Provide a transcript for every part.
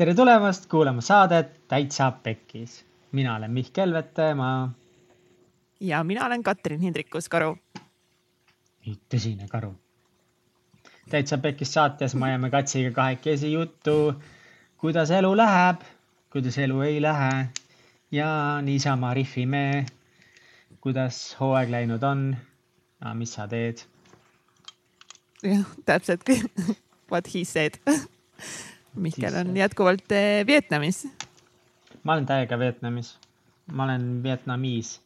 tere tulemast kuulama saadet Täitsa Pekkis. mina olen Mihkel Vetemaa. ja mina olen Katrin Hindrikus-Karu. tõsine karu. täitsa Pekkis saates me ajame Katsiga kahekesi juttu, kuidas elu läheb, kuidas elu ei lähe ja niisama rihvime, kuidas hooaeg läinud on. mis sa teed? jah, täpselt what he said Mihkel on jätkuvalt eh, Vietnamis. ma olen täiega Vietnamis. ma olen Vietnamis.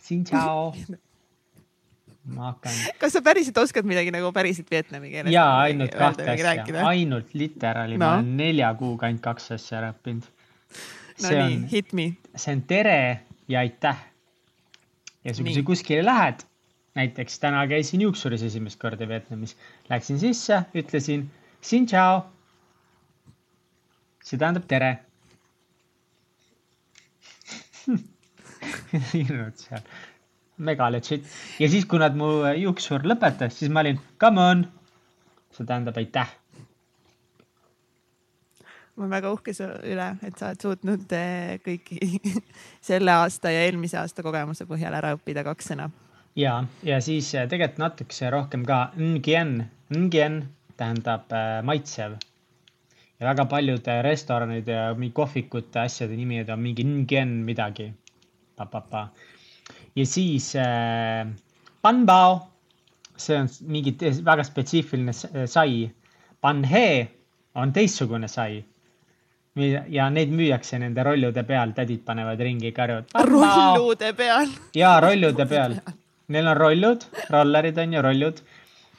Xin chao. ma hakkan. kas sa päriselt oskad midagi nagu päriselt vietnami keeles? ja ainult kahte asja, ainult literaali no., ma olen nelja kuuga ainult kaks asja ära õppinud. no nii, hit me. see on tere ja aitäh. ja kui sa kuskile lähed, näiteks täna käisin juuksuris esimest korda Vietnamis, läksin sisse, ütlesin xin chao see tähendab tere hirmud seal, mega legit. ja siis, kui nad mu juuksur lõpetas, siis ma olin come on. see tähendab aitäh. ma olen väga uhke su üle, et sa oled suutnud eh, kõiki selle aasta ja eelmise aasta kogemuse põhjal ära õppida kaks sõna. ja, ja siis eh, tegelikult natukese rohkem ka tähendab äh, maitsev ja väga paljude restoranide ja mingi kohvikute asjade nimed on mingi ngien midagi. ja siis äh, panbao, see on mingi väga spetsiifiline sai. Panhe on teistsugune sai. ja neid müüakse nende rollude peal, tädid panevad ringi, karjuvad. rollude peal? ja rollude peal. Neil on rollud, rollerid on ju, rollud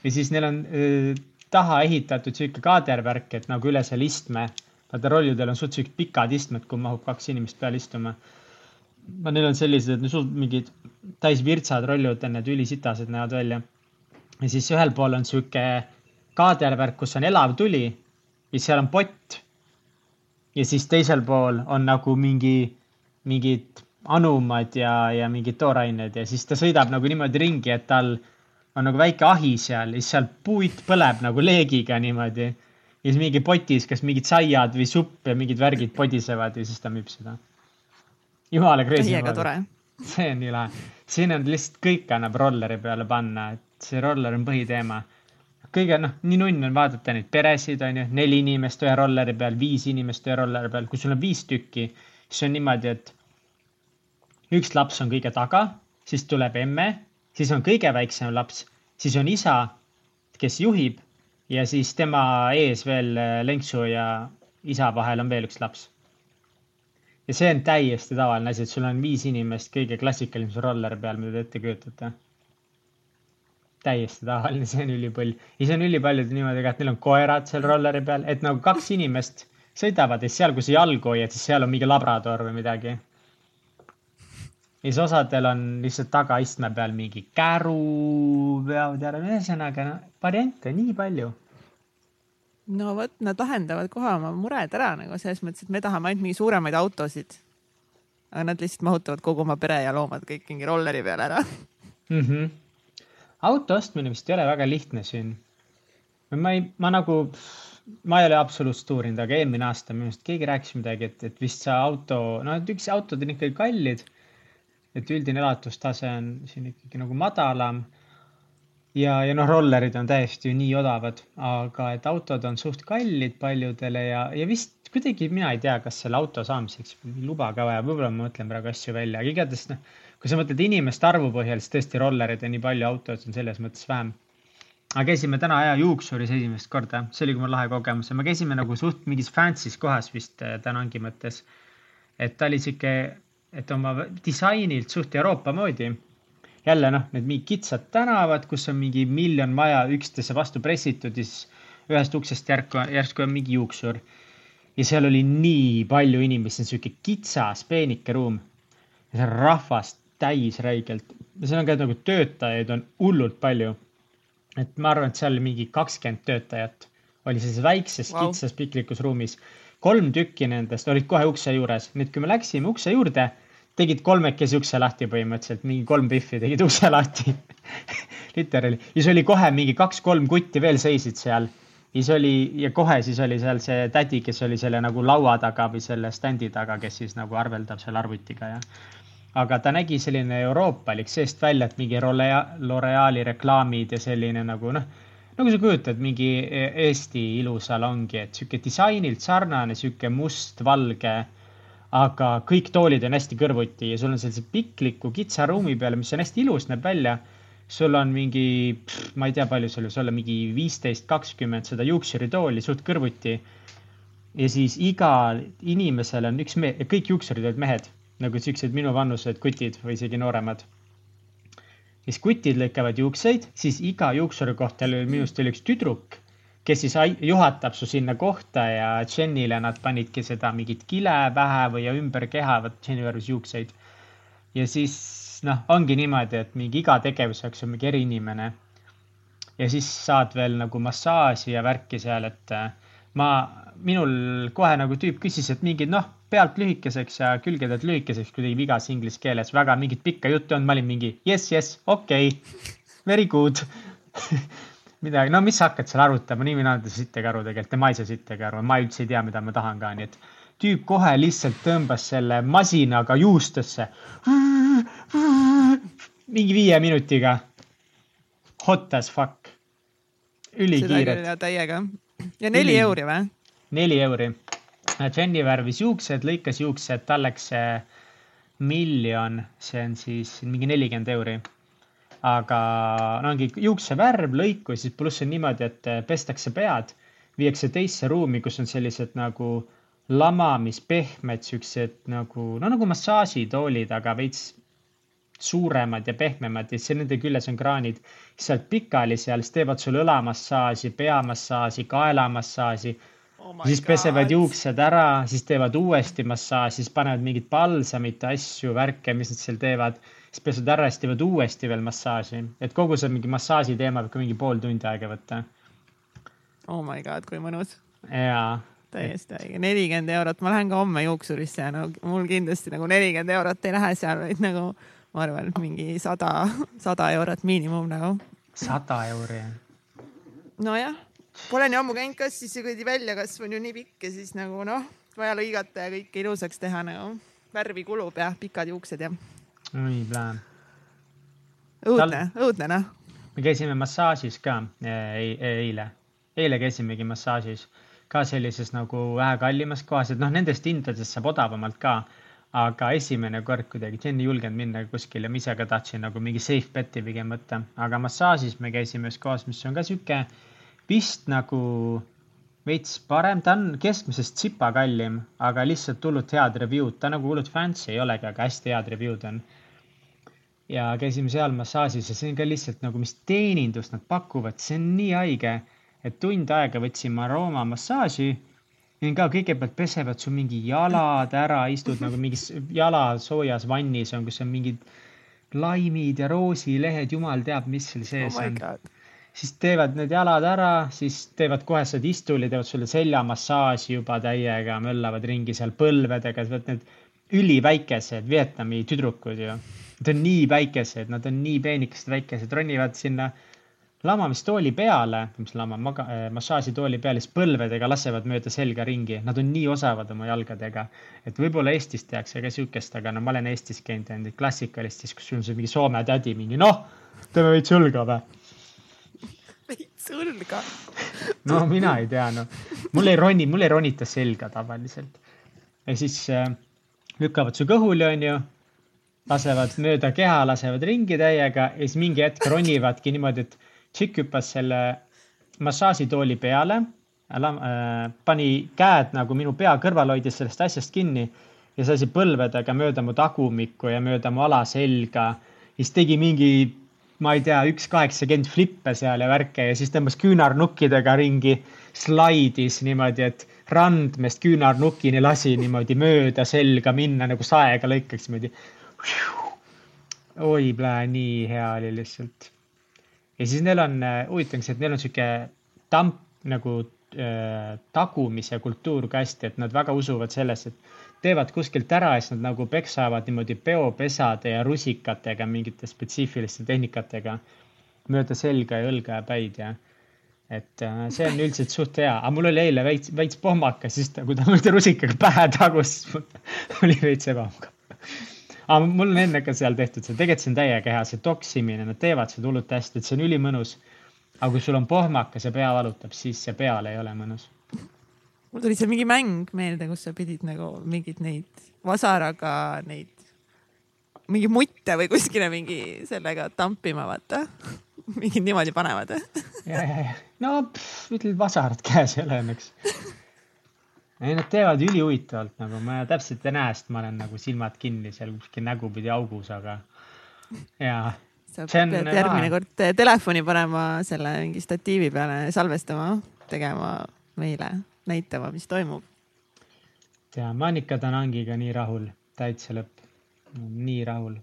ja siis neil on äh, taha ehitatud sihuke kaadervärk, et nagu üle selle istme. vaata rollidel on suht siuksed pikad istmed, kuhu mahub kaks inimest peale istuma. Neil on sellised, et sul mingid täis virtsad rollud, need ülisitased näevad välja. ja siis ühel pool on sihuke kaadervärk, kus on elav tuli ja seal on pott. ja siis teisel pool on nagu mingi, mingid anumad ja, ja mingid toorained ja siis ta sõidab nagu niimoodi ringi, et tal on nagu väike ahi seal ja siis seal puit põleb nagu leegiga niimoodi. ja siis mingi potis, kas mingid saiad või supp ja mingid värgid podisevad ja siis ta müüb seda. jumala crazy. täiega tore. see on nii lahe. siin on lihtsalt kõik annab rolleri peale panna, et see roller on põhiteema. kõige noh, nii nunn on vaadata neid peresid, on ju, neli inimest ühe rolleri peal, viis inimest ühe rolleri peal, kui sul on viis tükki, siis on niimoodi, et üks laps on kõige taga, siis tuleb emme siis on kõige väiksem laps, siis on isa, kes juhib ja siis tema ees veel äh, lenksu ja isa vahel on veel üks laps. ja see on täiesti tavaline asi, et sul on viis inimest kõige klassikalisem roller peal, mida te ette kujutate. täiesti tavaline, see on ülipõll ja see on ülipaljudel niimoodi ka, et neil on koerad seal rolleri peal, et nagu kaks inimest sõidavad ja seal, kus sa jalgu hoiad, siis seal on mingi labrador või midagi siis osadel on lihtsalt tagaistme peal mingi käru, veavad ära, ühesõnaga no, variante nii palju. no vot, nad lahendavad kohe oma mured ära nagu selles mõttes, et me tahame ainult mingi suuremaid autosid. aga nad lihtsalt mahutavad kogu oma pere ja loomad kõik mingi rolleri peale ära mm. -hmm. auto ostmine vist ei ole väga lihtne siin. ma ei, ma nagu, ma ei ole absoluutselt uurinud, aga eelmine aasta minu arust keegi rääkis midagi, et, et vist see auto, no et üks autod on ikkagi kallid et üldine elatustase on siin ikkagi nagu madalam. ja, ja noh, rollerid on täiesti ju nii odavad, aga et autod on suht kallid paljudele ja, ja vist kuidagi mina ei tea, kas selle auto saamiseks luba ka vaja, võib-olla ma mõtlen praegu asju välja, aga igatahes noh, kui sa mõtled inimeste arvu põhjal, siis tõesti rollerid ja nii palju autosid on selles mõttes vähem aga käisime täna ja juuksuris esimest korda, see oli mul lahe kogemus ja me käisime nagu suht mingis fancy's kohas vist äh, tänangi mõttes. et ta oli sihuke et oma disainilt suht Euroopa moodi. jälle noh, need mingid kitsad tänavad, kus on mingi miljon maja üksteise vastu pressitud ja siis ühest uksest järku, järsku on mingi juuksur. ja seal oli nii palju inimesi, sihuke kitsas peenike ruum. ja seal on rahvast täis räigelt ja seal on ka nagu töötajaid on hullult palju. et ma arvan, et seal mingi kakskümmend töötajat oli sellises väikses wow. kitsas piklikus ruumis kolm tükki nendest olid kohe ukse juures, nii et kui me läksime ukse juurde, tegid kolmekesi ukse lahti põhimõtteliselt, mingi kolm Biffi tegid ukse lahti. Literaali ja siis oli kohe mingi kaks-kolm kutti veel seisid seal. Siis oli ja kohe siis oli seal see tädi, kes oli selle nagu laua taga või selle standi taga, kes siis nagu arveldab selle arvutiga ja. aga ta nägi selline euroopalik seest välja, et mingi L'Oreali reklaamid ja selline nagu noh, nagu sa kujutad mingi Eesti ilusalongi, et sihuke disainilt sarnane, sihuke mustvalge aga kõik toolid on hästi kõrvuti ja sul on sellise pikliku kitsa ruumi peale, mis on hästi ilus, näeb välja sul on mingi, ma ei tea, palju sul võis olla, mingi viisteist, kakskümmend seda juuksuritooli suht kõrvuti. ja siis igal inimesel on üks mees, kõik juuksurid olid mehed, nagu siuksed minuvanused kutid või isegi nooremad. Siis kutid lõikavad juukseid, siis iga juuksuri kohta oli minu arust oli üks tüdruk, kes siis juhatab su sinna kohta ja Jennile nad panidki seda mingit kile pähe või ümber keha, vot Jenny värvis juukseid. ja siis noh, ongi niimoodi, et mingi iga tegevuse jaoks on mingi eriinimene. ja siis saad veel nagu massaaži ja värki seal, et äh, ma, minul kohe nagu tüüp küsis, et mingid noh, pealt lühikeseks ja külgedelt lühikeseks kuidagi vigas inglise keeles, väga mingit pikka juttu ei olnud, ma olin mingi yes, yes, okei okay,, very good midagi, no mis sa hakkad seal arutama, nii mina ei saa sittagi aru tegelikult, tema ei saa sittagi aru, ma üldse ei tea, mida ma tahan ka, nii et tüüp kohe lihtsalt tõmbas selle masinaga juustesse. mingi viie minutiga. Hot as fuck. ülikiired. täiega. ja neli Üli... euri või? neli euri. Jenny värvis juuksed, lõikas juuksed, tal läks see miljon, see on siis mingi nelikümmend euri. aga no ongi juuksevärv, lõikus, siis pluss on niimoodi, et pestakse pead, viiakse teisse ruumi, kus on sellised nagu lamamispehmed, siuksed nagu, no nagu massaažitoolid, aga veits suuremad ja pehmemad ja siis nende küljes on kraanid. sealt pikali seal, siis teevad sulle õlamassaaži, peamassaaži, kaelamassaaži oh. siis pesevad God. juuksed ära, siis teevad uuesti massaaži, siis panevad mingit palsamit, asju, värke, mis nad seal teevad. siis pesevad ära, siis teevad uuesti veel massaaži, et kogu see mingi massaaži teema võib ka mingi pool tundi aega võtta. Oh my god, kui mõnus. jaa täiesti õige, nelikümmend eurot, ma lähen ka homme juuksurisse ja no mul kindlasti nagu nelikümmend eurot ei lähe seal, vaid nagu ma arvan, et mingi sada, sada eurot miinimum nagu. sada euri? nojah, pole nii ammu käinud kas siis see kuradi väljakasv on ju nii pikk ja siis nagu noh, vaja lõigata ja kõike ilusaks teha nagu. värvi kulub ja pikad juuksed ja. oi plaan. õudne Tal..., õudne noh. me käisime massaažis ka e eile, eile käisimegi massaažis ka sellises nagu vähe kallimas kohas, et noh, nendest hindadest saab odavamalt ka. aga esimene kord kuidagi, Jen ei julgenud minna kuskile, ma ise ka tahtsin nagu mingi safe bet'i pigem võtta, aga massaažis me käisime ühes kohas, mis on ka sihuke vist nagu veits parem, ta on keskmisest tsipa kallim, aga lihtsalt hullult head review'd, ta nagu hullult fancy ei olegi, aga hästi head review'd on. ja käisime seal massaažis ja see on ka lihtsalt nagu, mis teenindust nad pakuvad, see on nii haige et tund aega võtsime arooma massaaži. ka kõigepealt pesevad su mingi jalad ära, istud nagu mingis jalasoojas vannis on, kus on mingid laimid ja roosilehed, jumal teab, mis seal sees oh on. Siis teevad need jalad ära, siis teevad kohe seda istuli, teevad sulle seljamassaaži juba täiega, möllavad ringi seal põlvedega, vot need üliväikesed Vietnami tüdrukud ju. Nad on nii väikesed, nad on nii peenikesed, väikesed, ronivad sinna lamamistooli peale, mis lama, maga-, äh, massaažitooli peale, siis põlvedega lasevad mööda selga ringi, nad on nii osavad oma jalgadega. et võib-olla Eestis tehakse ka siukest, aga no ma olen Eestis käinud, teinud klassikalist, siis kus sul on see mingi Soome tädi mingi noh, teeme veits õlga või? Veits õlga? no mina ei tea, noh. mul ei roni, mul ei ronita selga tavaliselt. ja siis äh, lükkavad su kõhuli, onju lasevad mööda keha, lasevad ringi täiega ja siis mingi hetk ronivadki niimoodi, et tšikk hüppas selle massaažitooli peale äh,, pani käed nagu minu pea kõrval, hoidis sellest asjast kinni ja sasi põlvedega mööda mu tagumikku ja mööda mu alaselga. siis tegi mingi, ma ei tea, üks kaheksakümmend flippe seal ja värke ja siis tõmbas küünarnukkidega ringi, slaidis niimoodi, et randmest küünarnukini lasi niimoodi mööda selga minna nagu saega lõikaks niimoodi. oi, nii hea oli lihtsalt ja siis neil on, äh, huvitav et neil on sihuke tamp nagu äh, tagumise kultuur ka hästi, et nad väga usuvad sellesse, et teevad kuskilt ära ja siis nad nagu peksavad niimoodi peopesade ja rusikatega, mingite spetsiifiliste tehnikatega mööda selga ja õlga ja päid ja et äh, see on üldiselt suht hea, aga mul oli eile veits, veits pohmakas, siis ta, kui ta mulle rusikaga pähe tagus, oli veits ebamugav. aga mul on enne ka seal tehtud see, tegelikult see on täiega hea, see toksimine, nad teevad seda hullult hästi, et see on ülimõnus. aga kui sul on pohmakas ja pea valutab, siis see peal ei ole mõnus. Mul tuli seal mingi mäng meelde, kus sa pidid nagu mingeid neid vasaraga neid mingi mutte või kuskile mingi sellega tampima, vaata. mingid niimoodi panevad ja, ja, ja no ütled vasarat käes ei ole õnneks. ei, nad teevad ülihuvitavalt nagu ma täpselt ei näe, sest ma olen nagu silmad kinni seal kuskil nägupidi augus, aga ja. sa pead järgmine kord telefoni panema selle mingi statiivi peale, salvestama, tegema meile, näitama, mis toimub. ja Monika Tanangiga nii rahul, täitsa lõpp nii rahul,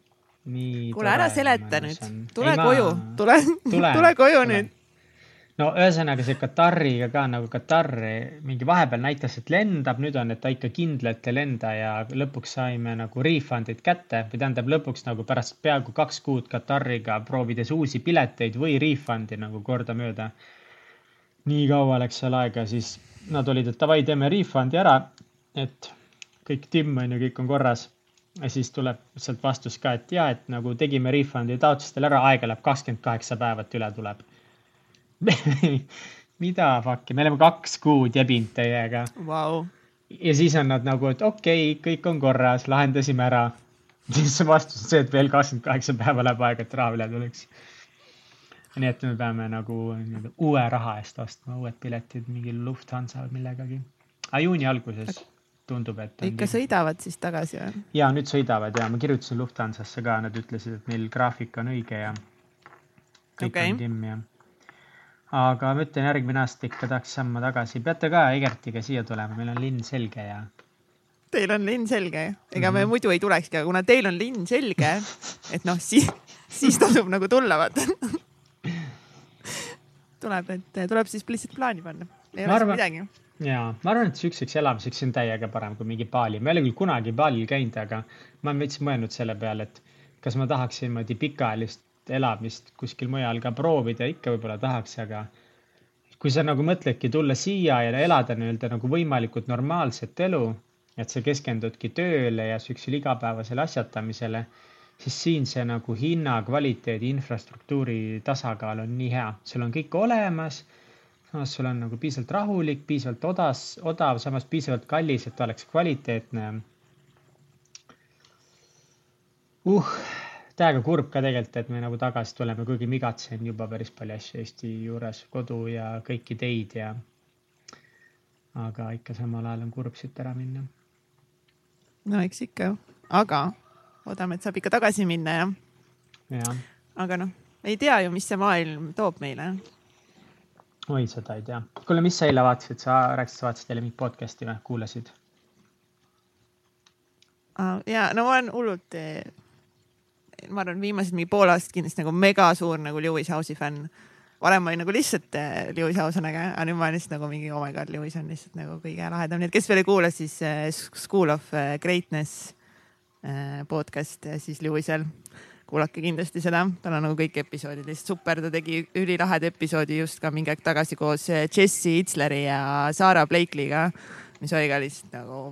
nii. kuule, ära seleta nüüd, tule ei, koju, tule, tule koju tule. nüüd. no ühesõnaga see Katariga ka nagu Katar mingi vahepeal näitas, et lendab, nüüd on, et ta ikka kindlalt ei lenda ja lõpuks saime nagu refund'id kätte või tähendab lõpuks nagu pärast peaaegu kaks kuud Katariga proovides uusi pileteid või refund'i nagu kordamööda. nii kaua läks seal aega, siis nad olid, et davai, teeme refund'i ära, et kõik timm on ju, kõik on korras ja siis tuleb sealt vastus ka, et ja, et nagu tegime refund'i taotlustele ära, aega läheb kakskümmend kaheksa päeva, et üle tuleb mida fuck'i, me oleme kaks kuud jebinud teiega wow.. ja siis on nad nagu, et okei okay,, kõik on korras, lahendasime ära. siis vastus on see, et veel kakskümmend kaheksa päeva läheb aega, et raha üle tuleks. Nii et me peame nagu uue raha eest ostma uued piletid mingil Lufthansa või millegagi. aga juuni alguses tundub, et. ikka nii... sõidavad siis tagasi või? ja nüüd sõidavad ja ma kirjutasin Lufthansasse ka, nad ütlesid, et meil graafik on õige ja kõik okay. on timm ja. aga ma ütlen, järgmine aasta ikka tahaks sammu tagasi, peate ka Egertiga siia tulema, meil on linn selge ja. Teil on linn selge, ega mm -hmm. me mhm. muidu ei tulekski, aga kuna teil on linn selge, et noh, siis, siis tasub nagu tulla, vaata tuleb, et tuleb siis lihtsalt plaani panna. ei ole arvan... midagi ja ma arvan, et siukseks elamiseks on täiega parem kui mingi Bali. ma ei ole küll kunagi Balil käinud, aga ma olen veits mõelnud selle peale, et kas ma tahaksin niimoodi pikaajalist elamist kuskil mujal ka proovida, ikka võib-olla tahaks, aga kui sa nagu mõtledki tulla siia ja elada nii-öelda nagu võimalikult normaalset elu, et sa keskendudki tööle ja siuksele igapäevasele asjatamisele, siis siin see nagu hinna, kvaliteedi, infrastruktuuri tasakaal on nii hea, sul on kõik olemas samas sul on nagu piisavalt rahulik, piisavalt odas, odav, samas piisavalt kallis, et oleks kvaliteetne. uh, täiega kurb ka tegelikult, et me nagu tagasi tuleme, kuigi ma igatsen juba päris palju asju Eesti juures, kodu ja kõiki teid ja. aga ikka samal ajal on kurb siit ära minna. no eks ikka, aga loodame, et saab ikka tagasi minna ja. jah. aga noh, ei tea ju, mis see maailm toob meile oi, seda ei tea. kuule, mis sa eile vaatasid, sa rääkisid, sa vaatasid eile mingit podcast'i või, kuulasid uh,? ja no ma olen hullult, eh, ma arvan, viimased mingi pool aastat kindlasti nagu mega suur nagu Lewis House'i fänn. varem ma olin nagu lihtsalt eh, Lewis House on äge, aga nüüd ma olen lihtsalt nagu mingi oh my god, Lewis on lihtsalt nagu kõige lahedam, nii et kes veel ei kuula, siis uh, School of Greatness podcast siis Lewisel kuulake kindlasti seda, tal on nagu kõik episoodid lihtsalt super, ta tegi ülilaheda episoodi just ka mingi aeg tagasi koos eh, Jesse Itzleri ja Sarah Blakely'ga, mis oli ka lihtsalt nagu.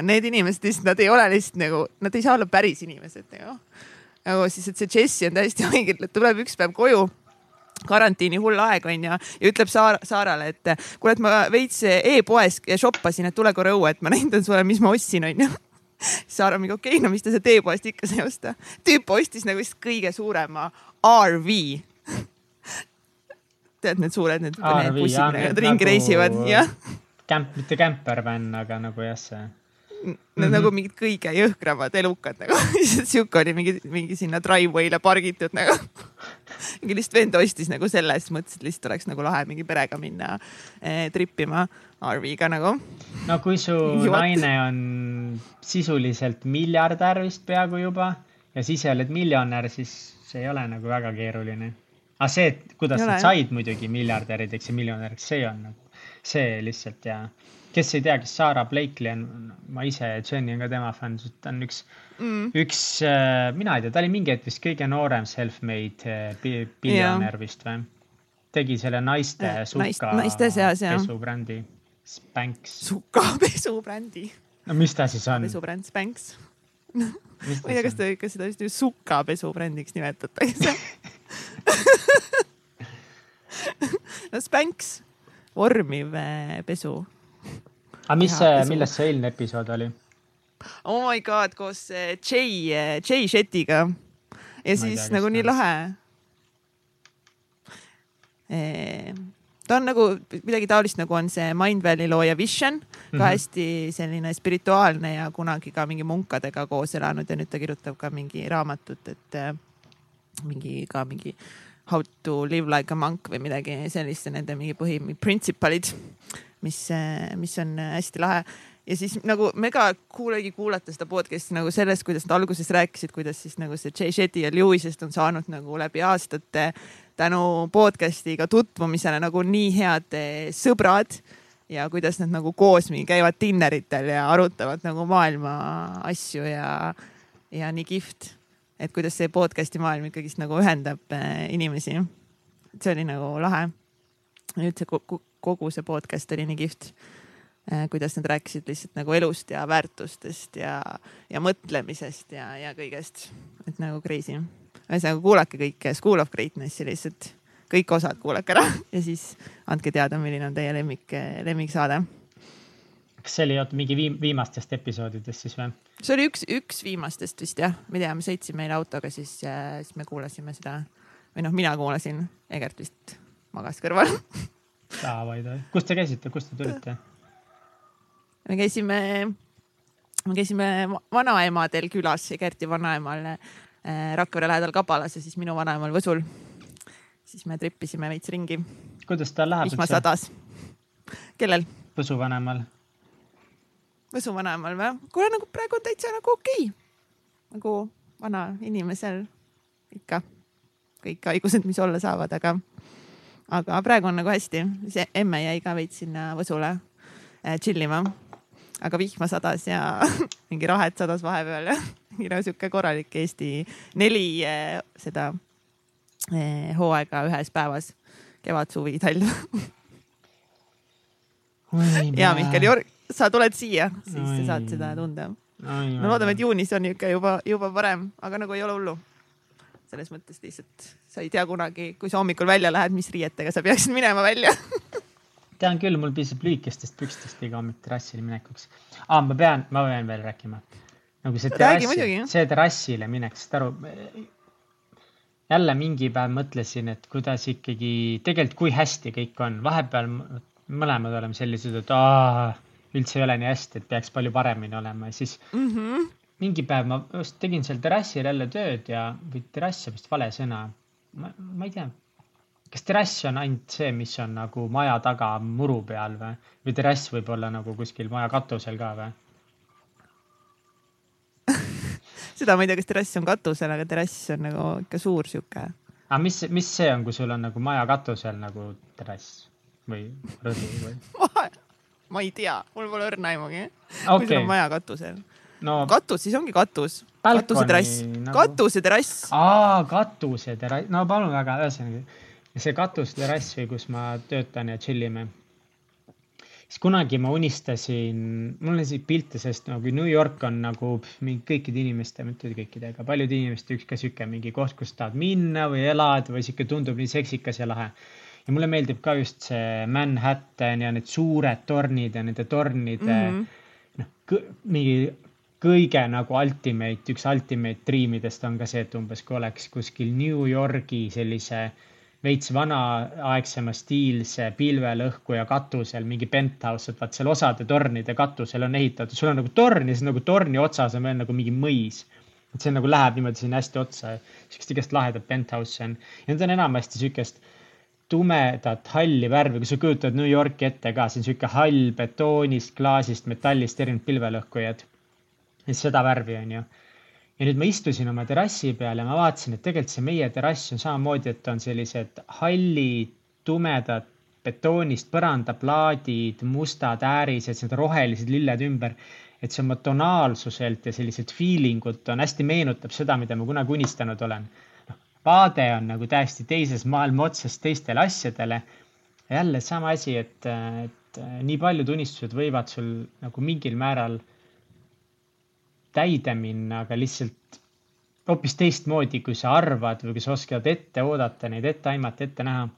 Need inimesed lihtsalt, nad ei ole lihtsalt nagu, nad ei saa olla päris inimesed nagu. nagu siis, et see Jesse on täiesti õige, tuleb üks päev koju karantiini hull aeg onju ja ütleb Saar Saarale, et kuule, et ma veits e-poes shoppasin, et tule korra õue, et ma näitan sulle, mis ma ostsin onju Saara mingi okei okay,, no mis te sealt e-poest ikka sai osta. tüüp ostis nagu vist kõige suurema RV tead, need suured, need, bussid, millega nad ringi reisivad, jah. Kämp, mitte campervan, aga nagu jah, see Need mm -hmm. nagu mingid kõige jõhkramad elukad nagu sihuke oli mingi, mingi sinna driveway'le pargitud nagu mingi lihtsalt vend ostis nagu selle, siis mõtles, et lihtsalt oleks nagu lahe mingi perega minna eh, trippima RV-ga nagu. no kui su Jot. naine on sisuliselt miljardär vist peaaegu juba ja siis sa oled miljonär, siis see ei ole nagu väga keeruline. aga see, et kuidas nad said muidugi miljardärideks ja miljonäriks, see on nagu, see lihtsalt ja kes ei tea, kes Sarah Blakely on, ma ise, Jenny on ka tema fänn, ta on üks mm., üks, äh, mina ei tea, ta oli mingi hetk vist kõige noorem self-made äh, biljonär vist või? tegi selle naiste Äh, suka naist- pesubrändi Spanx. sukapesubrändi, no mis ta siis on? pesubränd Spanx. ma ei tea, kas ta, kas seda vist ju sukapesubrändiks nimetatakse. no Spanx, vormiv pesu. Aga mis see, pesu. milles see eilne episood oli? oh my god, koos eh, Jay, Jay Shettiga. ja tea, siis kes nagu nii lahe. ta on nagu midagi taolist, nagu on see Mindvalley looja Vision, ka Mhm. hästi selline spirituaalne ja kunagi ka mingi munkadega koos elanud ja nüüd ta kirjutab ka mingi raamatut, et eh, mingi ka mingi How to live like a monk või midagi sellist ja nende mingi põhi, principle'id, mis, mis on hästi lahe ja siis nagu mega cool oligi kuulata seda podcast'i nagu sellest, kuidas nad alguses rääkisid, kuidas siis nagu see Jay Shetty ja Lewisest on saanud nagu läbi aastate tänu podcast'iga tutvumisele nagu nii head eh, sõbrad ja kuidas nad nagu koos mingi käivad dinneritel ja arutavad nagu maailma asju ja, ja nii kihvt, et kuidas see podcast'i maailm ikkagist nagu ühendab eh, inimesi. see oli nagu lahe. üldse kogu, kogu see podcast oli nii kihvt Eh, kuidas nad rääkisid lihtsalt nagu elust ja väärtustest ja, ja mõtlemisest ja, ja kõigest, et nagu crazy. ühesõnaga kuulake kõike School of Greatnessi lihtsalt, kõik osad kuulake ära ja siis andke teada, milline on teie lemmik, lemmiksaade. kas see oli oota mingi viim-, viimastest episoodidest siis või? see oli üks, üks viimastest vist jah, ma ei tea, me sõitsime eile autoga, siis, siis me kuulasime seda või noh, mina kuulasin, Egert vist magas kõrval. kus te käisite, kust te tulite? me käisime, me käisime va- vanaemadel külas, Gerti vanaemal äh, Rakvere lähedal Kabalas ja siis minu vanaemal Võsul. siis me tripisime veits ringi, kuidas tal läheb vihma? sadas. kellel? Võsu vanemal? Võsu vanaemal või? kuule nagu praegu täitsa nagu okei okay.. nagu vana inimesel ikka kõik haigused, mis olla saavad, aga, aga praegu on nagu hästi, see emme jäi ka veits sinna Võsule äh, chill ima. aga vihma sadas ja mingi rahet sadas vahepeal ja no sihuke korralik Eesti neli äh, seda äh, hooaega ühes päevas, kevad, suvi, talv. ja Mihkel, sa tuled siia, siis sa saad Oi. seda tunda. no loodame, et juunis on ikka juba, juba parem, aga nagu ei ole hullu. Selles mõttes lihtsalt sa ei tea kunagi, kui sa hommikul välja lähed, mis riietega sa peaksid minema välja. tean küll, mul piisab lühikestest pükstest iga hommik terrassile minekuks ah,. ma pean, ma pean veel rääkima. nagu see muidugi., see terrassile minek, saad aru. jälle mingi päev mõtlesin, et kuidas ikkagi, tegelikult kui hästi kõik on, vahepeal mõlemad oleme sellised, et aa, üldse ei ole nii hästi, et peaks palju paremini olema ja siis Mm -hmm. Mingi päev ma just tegin seal terrassil jälle tööd ja, või terrass on vist vale sõna. ma, ma ei tea, kas terrass on ainult see, mis on nagu maja taga muru peal või, või terrass võib olla nagu kuskil maja katusel ka või? seda ma ei tea, kas terrass on katusel, aga terrass on nagu ikka suur sihuke. aga mis, mis see on, kui sul on nagu maja katusel nagu terrass või rõdu või? ma ei tea, mul pole õrna aimugi. kui sul on, maja katusel. No katus, siis ongi katus. Balkoni katuseterrass nagu-, katuseterrass. aa, katuseterrass, no palun väga, ühesõnaga see katuseterrass või kus ma töötan ja chill ime. siis kunagi ma unistasin, mul on siit pilte sellest nagu New York on nagu mingi kõikide inimeste, mitte kõikide, aga paljude inimeste üks ka sihuke mingi koht, kus tahad minna või elada või sihuke tundub nii seksikas ja lahe. ja mulle meeldib ka just see Manhattan ja need suured tornid ja nende tornide mm. -hmm. noh, mingi kõige nagu ultimate, üks ultimate dreamidest on ka see, et umbes kui oleks kuskil New Yorgi sellise veits vanaaegsema stiilse pilvelõhkuja katusel mingi penthouse, et vaat seal osade tornide katusel on ehitatud, sul on nagu torn ja siis nagu torni otsas on veel nagu mingi mõis. et see nagu läheb niimoodi sinna hästi otsa, siukest igast lahedat penthouse'i on ja need on enamasti siukest tumedat halli värvi, kui sa kujutad New Yorki ette ka, on sihuke hall betoonist, klaasist, metallist erinevad pilvelõhkujad. Seda värvi on ju. ja nüüd ma istusin oma terrassi peal ja ma vaatasin, et tegelikult see meie terrass on samamoodi, et on sellised hallid, tumedad betoonist põrandaplaadid, mustad äärised, need rohelised lilled ümber. et see oma tonaalsuselt ja selliselt feeling ut on hästi meenutab seda, mida ma kunagi unistanud olen vaade on nagu täiesti teises maailma otsas teistele asjadele. jälle sama asi, et, et nii paljud unistused võivad sul nagu mingil määral täide minna, aga lihtsalt hoopis teistmoodi, kui sa arvad või kui sa oskad ette oodata neid, ette aimata, ette näha.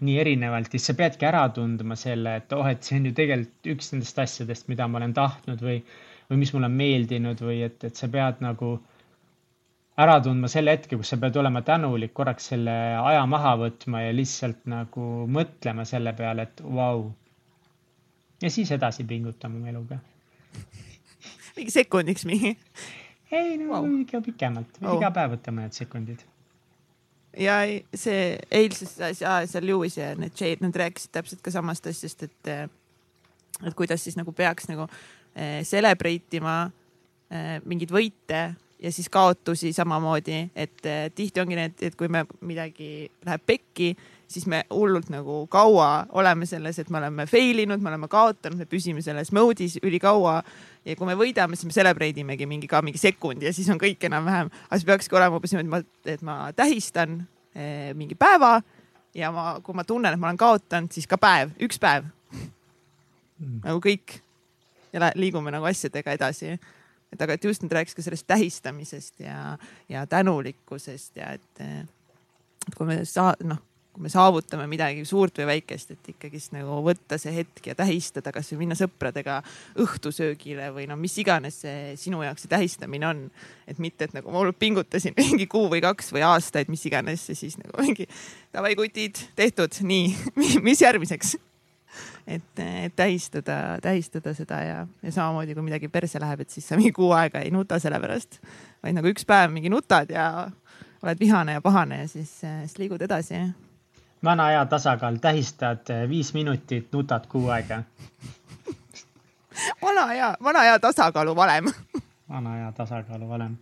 nii erinevalt, siis sa peadki ära tundma selle, et oh, et see on ju tegelikult üks nendest asjadest, mida ma olen tahtnud või, või mis mulle on meeldinud või et, et sa pead nagu ära tundma selle hetke, kus sa pead olema tänulik, korraks selle aja maha võtma ja lihtsalt nagu mõtlema selle peale, et vau wow.. ja siis edasi pingutama oma eluga. Mingi sekundiks mingi ei no wow. ikka pikemalt oh., iga päev võtta mõned sekundid. ja see eilses asjas seal Lewis ja need Jade, nad rääkisid täpselt ka samast asjast, et, et kuidas siis nagu peaks nagu eh, celebrate ima eh, mingeid võite ja siis kaotusi samamoodi, et eh, tihti ongi need, et kui me midagi läheb pekki, siis me hullult nagu kaua oleme selles, et me oleme fail inud, me oleme kaotanud, me püsime selles mode'is ülikaua ja kui me võidame, siis me celebrate imegi mingi ka mingi sekundi ja siis on kõik enam-vähem. aga siis peakski olema umbes niimoodi, et ma tähistan eh, mingi päeva ja ma, kui ma tunnen, et ma olen kaotanud, siis ka päev, üks päev mm.. nagu kõik ja liigume nagu asjadega edasi. et aga, et just nüüd rääkis ka sellest tähistamisest ja, ja tänulikkusest ja et, et kui me saa-, noh kui me saavutame midagi suurt või väikest, et ikkagist nagu võtta see hetk ja tähistada, kasvõi minna sõpradega õhtusöögile või no mis iganes see sinu jaoks see tähistamine on. et mitte, et nagu ma pingutasin mingi kuu või kaks või aastaid, mis iganes ja siis nagu mingi davai kutid, tehtud, nii, mis järgmiseks? Et, et tähistada, tähistada seda ja, ja samamoodi kui midagi perse läheb, et siis sa mingi kuu aega ei nuta selle pärast, vaid nagu üks päev mingi nutad ja oled vihane ja pahane ja siis, siis liigud edasi vana hea tasakaal, tähistad eh, viis minutit, nutad kuu aega vana hea, vana hea tasakaalu valem vana hea tasakaalu valem.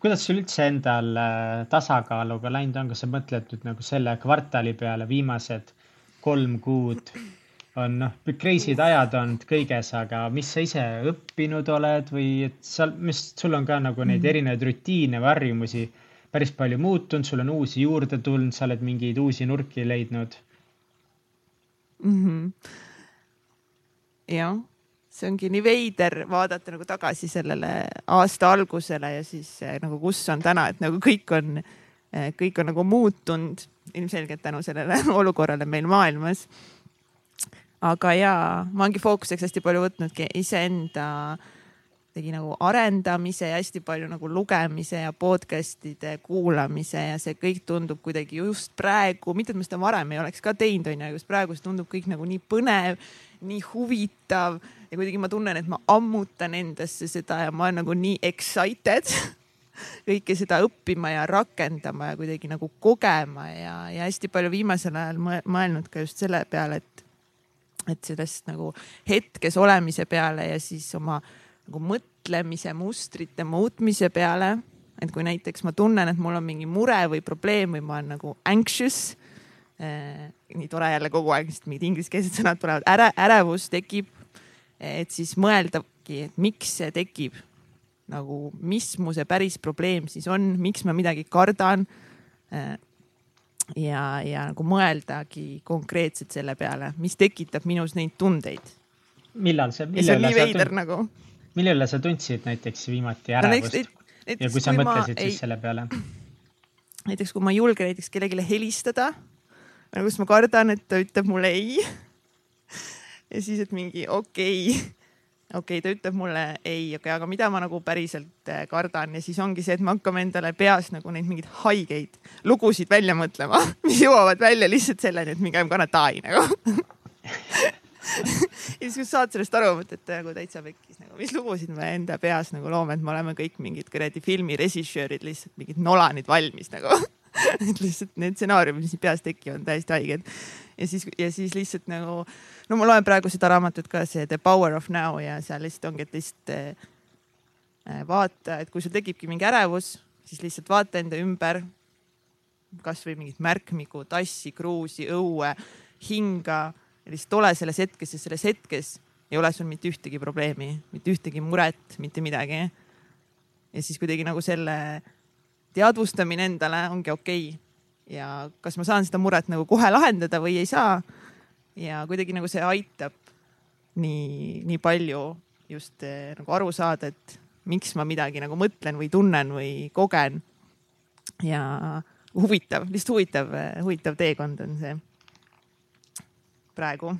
kuidas sul üldse endal eh, tasakaaluga läinud on, kas sa mõtled nüüd nagu selle kvartali peale, viimased kolm kuud on noh, crazy'd ajad olnud kõiges, aga mis sa ise õppinud oled või et seal, mis sul on ka nagu neid mhm. erinevaid rutiine või harjumusi päris palju muutunud, sul on uusi juurde tulnud, sa oled mingeid uusi nurki leidnud mm. -hmm. jah, see ongi nii veider vaadata nagu tagasi sellele aasta algusele ja siis eh, nagu kus on täna, et nagu kõik on, eh, kõik on nagu muutunud ilmselgelt tänu sellele olukorrale meil maailmas. aga ja ma olengi fookuseks hästi palju võtnudki iseenda äh, tegi nagu arendamise ja hästi palju nagu lugemise ja podcast'ide kuulamise ja see kõik tundub kuidagi just praegu, mitte et ma seda varem ei oleks ka teinud, onju, aga just praegu see tundub kõik nagu nii põnev, nii huvitav ja kuidagi ma tunnen, et ma ammutan endasse seda ja ma olen nagu nii excited kõike seda õppima ja rakendama ja kuidagi nagu kogema ja, ja hästi palju viimasel ajal mõelnud ka just selle peale, et, et sellest nagu hetkes olemise peale ja siis oma nagu mõtlemise mustrite muutmise peale. et kui näiteks ma tunnen, et mul on mingi mure või probleem või ma olen nagu anxious eh,. nii tore jälle kogu aeg lihtsalt mingid ingliskeelsed sõnad tulevad, äre, ärevus tekib. et siis mõeldagi, et miks see tekib nagu, mis mu see päris probleem siis on, miks ma midagi kardan eh, ja, ja nagu mõeldagi konkreetselt selle peale, mis tekitab minus neid tundeid. millal see? ja see on nii veider nagu mille üle sa tundsid näiteks viimati ärevust no,? ja kui sa kui mõtlesid siis ei... selle peale? näiteks kui ma ei julge näiteks kellelegi helistada, nagu siis ma kardan, et ta ütleb mulle ei. ja siis, et mingi okei okay., okei okay,, ta ütleb mulle ei, okei okay,, aga mida ma nagu päriselt äh, kardan ja siis ongi see, et me hakkame endale peas nagu neid mingeid haigeid lugusid välja mõtlema, mis jõuavad välja lihtsalt selleni, et mingi I m gonna die nagu ja siis saad sellest aru, mõtled nagu täitsa pekkis nagu, mis lugusid me enda peas nagu loome, et me oleme kõik mingid kuradi filmi režissöörid, lihtsalt mingid nolanid valmis nagu et lihtsalt need stsenaariumid, mis peas tekivad, on täiesti haiged. ja siis, ja siis lihtsalt nagu, no ma loen praegu seda raamatut ka, see The Power of Now ja seal lihtsalt ongi, et lihtsalt äh, vaata, et kui sul tekibki mingi ärevus, siis lihtsalt vaata enda ümber. kasvõi mingit märkmiku, tassi, kruusi, õue, hinga ja lihtsalt ole selles hetkes ja selles hetkes ei ole sul mitte ühtegi probleemi, mitte ühtegi muret, mitte midagi. ja siis kuidagi nagu selle teadvustamine endale ongi okei okay. ja kas ma saan seda muret nagu kohe lahendada või ei saa. ja kuidagi nagu see aitab nii, nii palju just eh, nagu aru saada, et miks ma midagi nagu mõtlen või tunnen või kogen. ja huvitav, lihtsalt huvitav, huvitav teekond on see praegu.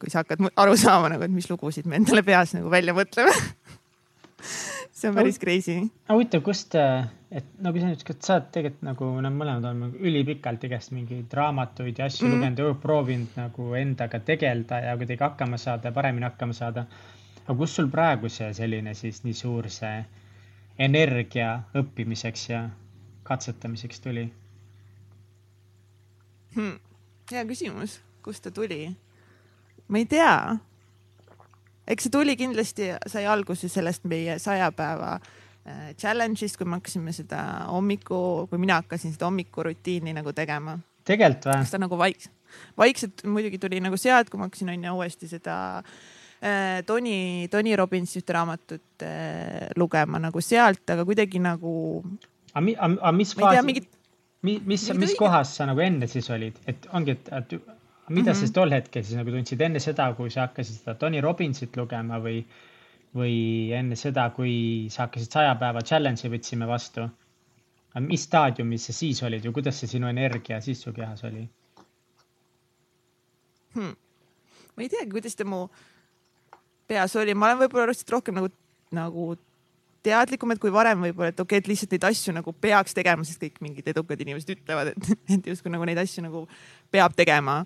kui sa hakkad aru saama nagu, et mis lugusid me endale peas nagu välja mõtleme see on päris crazy. huvitav, kust, et no kui sa nüüd, kas sa oled tegelikult nagu need mõlemad on nagu ülipikalt igast mingeid raamatuid ja asju mm -hmm. lugenud ja proovinud nagu endaga tegeleda ja kuidagi hakkama saada, paremini hakkama saada. aga kust sul praegu see selline siis nii suur see energia õppimiseks ja katsetamiseks tuli hmm.? hea küsimus kust ta tuli? ma ei tea. eks see tuli kindlasti, sai alguse sellest meie saja päeva äh, challenge'ist, kui me hakkasime seda hommiku, kui mina hakkasin seda hommikurutiini nagu tegema. tegelikult või? kas ta nagu vaikselt, vaikselt muidugi tuli nagu sealt, kui ma hakkasin onju uuesti seda äh, Tony, Tony Robbinsi ühte raamatut äh, lugema nagu sealt, aga kuidagi nagu. aga mi, mis faas, mingit... mis, mis, mis kohas sa nagu enne siis olid, et ongi, et, et mida mm -hmm. sa tol hetkel siis nagu tundsid enne seda, kui sa hakkasid seda Tony Robbinsit lugema või, või enne seda, kui sa hakkasid saja päeva challenge'i võtsime vastu? mis staadiumis sa siis olid või kuidas see sinu energia siis su kehas oli hmm.? ma ei teagi, kuidas ta mu peas oli, ma olen võib-olla lihtsalt rohkem nagu, nagu teadlikum, et kui varem võib-olla, et okei okay,, et lihtsalt neid asju nagu peaks tegema, sest kõik mingid edukad inimesed ütlevad, et, et justkui nagu neid asju nagu peab tegema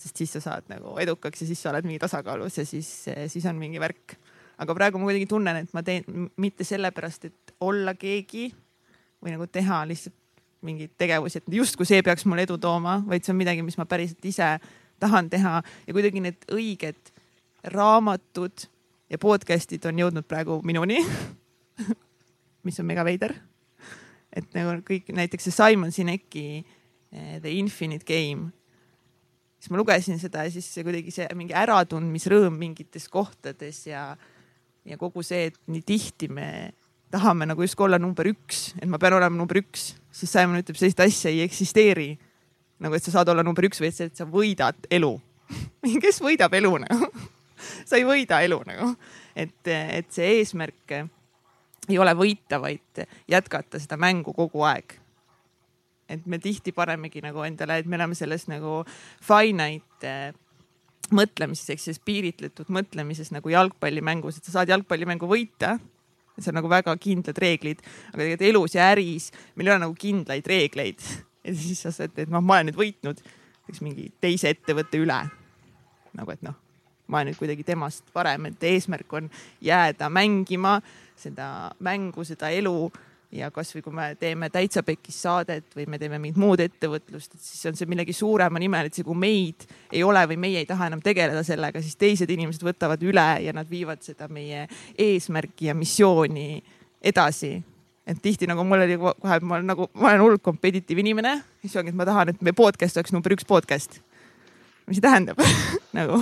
sest siis sa saad nagu edukaks ja siis sa oled mingi tasakaalus ja siis, siis on mingi värk. aga praegu ma kuidagi tunnen, et ma teen mitte sellepärast, et olla keegi või nagu teha lihtsalt mingeid tegevusi, et justkui see peaks mulle edu tooma, vaid see on midagi, mis ma päriselt ise tahan teha ja kuidagi need õiged raamatud ja podcast'id on jõudnud praegu minuni mis on mega veider. et nagu kõik näiteks see Simon Sineki eh, The Infinite Game siis ma lugesin seda ja siis see kuidagi see mingi äratundmisrõõm mingites kohtades ja, ja kogu see, et nii tihti me tahame nagu justkui olla number üks, et ma pean olema number üks, siis Simon ütleb, sellist asja ei eksisteeri. nagu, et sa saad olla number üks või et, sa võidad elu. Kes võidab elu nagu? Sa ei võida elu nagu, et, et see eesmärk ei ole võita, vaid jätkata seda mängu kogu aeg et me tihti panemegi nagu endale, et me oleme selles nagu finite äh, mõtlemises ehk siis piiritletud mõtlemises nagu jalgpallimängus, et sa saad jalgpallimängu võita. see on nagu väga kindlad reeglid, aga tegelikult elus ja äris meil ei ole nagu kindlaid reegleid. ja siis sa saad, et noh, ma olen nüüd võitnud näiteks mingi teise ettevõtte üle. nagu, et noh, ma olen nüüd kuidagi temast parem, et eesmärk on jääda mängima seda mängu, seda elu ja kasvõi kui me teeme täitsa pekis saadet või me teeme mingit muud ettevõtlust, et siis on see millegi suurema nimel, et see, kui meid ei ole või meie ei taha enam tegeleda sellega, siis teised inimesed võtavad üle ja nad viivad seda meie eesmärki ja missiooni edasi. et tihti nagu mul oli kohe, ma olen nagu, ma olen hullult competitive inimene, siis ongi, et ma tahan, et meie podcast oleks number üks podcast. mis see tähendab nagu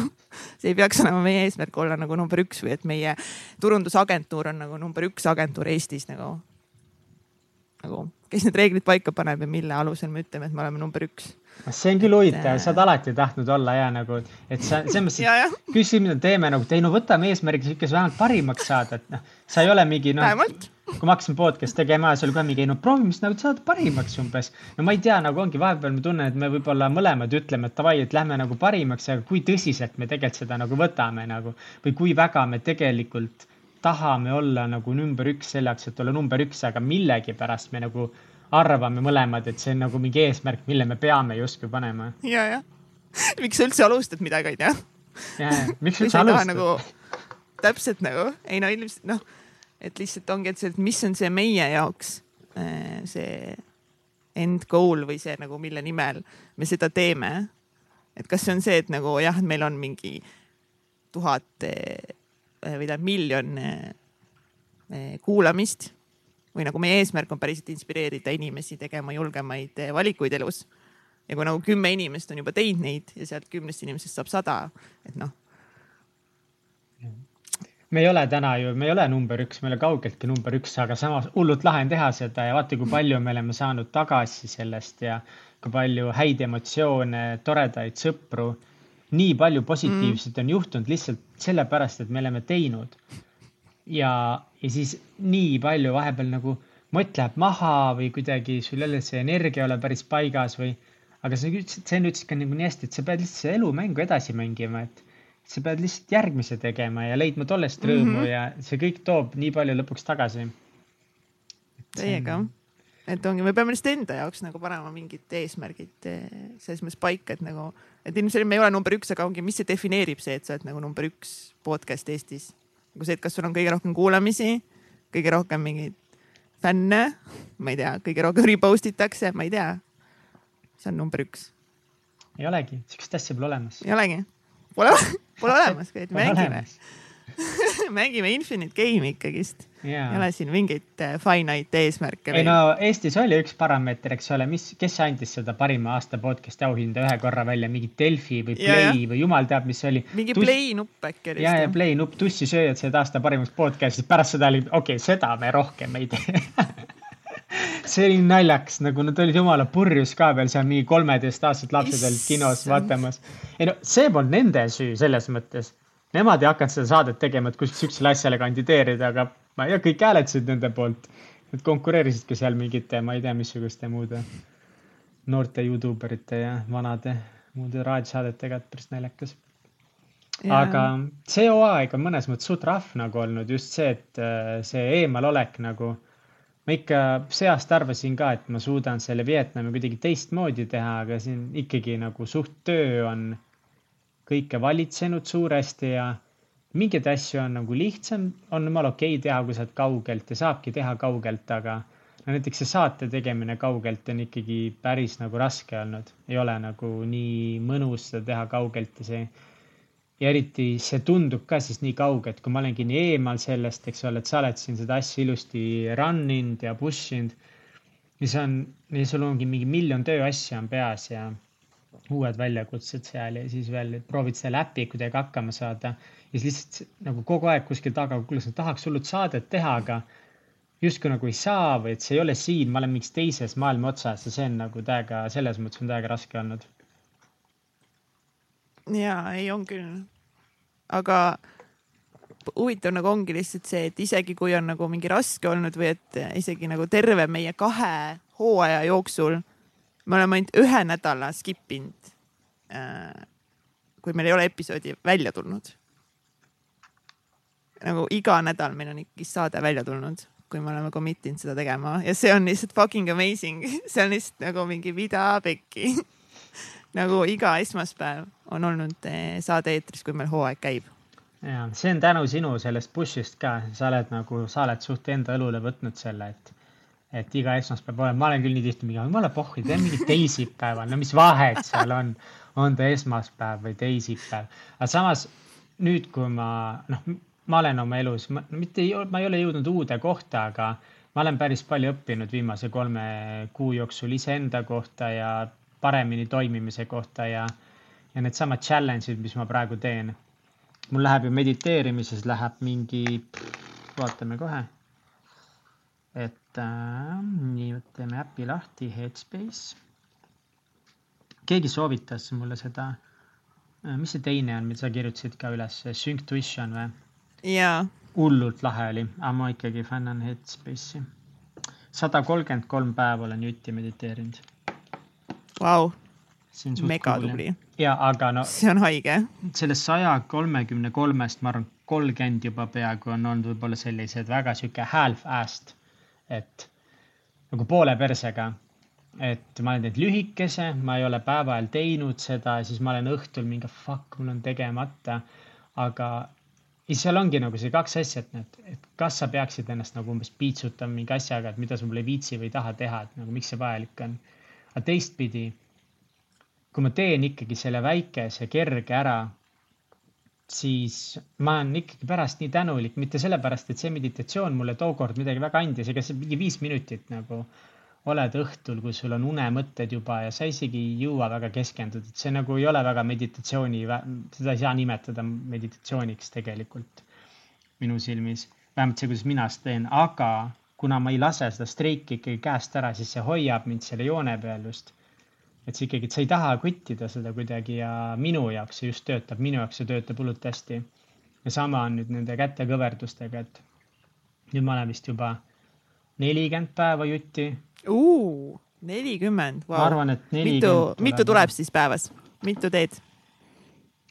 see ei peaks olema meie eesmärk olla nagu number üks või et meie turundusagentuur on nagu number üks agentuur Eestis nagu nagu, kes need reeglid paika paneb ja mille alusel me ütleme, et me oleme number üks. see on küll huvitav, sa oled alati tahtnud olla ja nagu, et sa selles mõttes mida teeme nagu, et ei no võtame eesmärgiks ikka vähemalt parimaks saada, et noh, sa ei ole mingi noh. kui ma hakkasin podcast tegema, oli ka mingi, no proovime siis nagu saada parimaks umbes. no ma ei tea, nagu ongi vahepeal ma tunnen, et me võib-olla mõlemad ütleme, et davai, et lähme nagu parimaks, aga kui tõsiselt me tegelikult seda nagu võtame nagu või kui väga me tegelikult tahame olla nagu number üks selleks, et olla number üks, aga millegipärast me nagu arvame mõlemad, et see on nagu mingi eesmärk, mille me peame justkui panema. ja, jah. miks sa üldse alustad midagi, onju? ja, ja, miks üldse alustad? Nagu, täpselt nagu, ei no ilmselt noh, et lihtsalt ongi, et see, et mis on see meie jaoks äh, see end goal või see nagu, mille nimel me seda teeme. et kas see on see, et nagu jah, et meil on mingi tuhat Eh, või tähendab miljon eh, eh, kuulamist või nagu meie eesmärk on päriselt inspireerida inimesi tegema julgemaid valikuid elus. ja kui nagu kümme inimest on juba teinud neid ja sealt kümnest inimesest saab sada, et noh. me ei ole täna ju, me ei ole number üks, me ei ole kaugeltki number üks, aga samas hullult lahe on teha seda ja vaata, kui palju me oleme saanud tagasi sellest ja kui palju häid emotsioone, toredaid sõpru. Nii palju positiivset mm. on juhtunud lihtsalt sellepärast, et me oleme teinud. ja, ja siis nii palju vahepeal nagu mott läheb maha või kuidagi sul jälle see energia ei ole päris paigas või. aga sa ütlesid, sa enne ütlesid ka nagu nii hästi, et sa pead lihtsalt elumängu edasi mängima, et sa pead lihtsalt järgmise tegema ja leidma tollest rõõmu mm -hmm. ja see kõik toob nii palju lõpuks tagasi. Teiega, et ongi, me peame lihtsalt enda jaoks nagu panema mingid eesmärgid eh, selles mõttes paika, et nagu, et ilmselgelt me ei ole number üks, aga ongi, mis see defineerib see, et sa oled nagu number üks podcast Eestis. nagu see, et kas sul on kõige rohkem kuulamisi, kõige rohkem mingeid fänne, ma ei tea, kõige rohkem repost itakse, ma ei tea. see on number üks. ei olegi, sihukest asja pole olemas. ei olegi Pole, pole olemas, et mängime mängime Infinite Game'i ikkagist yeah.. ei ole siin mingeid äh, finite eesmärke. ei no Eestis oli üks parameeter, eks ole, mis, kes andis seda parima aasta podcast'i auhinda ühe korra välja, mingi Delfi või Play ja, ja. või jumal teab, mis oli. mingi Tuss... Play nupp äkki oli. ja, ja Play nupp, tussisööjad said aasta parimaks podcast'ist, pärast seda oli, okei okay,, seda me rohkem ei tee see oli naljakas, nagu nad olid jumala purjus ka veel seal mingi kolmeteistaastased lapsed olid kinos vaatamas. ei no see polnud nende süü selles mõttes. Nemad ei hakanud seda saadet tegema, et kuskil siuksele asjale kandideerida, aga ma tea, kõik hääletasid nende poolt. Nad konkureerisidki seal mingite, ma ei tea, missuguste muude noorte Youtube erite ja vanade muude raadiosaadetega, et päris naljakas. aga see hooaeg on mõnes mõttes suht rahv nagu olnud just see, et äh, see eemalolek nagu ma ikka see aasta arvasin ka, et ma suudan selle Vietnami kuidagi teistmoodi teha, aga siin ikkagi nagu suht töö on kõike valitsenud suuresti ja mingeid asju on nagu lihtsam, on jumala okei okay teha, kui sa oled kaugelt ja saabki teha kaugelt, aga no näiteks see saate tegemine kaugelt on ikkagi päris nagu raske olnud, ei ole nagu nii mõnus seda teha kaugelt ja see ja eriti see tundub ka siis nii kauge, et kui ma olengi nii eemal sellest, eks ole, et sa oled siin seda asja ilusti run inud ja push inud. ja see on, ja sul ongi mingi miljon tööasja on peas ja uued väljakutsed seal ja siis veel proovid selle äpi kuidagi hakkama saada. ja siis lihtsalt nagu kogu aeg kuskil taga, kuule, sa tahaks hullult saadet teha, aga justkui nagu ei saa või et see ei ole siin, ma olen mingis teises maailma otsas ja see on nagu täiega, selles mõttes on täiega raske olnud ja ei on küll. aga huvitav nagu ongi lihtsalt see, et isegi kui on nagu mingi raske olnud või et isegi nagu terve meie kahe hooaja jooksul me oleme ainult ühe nädala skip inud äh,. kui meil ei ole episoodi välja tulnud. nagu iga nädal meil on ikkagi saade välja tulnud, kui me oleme commit inud seda tegema ja see on lihtsalt fucking amazing see on lihtsalt nagu mingi mida pekki nagu iga esmaspäev on olnud eh, saade eetris, kui meil hooaeg käib. ja see on tänu sinu sellest push'ist ka, sa oled nagu, sa oled suht enda õlule võtnud selle, et, et iga esmaspäev olema, ma olen küll nii tihti mingi, jumala pohhu, tee mingi teisipäeval, no mis vahet seal on, on ta esmaspäev või teisipäev. aga samas nüüd, kui ma noh, ma olen oma elus, mitte, ma ei ole jõudnud uude kohta, aga ma olen päris palju õppinud viimase kolme kuu jooksul iseenda kohta ja paremini toimimise kohta ja, ja needsamad challenge'id, mis ma praegu teen. mul läheb ju mediteerimises läheb mingi, vaatame kohe. Et äh, nii, teeme äpi lahti, Headspace. keegi soovitas mulle seda, äh, mis see teine on, mida sa kirjutasid ka üles, Synctuition või? jaa. hullult lahe oli, aga ma ikkagi fännan Headspace'i. sada kolmkümmend kolm päeva olen jutti mediteerinud Vau, mega tubli. ja aga no. see on haige. sellest saja kolmekümne kolmest, ma arvan, kolmkümmend juba peaaegu on olnud võib-olla sellised väga sihuke half-assed, et nagu poole persega. et ma olen teinud lühikese, ma ei ole päeva ajal teinud seda, siis ma olen õhtul mingi fuck, mul on tegemata. aga ja seal ongi nagu see kaks asja, et need, et kas sa peaksid ennast nagu umbes piitsutama mingi asjaga, et mida sa võib-olla ei viitsi või ei taha teha, et nagu miks see vajalik on aga teistpidi, kui ma teen ikkagi selle väikese kerge ära, siis ma olen ikkagi pärast nii tänulik, mitte sellepärast, et see meditatsioon mulle tookord midagi väga andis, ega see mingi viis minutit nagu oled õhtul, kui sul on unemõtted juba ja sa isegi ei jõua väga keskenduda, et see nagu ei ole väga meditatsiooni, seda ei saa nimetada meditatsiooniks tegelikult. minu silmis, vähemalt see, kuidas mina seda teen, aga kuna ma ei lase seda streiki ikkagi käest ära, siis see hoiab mind selle joone peal just. Et see ikkagi, et sa ei taha kuttida seda kuidagi ja minu jaoks see just töötab, minu jaoks see töötab hullult hästi. ja sama on nüüd nende kätekõverdustega, et nüüd ma olen vist juba nelikümmend päeva jutti. nelikümmend, ma arvan, et nelikümmend. mitu, mitu tuleb siis päevas, mitu teed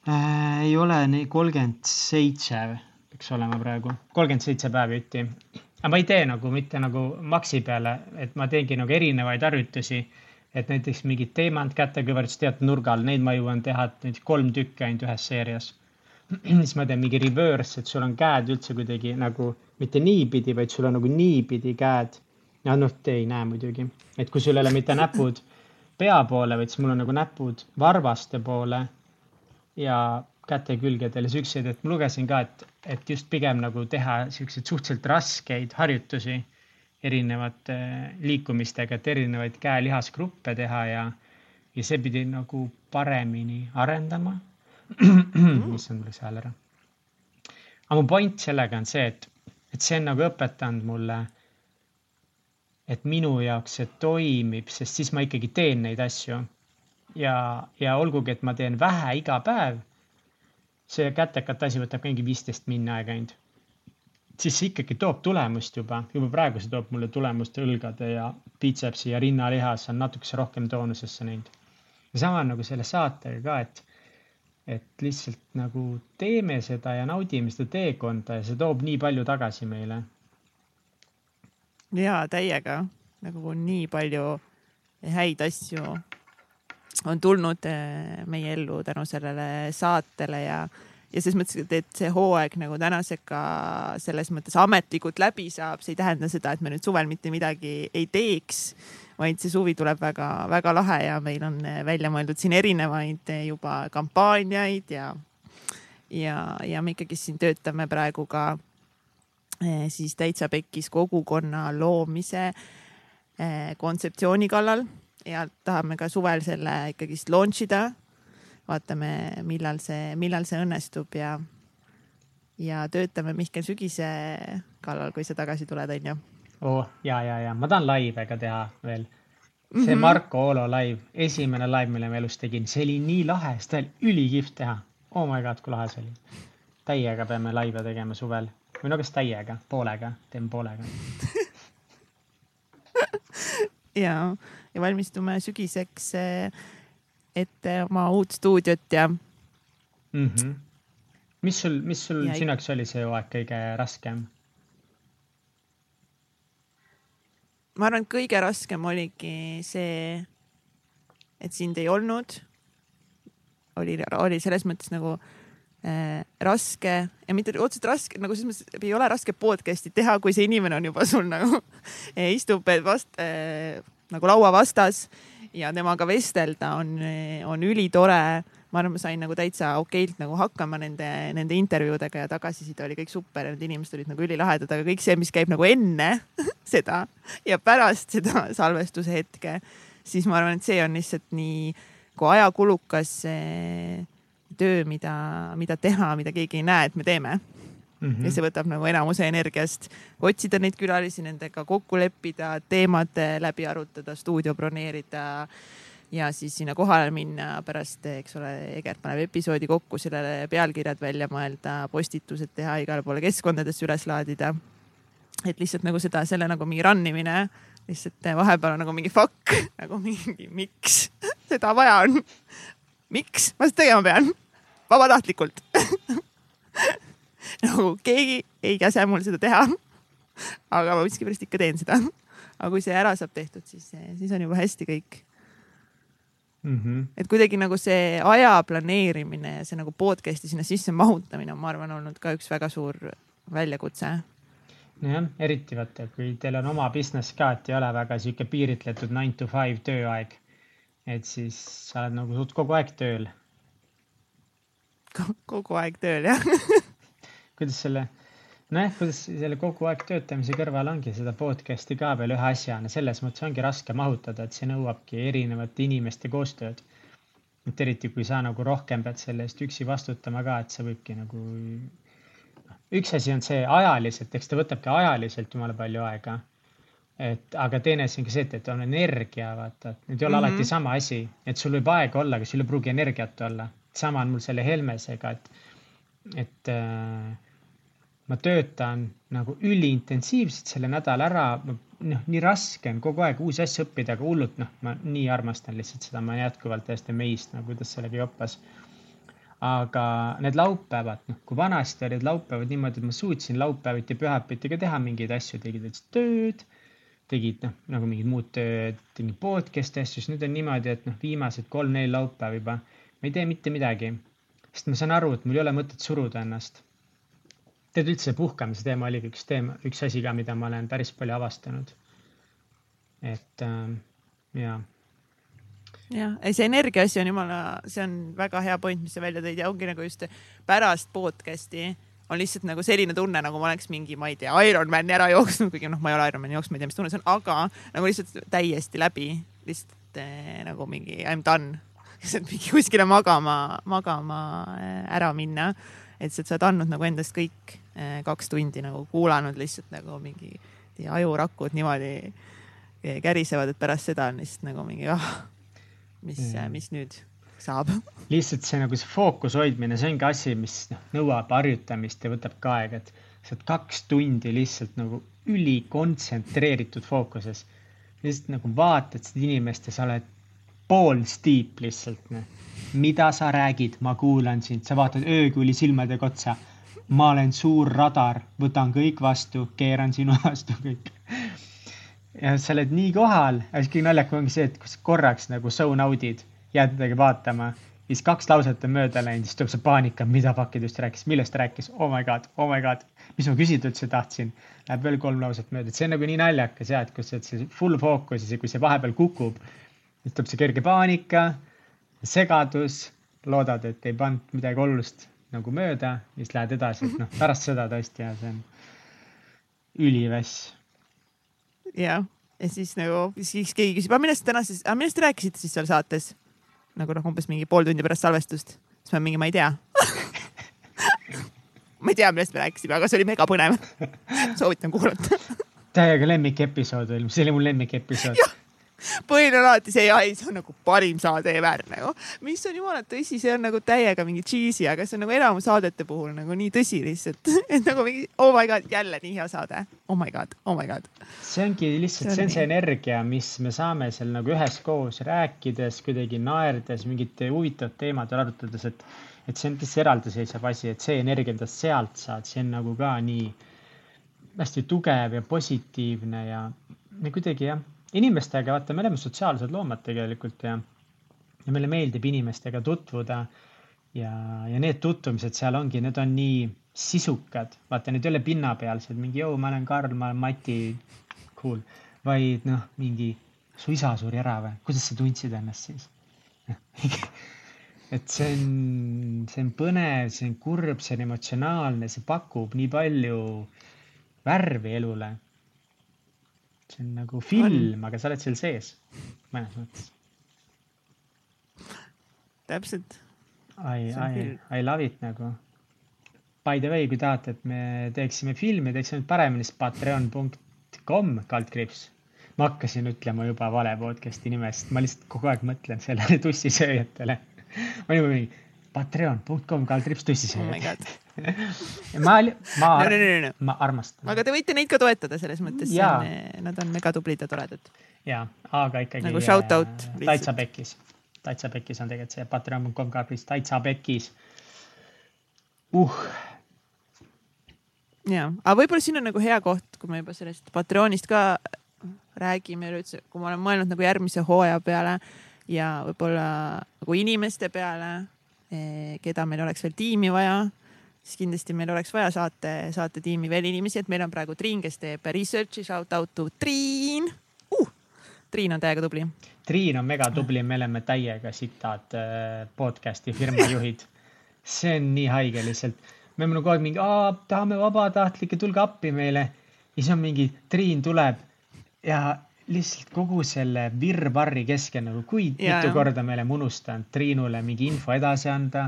äh,? ei ole nii kolmkümmend seitse peaks olema praegu, kolmkümmend seitse päeva jutti. aga ma ei tee nagu mitte nagu maksi peale, et ma teengi nagu erinevaid harjutusi. Et näiteks mingid teemant kätekõverdused teatud nurgal, neid ma jõuan teha näiteks kolm tükki ainult ühes seerias. Siis ma teen mingi reverse, et sul on käed üldse kuidagi nagu mitte niipidi, vaid sul on nagu niipidi käed. ja noh, te ei näe muidugi, et kui sul ei ole mitte näpud pea poole, vaid siis mul on nagu näpud varvaste poole ja käte külgedel. Ja siukseid, et ma lugesin ka, et, et just pigem nagu teha siukseid suhteliselt raskeid harjutusi erinevate liikumistega, et erinevaid käelihasgruppe teha ja, ja see pidi nagu paremini arendama issand, mul läks hääl ära. aga mu point sellega on see, et, et see on nagu õpetanud mulle, et minu jaoks see toimib, sest siis ma ikkagi teen neid asju. ja, ja olgugi, et ma teen vähe iga päev, see kätekate asi võtab mingi viisteist minna aega ainult. Siis see ikkagi toob tulemust juba, juba praegu see toob mulle tulemust õlgade ja biitsepsi ja rinnalihas on natukese rohkem toonusesse läinud. ja sama on nagu selle saatega ka, et et lihtsalt nagu teeme seda ja naudime seda teekonda ja see toob nii palju tagasi meile. ja täiega nagu nii palju häid asju on tulnud eh, meie ellu tänu sellele saatele ja, ja selles mõttes, et see hooaeg nagu tänasega selles mõttes ametlikult läbi saab, see ei tähenda seda, et me nüüd suvel mitte midagi ei teeks vaid see suvi tuleb väga-väga lahe ja meil on eh, välja mõeldud siin erinevaid eh, juba kampaaniaid ja, ja, ja me ikkagi siin töötame praegu ka eh, siis täitsa pekkis kogukonna loomise kontseptsiooni kallal ja tahame ka suvel selle ikkagist launch ida. Vaatame, millal see, millal see õnnestub ja, ja töötame Mihkel Sügise kallal, kui sa tagasi tuled, onju oh ja, ja, ja ma tahan laive ka teha veel. see mm -hmm. Marko Oolo live, esimene live, mille ma elus tegin, see oli nii lahe, seda oli ülikihvt teha. Oh my god, kui lahe see oli. täiega peame laive tegema suvel või no kas täiega, poolega, teeme poolega ja, ja valmistume sügiseks ette oma uut stuudiot ja mm. -hmm. mis sul, mis sul ja... sinu jaoks oli see hooaeg kõige raskem? ma arvan, et kõige raskem oligi see, et sind ei olnud. oli, oli selles mõttes nagu äh, raske ja mitte otseselt raske, nagu selles mõttes ei ole raske podcast'i teha, kui see inimene on juba sul nagu istub vast äh, nagu laua vastas ja temaga vestelda on, on ülitore. Ma arvan, ma sain nagu täitsa okeilt nagu hakkama nende, nende intervjuudega ja tagasiside oli kõik super ja need inimesed olid nagu ülilahedad, aga kõik see, mis käib nagu enne seda ja pärast seda salvestuse hetke, siis ma arvan, et see on lihtsalt nii kui ajakulukas töö, mida, mida teha, mida keegi ei näe, et me teeme Mm -hmm. ja see võtab nagu enamuse energiast, otsida neid külalisi, nendega kokku leppida, teemad läbi arutada, stuudio broneerida ja siis sinna kohale minna pärast, eks ole, Egert paneb episoodi kokku, sellele pealkirjad välja mõelda, postitused teha, igale poole keskkondadesse üles laadida. et lihtsalt nagu seda, selle nagu mingi run imine, lihtsalt vahepeal on nagu mingi fuck, nagu mingi miks seda vaja on. miks ma seda tegema pean? vabatahtlikult nagu keegi ei käse mul seda teha. aga ma miskipärast ikka teen seda. aga kui see ära saab tehtud, siis, siis on juba hästi kõik mm. -hmm. et kuidagi nagu see aja planeerimine ja see nagu podcast'i sinna sisse mahutamine on, ma arvan, olnud ka üks väga suur väljakutse. nojah, eriti vaata, kui teil on oma business ka, et ei ole väga sihuke piiritletud nine to five tööaeg. et siis sa oled nagu suht kogu aeg tööl. kogu aeg tööl, jah kuidas selle nojah, kuidas selle kogu aeg töötamise kõrval ongi seda podcast'i ka veel ühe asjana, selles mõttes ongi raske mahutada, et see nõuabki erinevate inimeste koostööd. et eriti, kui sa nagu rohkem pead selle eest üksi vastutama ka, et see võibki nagu noh, üks asi on see ajaliselt, eks ta võtabki ajaliselt jumala palju aega. et aga teine asi on ka see, et, et on energia, vaata, et need ei ole mm -hmm. alati sama asi, et sul võib aega olla, aga sul ei pruugi energiat olla. sama on mul selle Helmesega, et, et äh, ma töötan nagu üliintensiivselt selle nädala ära, noh, nii raske on kogu aeg uusi asju õppida, aga hullult, noh, ma nii armastan lihtsalt seda, ma olen jätkuvalt täiesti amazed nagu, kuidas sellega joppas aga need laupäevad, noh, kui vanasti olid laupäevad niimoodi, et ma suutsin laupäeviti, pühapäeviti ka teha mingeid asju, tegid tööd, tegid noh, nagu mingid muud tööd, tegid podcast'i asju, siis nüüd on niimoodi, et noh, viimased kolm-neli laupäeva juba ma ei tee mitte midagi, sest ma saan aru, et mul ei ole mõtet suruda ennast. Tead üldse puhkamise teema oligi üks teema, üks asi ka, mida ma olen päris palju avastanud. et äh, jaa jah, ei see energia asi on jumala, see on väga hea point, mis sa välja tõid ja ongi nagu just pärast podcast'i on lihtsalt nagu selline tunne, nagu ma oleks mingi, ma ei tea, Ironmani ära jooksnud, kuigi noh, ma ei ole Ironmani jooksnud, ma ei tea, mis tunne see on, aga nagu lihtsalt täiesti läbi, lihtsalt eh, nagu mingi I m done, lihtsalt mingi kuskile magama, magama eh, ära minna. et sa oled andnud nagu endast kõik kaks tundi nagu kuulanud lihtsalt nagu mingi ajurakud niimoodi eh, kärisevad, et pärast seda on lihtsalt nagu mingi ah mis mm., mis nüüd saab? lihtsalt see nagu see fookuse hoidmine, see ongi asi, mis noh, nõuab harjutamist ja võtab ka aega, et sa oled kaks tundi lihtsalt nagu ülikontsentreeritud fookuses. lihtsalt nagu vaatad seda inimest ja sa oled pool stiip lihtsalt, noh. mida sa räägid, ma kuulan sind, sa vaatad öökuli silmadega otsa. Ma olen suur radar, võtan kõik vastu, keeran sinu vastu kõik. Ja sa oled nii kohal, aga siis kõige naljakam ongi see, et kui sa korraks nagu zone out'id, jääd midagi vaatama, siis kaks lauset on mööda läinud, siis tuleb see paanika, mida ta just rääkis, millest ta rääkis, oh my god, oh my god, mis ma küsida üldse tahtsin. Läheb veel kolm lauset mööda, et see on nagu nii naljakas ja et kus sa oled see full fookuses ja kui see vahepeal kukub, siis tuleb see kerge paanika, segadus, loodad, et ei pannud midagi olulist nagu mööda, siis lähed edasi, et noh, pärast seda tõesti ja see on üliväss jah, ja siis nagu, siis keegi küsib, aga millest täna siis, aga millest te rääkisite siis seal saates? nagu noh, umbes mingi pool tundi pärast salvestust. siis ma mingi, ma ei tea. Ma ei tea, millest me rääkisime, aga see oli megapõnev soovitan kuulata. Täiega lemmikepisood oli, see oli mu lemmikepisood põhiline on alati see, ai, see on nagu parim saade ever nagu, mis on jumala tõsi, see on nagu täiega mingi cheesy, aga see on nagu enamus saadete puhul nagu nii tõsi lihtsalt, et nagu mingi oh my god, jälle nii hea saade. Oh my god, oh my god. see ongi lihtsalt, see on see energia, mis me saame seal nagu üheskoos rääkides, kuidagi naerdes, mingite huvitavate teemade arutades, et, et see on lihtsalt eraldiseisev asi, et see energia, mida sealt saad, see on nagu ka nii hästi tugev ja positiivne ja, ja kuidagi jah inimestega, vaata, me oleme sotsiaalsed loomad tegelikult ja, ja meile meeldib inimestega tutvuda. ja, ja need tutvumised seal ongi, need on nii sisukad, vaata, need ei ole pinnapealsed, mingi joo, ma olen Karl, ma olen Mati, cool, vaid noh, mingi su isa suri ära või, kuidas sa tundsid ennast siis? Et see on, see on põnev, see on kurb, see on emotsionaalne, see pakub nii palju värvi elule see on nagu film, aga sa oled seal sees mõnes mõttes. täpselt. I, I, I love it nagu. By the way, kui tahate, et me teeksime filmi, teeksime paremini, siis patreon.com kaldkriips. ma hakkasin ütlema juba vale podcast'i nime, sest ma lihtsalt kogu aeg mõtlen sellele tussisööjatele. ma olin mingi patreon.com kaldkriips tussisööjad oh ma, ma no,, no, no, no. ma armastan. aga te võite neid ka toetada selles mõttes, nad on mega tublid ja toredad. ja, aga ikkagi. nagu shout out. täitsa pekkis, täitsa pekkis on tegelikult see patreon.com kaardis täitsa pekkis uh. ja, aga võib-olla siin on nagu hea koht, kui me juba sellest Patreonist ka räägime üleüldse, kui ma olen mõelnud nagu järgmise hooaja peale ja võib-olla nagu inimeste peale, eh, keda meil oleks veel tiimi vaja siis kindlasti meil oleks vaja saate, saatetiimi veel inimesi, et meil on praegu Triin, kes teeb research'i, shout out to Triin uh!. Triin on täiega tubli. Triin on mega tubli, me oleme täiega sitad äh, podcast'i firma juhid. see on nii haige lihtsalt. me oleme kogu aeg mingi, tahame vabatahtlikke, tulge appi meile. ja siis on mingi, Triin tuleb ja lihtsalt kogu selle virvarri keskel nagu, kui ja, mitu korda me oleme unustanud Triinule mingi info edasi anda.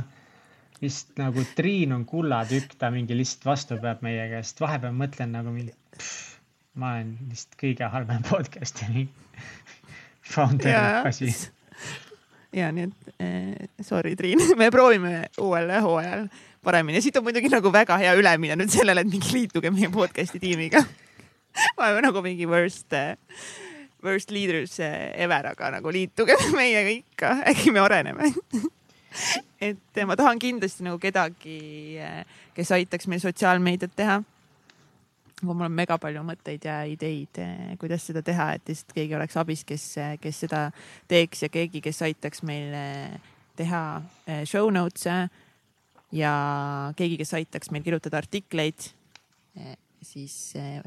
Vist nagu Triin on kullatükk, ta mingi lihtsalt vastu peab meie käest, vahepeal mõtlen nagu mingi, ma olen vist kõige halvem podcast'i founder asi. ja nii et eh, sorry, Triin, me proovime uuel hooajal paremini. siit on muidugi nagu väga hea ülemine nüüd sellele, et mingi liituge meie podcast'i tiimiga. Ma olen nagu mingi worst, eh, worst leaders eh, ever, aga nagu liituge meiega ikka, äkki me areneme et eh, ma tahan kindlasti nagu kedagi, kes aitaks meil sotsiaalmeediat teha. aga mul on mega palju mõtteid ja ideid, kuidas seda teha, et lihtsalt keegi oleks abis, kes, kes seda teeks ja keegi, kes aitaks meil teha show notes'e ja keegi, kes aitaks meil kirjutada artikleid eh, siis eh,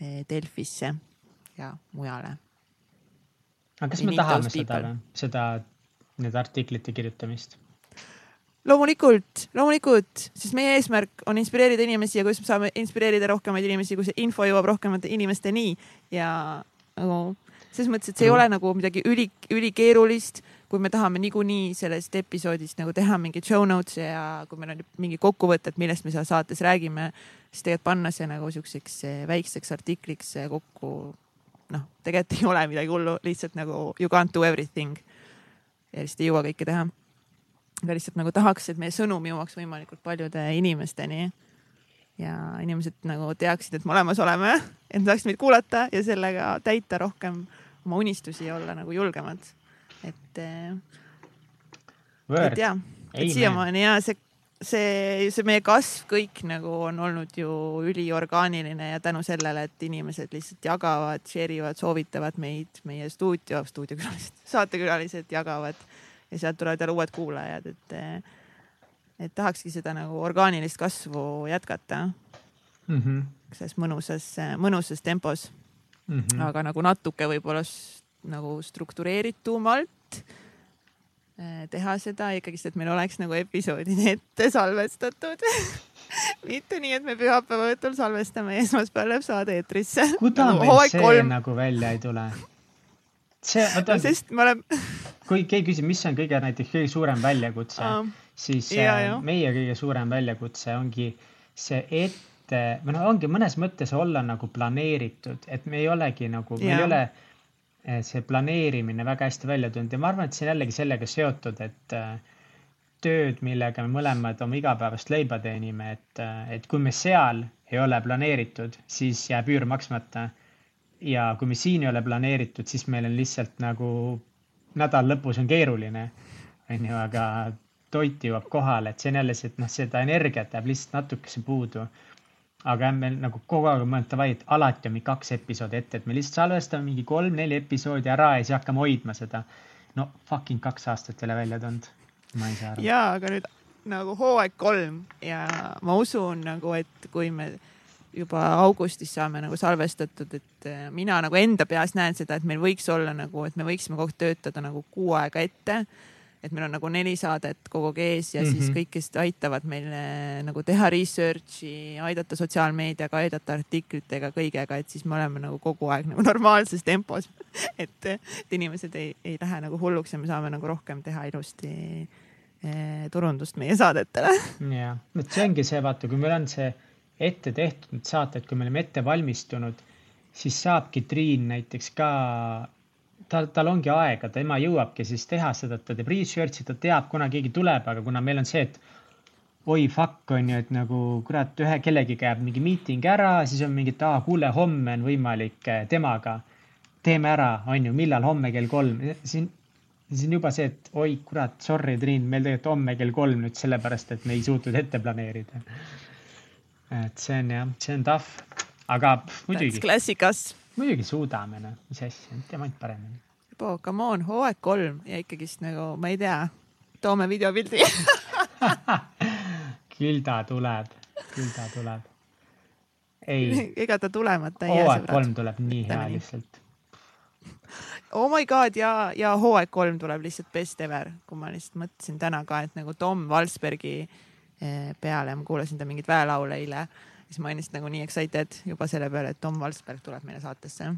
eh, Delfisse ja mujale. aga kas me tahame seda või, seda, need artiklite kirjutamist? loomulikult, loomulikult, sest meie eesmärk on inspireerida inimesi ja kuidas me saame inspireerida rohkemaid inimesi, kui see info jõuab rohkemate inimesteni ja nagu selles mõttes, et see ei ole nagu midagi üli, ülikeerulist kui me tahame niikuinii sellest episoodist nagu teha mingeid show notes'e ja kui meil on mingi kokkuvõte, et millest me seal saates räägime, siis tegelikult panna see nagu siukseks eh, väikseks artikliks eh, kokku. Noh, tegelikult ei ole midagi hullu, lihtsalt nagu you can't do everything. ja lihtsalt ei jõua kõike teha. aga lihtsalt nagu tahaks, et meie sõnum jõuaks võimalikult paljude inimesteni ja inimesed nagu teaksid, et me olemas oleme, et nad saaksid meid kuulata ja sellega täita rohkem oma unistusi ja olla nagu julgemad et, äh, et ja, et siiamaani ja see, see, see meie kasv kõik nagu on olnud ju üliorgaaniline ja tänu sellele, et inimesed lihtsalt jagavad, share ivad, soovitavad meid, meie stuudio, stuudiokülalised, saatekülalised jagavad ja sealt tulevad jälle uued kuulajad, et, et tahakski seda nagu orgaanilist kasvu jätkata mm. -hmm. selles mõnusas, mõnusas tempos mm. -hmm. aga nagu natuke võib-olla nagu struktureeritumalt teha seda ikkagist, et meil oleks nagu episoodid ette salvestatud mitte nii, et me pühapäeva õhtul salvestame ja esmaspäeval läheb saade eetrisse. kuidas nagu, meil see kolm... nagu välja ei tule? see, oota sest me oleme kui keegi küsib, mis on kõige näiteks kõige suurem väljakutse uh,, siis ja, äh, ja. meie kõige suurem väljakutse ongi see ette, või noh, ongi mõnes mõttes olla nagu planeeritud, et me ei olegi nagu, meil ei ole see planeerimine väga hästi välja tulnud ja ma arvan, et see on jällegi sellega seotud, et eh, tööd, millega me mõlemad oma igapäevast leiba teenime, et, eh, et kui me seal ei ole planeeritud, siis jääb üür maksmata. ja kui me siin ei ole planeeritud, siis meil on lihtsalt nagu nädal lõpus on keeruline, onju, aga toit jõuab kohale, et see on jälle see, et noh, seda energiat jääb lihtsalt natukese puudu aga me nagu kogu aeg mõelnud, davai, et alati on mingi kaks episoodi ette, et me lihtsalt salvestame mingi kolm-neli episoodi ära ja siis hakkame hoidma seda. no fucking kaks aastat ei ole välja tulnud. ma ei saa aru. ja, aga nüüd nagu hooaeg kolm ja ma usun nagu, et kui me juba augustis saame nagu salvestatud, et äh, mina nagu enda peas näen seda, et meil võiks olla nagu, et me võiksime kogu aeg töötada nagu kuu aega ette et meil on nagu neli saadet kogu aeg ees ja mm -hmm. siis mhm. kõik, kes aitavad meil nagu teha research'i, aidata sotsiaalmeediaga, aidata artiklitega, kõigega, et siis me oleme nagu kogu aeg nagu normaalses tempos et, et inimesed ei, ei lähe nagu hulluks ja me saame nagu rohkem teha ilusti eh, turundust meie saadetele. jah, et see ongi see, vaata, kui meil on see ette tehtud need saated, kui me oleme ette valmistunud, siis saabki Triin näiteks ka tal, tal ongi aega, tema jõuabki siis teha seda, et ta teeb research'i, ta teab, kuna keegi tuleb, aga kuna meil on see, et oi fuck on ju, et nagu kurat, ühe kellegiga jääb mingi miiting ära, siis on mingi, et aa, kuule, homme on võimalik eh, temaga. teeme ära, on ju, millal homme kell kolm, siin, siis on juba see, et oi kurat, sorry, Triin, meil tegelikult homme kell kolm nüüd sellepärast, et me ei suutnud ette planeerida. et see on jah, see on tough, aga pff, muidugi. klassikas muidugi suudame, noh, mis asja, teeme ainult paremini. Bo, come on, hooaeg kolm ja ikkagist nagu, ma ei tea, toome videopildi küll ta tuleb, küll ta tuleb. ei. ega ta tulemata ei jää. hooaeg kolm tuleb nii hea lihtsalt. Oh my god ja, ja hooaeg kolm tuleb lihtsalt best ever, kui ma lihtsalt mõtlesin täna ka, et nagu Tom Valsbergi eh, peale, ma kuulasin ta mingeid väelaule eile siis ma olin lihtsalt nagu nii excited juba selle peale, et Tom Valsberg tuleb meile saatesse.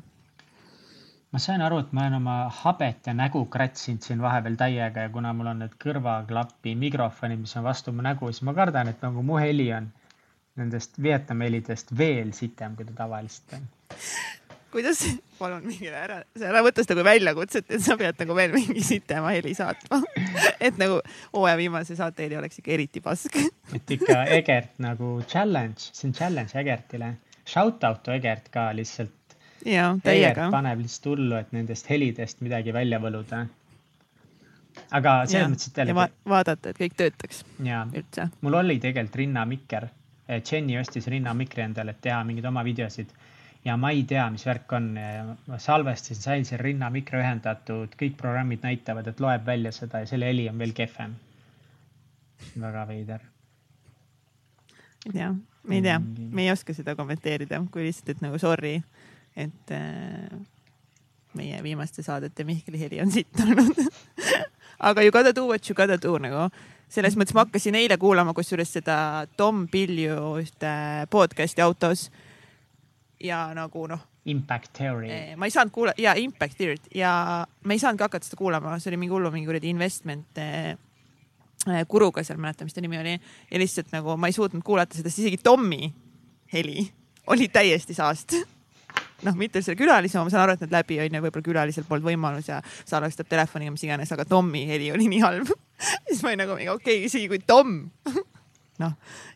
ma sain aru, et ma olen oma habet ja nägu kratsinud siin vahepeal täiega ja kuna mul on need kõrvaklapi mikrofonid, mis on vastu mu nägu, siis ma kardan, et nagu mu heli on nendest Vietnami helidest veel sitem, kui ta tavaliselt on. Kuidas, palun mingile ära, ära võta seda kui väljakutset, et sa pead nagu veel mingi sitema heli saatma et nagu hooaja viimase saate heli oleks ikka eriti pask et ikka Egert nagu challenge, see on challenge Egertile. Shout out Egert ka lihtsalt ja täiega. paneb lihtsalt hullu, et nendest helidest midagi välja võluda. aga selles mõttes, et jällegi va. vaadata, et kõik töötaks ja, üldse. mul oli tegelikult rinnamikker. Jenny ostis rinnamikri endale, et teha mingeid oma videosid ja ma ei tea, mis värk on. ma salvestasin, sain selle rinnamikri ühendatud, kõik programmid näitavad, et loeb välja seda ja selle heli on veel kehvem. väga veider. jah, me ei tea, me ei oska seda kommenteerida, kui lihtsalt, et nagu sorry et äh, meie viimaste saadete Mihkli heli on sitt olnud aga you gotta do what you gotta do nagu selles mõttes ma hakkasin eile kuulama kusjuures seda Tom Pilju ühte podcast'i autos. Ja nagu noh. Impact Theory. Ma ei saanud kuula- ja Impact Theory't ja ma ei saanudki hakata seda kuulama, see oli mingi hullu mingi kuradi investment kuruga seal, mäletan, mis ta nimi oli. ja lihtsalt nagu ma ei suutnud kuulata seda, siis isegi Tommi heli oli täiesti saast noh, mitte selle külalise ma saan aru, et need läbi on ju, võib-olla külalisel polnud võimalus ja salvestab telefoniga, mis iganes, aga Tommi heli oli nii halb siis ma olin nagu mingi okei okay,, isegi kui Tom noh,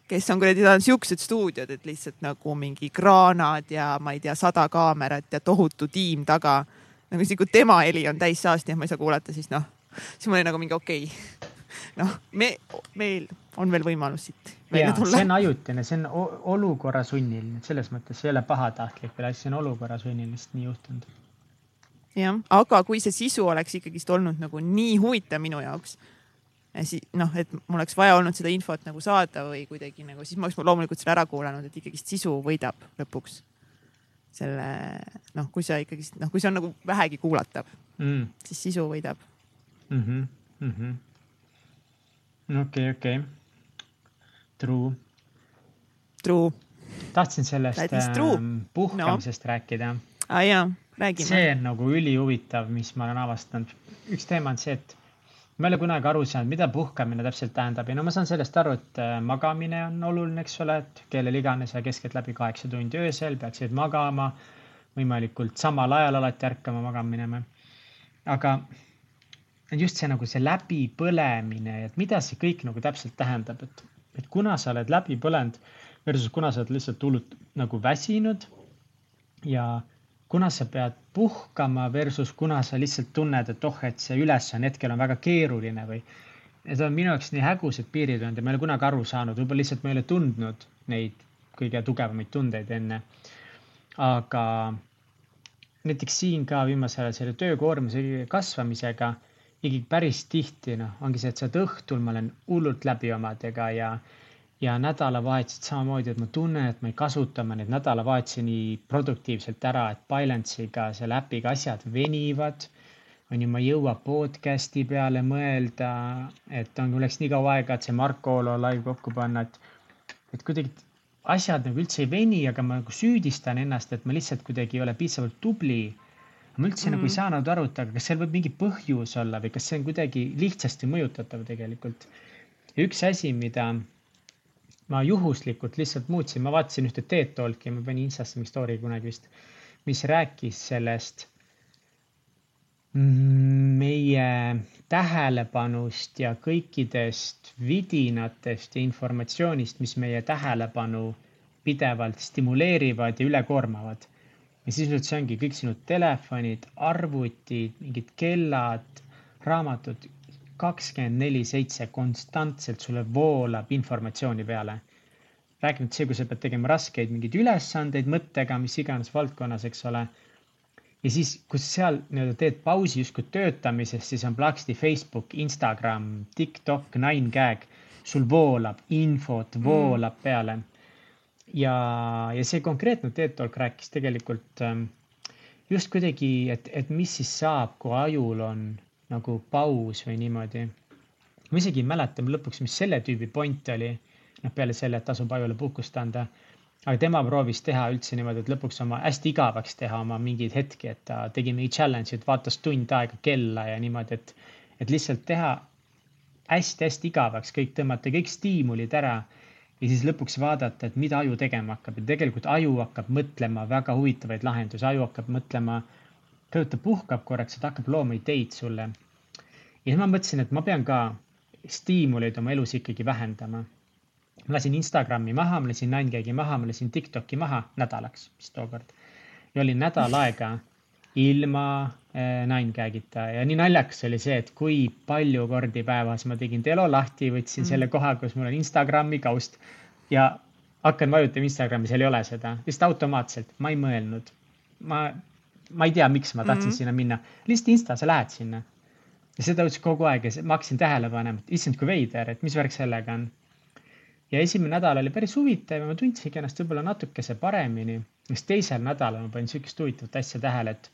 kes on kuradi, tal on siuksed stuudiod, et lihtsalt nagu mingi kraanad ja ma ei tea, sada kaamerat ja tohutu tiim taga. nagu isegi kui tema heli on täis saasti ja ma ei saa kuulata, siis noh, siis ma olin nagu mingi okei okay noh, me, meil on veel võimalus siit välja tulla. see on ajutine, see on olukorra sunniline, selles mõttes see ei ole pahatahtlik see on olukorra sunnilist nii juhtunud. jah, aga kui see sisu oleks ikkagist olnud nagu nii huvitav minu jaoks, siis noh, et mul oleks vaja olnud seda infot nagu saada või kuidagi nagu, siis ma oleks loomulikult selle ära kuulanud, et ikkagist sisu võidab lõpuks selle noh, kui sa ikkagist noh, kui see on nagu vähegi kuulatav mm., siis sisu võidab mm. -hmm. Mm -hmm okei okei. True. True. tahtsin sellest äh, puhkamisest no. rääkida. ah, see on nagu ülihuvitav, mis ma olen avastanud. üks teema on see, et ma ei ole kunagi aru saanud, mida puhkamine täpselt tähendab ja no ma saan sellest aru, et äh, magamine on oluline, eks ole, et kellel iganes ja keskeltläbi kaheksa tundi öösel peaksid magama, võimalikult samal ajal alati ärkama magama minema. aga just see nagu see läbipõlemine, et mida see kõik nagu täpselt tähendab, et, et kuna sa oled läbi põlenud versus kuna sa oled lihtsalt hullult nagu väsinud ja kuna sa pead puhkama versus kuna sa lihtsalt tunned, et oh, et see ülesanne hetkel on väga keeruline või. Need on minu jaoks nii hägusad piirid olnud ja ma ei ole kunagi aru saanud, võib-olla lihtsalt ma ei ole tundnud neid kõige tugevamaid tundeid enne. aga näiteks siin ka viimasel ajal selle töökoormuse kasvamisega ikkagi päris tihti noh, ongi see, et sa oled õhtul, ma olen hullult läbi omadega ja, ja nädalavahetused samamoodi, et ma tunnen, et ma ei kasuta oma neid nädalavahetusi nii produktiivselt ära, et Balance'iga, selle äpiga asjad venivad. on ju, ma ei jõua podcast'i peale mõelda, et on, läks nii kaua aega, et see Marko Olo live kokku panna, et, et kuidagi asjad nagu üldse ei veni, aga ma nagu süüdistan ennast, et ma lihtsalt kuidagi ei ole piisavalt tubli ma üldse mm. nagu ei mm. saanud aru, et aga kas seal võib mingi põhjus olla või kas see on kuidagi lihtsasti mõjutatav tegelikult. ja üks asi, mida ma juhuslikult lihtsalt muutsin, ma vaatasin ühte TED Talki, ma panin Instasse mingi story kunagi vist, mis rääkis sellest meie tähelepanust ja kõikidest vidinatest ja informatsioonist, mis meie tähelepanu pidevalt stimuleerivad ja üle koormavad ja sisuliselt see ongi kõik sinu telefonid, arvutid, mingid kellad, raamatud, kakskümmend neli seitse konstantselt sulle voolab informatsiooni peale. rääkimata see, kui sa pead tegema raskeid mingeid ülesandeid mõttega, mis iganes valdkonnas, eks ole. ja siis, kui sa seal nii-öelda teed pausi justkui töötamisest, siis on plaksti Facebook, Instagram, TikTok, 9gag, sul voolab infot, voolab mm. peale ja, ja see konkreetne TED Talk rääkis tegelikult ähm, just kuidagi, et, et mis siis saab, kui ajul on nagu paus või niimoodi. ma isegi ei mäleta lõpuks, mis selle tüübi point oli, noh peale selle, et tasub ajule puhkust anda. aga tema proovis teha üldse niimoodi, et lõpuks oma hästi igavaks teha oma mingeid hetki, et ta tegi mingi challenge'id, vaatas tund aega kella ja niimoodi, et, et lihtsalt teha hästi-hästi igavaks kõik tõmmata, kõik stiimulid ära ja siis lõpuks vaadata, et mida aju tegema hakkab ja tegelikult aju hakkab mõtlema väga huvitavaid lahendusi, aju hakkab mõtlema, kõigepealt ta puhkab korraks, ta hakkab looma ideid sulle. ja siis ma mõtlesin, et ma pean ka stiimuleid oma elus ikkagi vähendama. ma lasin Instagrami maha, ma lasin Ninegagi maha, ma lasin Tiktoki maha nädalaks, vist tookord. ja olin nädal aega ilma eh, Ninegagita ja nii naljakas oli see, et kui palju kordi päevas ma tegin telo lahti, võtsin mm. selle koha, kus mul on Instagrami kaust ja hakkan vajutama Instagrami, seal ei ole seda, lihtsalt automaatselt, ma ei mõelnud. ma, ma ei tea, miks ma tahtsin mm -hmm. sinna minna, lihtsalt Insta, sa lähed sinna ja seda ütles kogu aeg ja ma hakkasin tähele panema, et issand, kui veider, et mis värk sellega on. ja esimene nädal oli päris huvitav ja ma tundsingi ennast võib-olla natukese paremini, sest teisel nädalal ma panin sihukest huvitavat asja tähele, et,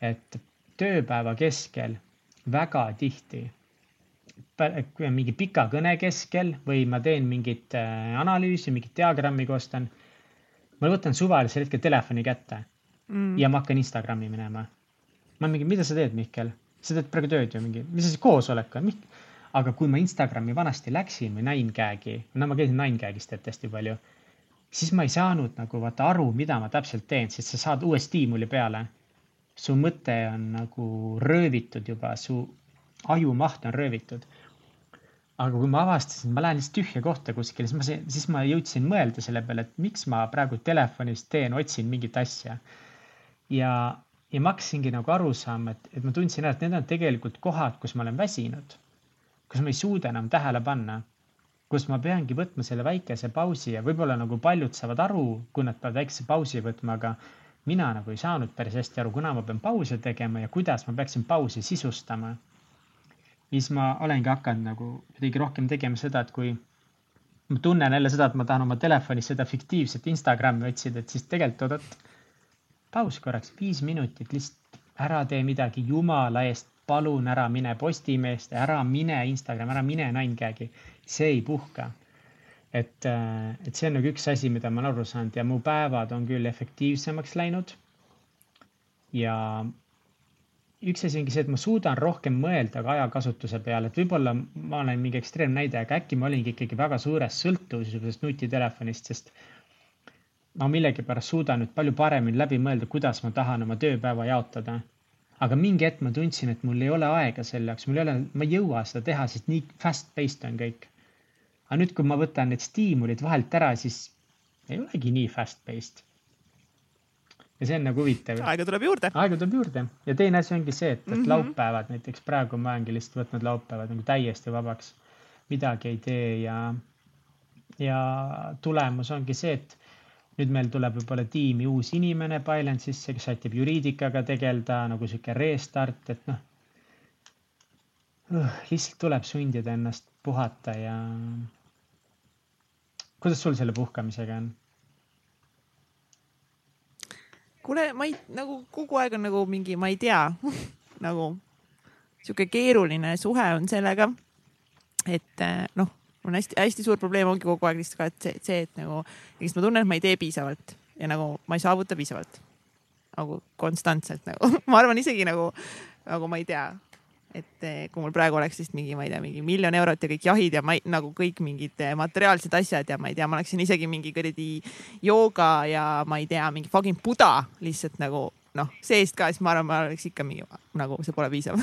et tööpäeva keskel väga tihti, mingi pika kõne keskel või ma teen mingit äh, analüüsi, mingit diagrammi koostan. ma võtan suvalisel hetkel telefoni kätte mm. ja ma hakkan Instagrami minema. ma mingi, mida sa teed, Mihkel? sa teed praegu tööd ju mingi, mis see koosolek on? aga kui ma Instagrami vanasti läksin või Ninegagi, no ma käisin Ninegagis tead hästi palju, siis ma ei saanud nagu vaata aru, mida ma täpselt teen, sest sa saad uue stiimuli peale. su mõte on nagu röövitud juba, su ajumaht on röövitud. aga kui ma avastasin, ma lähen lihtsalt tühja kohta kuskile, siis ma, siis ma jõudsin mõelda selle peale, et miks ma praegu telefonis teen, otsin mingit asja. Ja ja ma hakkasingi nagu aru saama, et, et ma tundsin ära, et need on tegelikult kohad, kus ma olen väsinud, kus ma ei suuda enam tähele panna, kus ma peangi võtma selle väikese pausi ja võib-olla nagu paljud saavad aru, kui nad peavad väikese pausi võtma, aga mina nagu ei saanud päris hästi aru, kuna ma pean pause tegema ja kuidas ma peaksin pausi sisustama. siis ma olengi hakanud nagu kuidagi rohkem tegema seda, et kui ma tunnen jälle seda, et ma tahan oma telefonis seda fiktiivset Instagrami otsida, et siis tegelikult oot-oot paus korraks, viis minutit, lihtsalt ära tee midagi, jumala eest, palun ära mine Postimeeste, ära mine Instagrami, ära mine Ninegagi. see ei puhka. et, äh, et see on nagu üks asi, mida ma olen aru saanud ja mu päevad on küll efektiivsemaks läinud. ja üks asi ongi see, et ma suudan rohkem mõelda ka ajakasutuse peale, et võib-olla ma olen mingi ekstreemnäide, aga äkki ma olingi ikkagi väga suures sõltuvuses nutitelefonist, sest ma millegipärast suudan nüüd palju paremini läbi mõelda, kuidas ma tahan oma tööpäeva jaotada. aga mingi hetk ma tundsin, et mul ei ole aega selle jaoks, mul ei ole, ma ei jõua seda teha, sest nii fast paced on kõik. aga nüüd, kui ma võtan need stiimulid vahelt ära, siis ei olegi nii fast paced. ja see on nagu huvitav. aega tuleb juurde. aega tuleb juurde ja teine asi ongi see, et, et mm -hmm. laupäevad näiteks praegu ma olengi lihtsalt võtnud laupäevad nagu täiesti vabaks. midagi ei tee ja, ja tulemus ongi see, et nüüd meil tuleb võib-olla tiimi uus inimene Bylance'isse, kes aitab juriidikaga tegeleda nagu sihuke restart, et noh uh,. lihtsalt tuleb sundida ennast puhata ja. kuidas sul selle puhkamisega on? kuule, ma ei, nagu kogu aeg on nagu mingi, ma ei tea nagu sihuke keeruline suhe on sellega. et eh, noh mul on hästi-hästi suur probleem ongi kogu aeg lihtsalt ka, et see, see, et nagu, eks ma tunnen, et ma ei tee piisavalt ja nagu ma ei saavuta piisavalt. nagu konstantselt nagu ma arvan isegi nagu, nagu ma ei tea, et eh, kui mul praegu oleks vist mingi, ma ei tea, mingi miljon eurot ja kõik jahid ja ma ei, nagu kõik mingid eh, materiaalsed asjad ja ma ei tea, ma oleksin isegi mingi kuradi jooga ja ma ei tea, mingi fucking buda lihtsalt nagu noh, seest ka, siis ma arvan, ma oleks ikka mingi nagu see pole piisav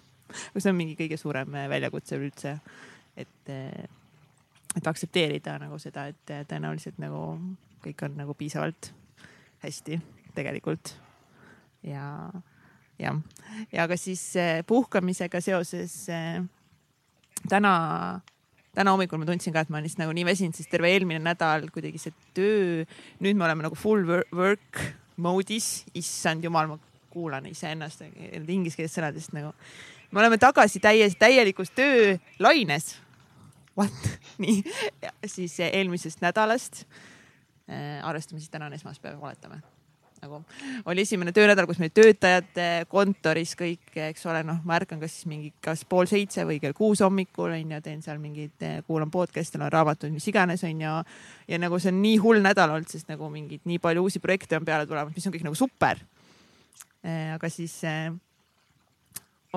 see on mingi kõige suurem eh, väljakutse üldse, et et aktsepteerida nagu seda, et tõenäoliselt nagu kõik on nagu piisavalt hästi tegelikult. ja, jah, ja ka siis eh, puhkamisega seoses eh, täna, täna hommikul ma tundsin ka, et ma olen lihtsalt nagu nii väsinud, sest terve eelmine nädal kuidagi see töö, nüüd me oleme nagu full work mode'is, issand jumal, ma kuulan iseennast inglise keeles sõnadest nagu. me oleme tagasi täies, täielikus töölaines what nii, siis eelmisest nädalast äh,. arvestame siis täna on esmaspäev, oletame. nagu oli esimene töönädal, kus me olid töötajate kontoris kõik, eks ole, noh, ma ärkan kas siis mingi, kas pool seitse või kell kuus hommikul on ju, teen seal mingeid, kuulan podcast'e, loen raamatuid, mis iganes on ju. ja nagu see on nii hull nädal olnud, sest nagu mingid nii palju uusi projekte on peale tulemas, mis on kõik nagu super. Eh, aga siis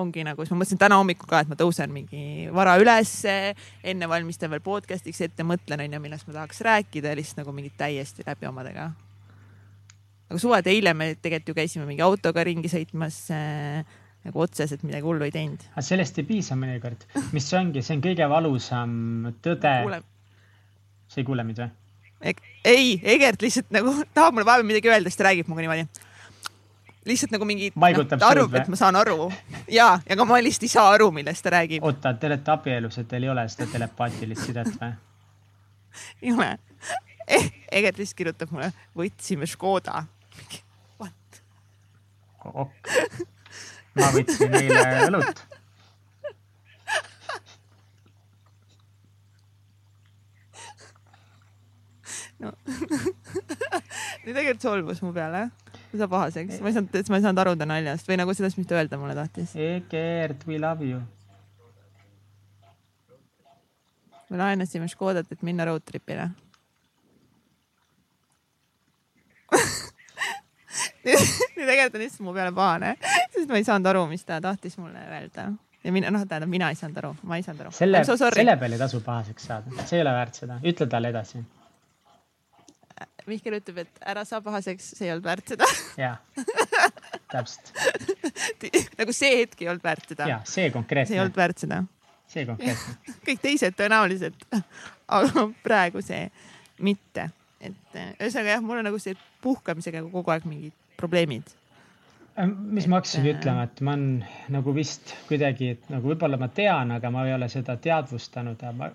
ongi nagu, siis ma mõtlesin täna hommikul ka, et ma tõusen mingi vara ülesse, enne valmistan veel podcast'iks ette, mõtlen onju, millest ma tahaks rääkida ja lihtsalt nagu mingid täiesti läbi omadega aga suvel eile me tegelikult ju käisime mingi autoga ringi sõitmas äh, nagu otseselt midagi hullu ei teinud. aga sellest ei piisa mõnikord, mis ongi, see on kõige valusam tõde. sa ei kuule mind või? ei, Egert lihtsalt nagu tahab mulle vahepeal midagi öelda, siis ta räägib minuga niimoodi. Lihtsalt nagu mingi. vaigutab no, arvab, et ma saan aru ja, aga ma lihtsalt ei saa aru, millest ta räägib. oota, te olete abielus, et teil ei ole seda telepaatilist sidet või? ei ole eh,. Egert lihtsalt kirjutab mulle, võtsime Škoda what? ok, ma võtsin eile õlut. no nüüd tegelikult solvus mu peale, saab pahaseks, ma ei saanud, ma ei saanud aru ta naljast või nagu sellest, mis ta öelda mulle tahtis. Egert, we love you. me laenasime Škodat, et minna road trip'ile nüüd tegelikult on lihtsalt mu peale pahane, sest ma ei saanud aru, mis ta tahtis mulle öelda. ja mina, noh, tähendab, mina ei saanud aru, ma ei saanud aru. selle, selle peale ei tasu pahaseks saada, see ei ole väärt seda, ütle talle edasi. Mihkel ütleb, et ära saa pahaseks, see ei olnud väärt seda. jah, täpselt nagu see hetk ei olnud väärt seda. jah, see konkreetne. see ei olnud väärt seda. see konkreetne. kõik teised tõenäoliselt, aga praegu see mitte, et ühesõnaga jah, mul on nagu see puhkamisega kogu aeg mingid probleemid? Mis ma hakkasingi äh. ütlema, et ma olen nagu vist kuidagi, et nagu võib-olla ma tean, aga ma ei ole seda teadvustanud ja ma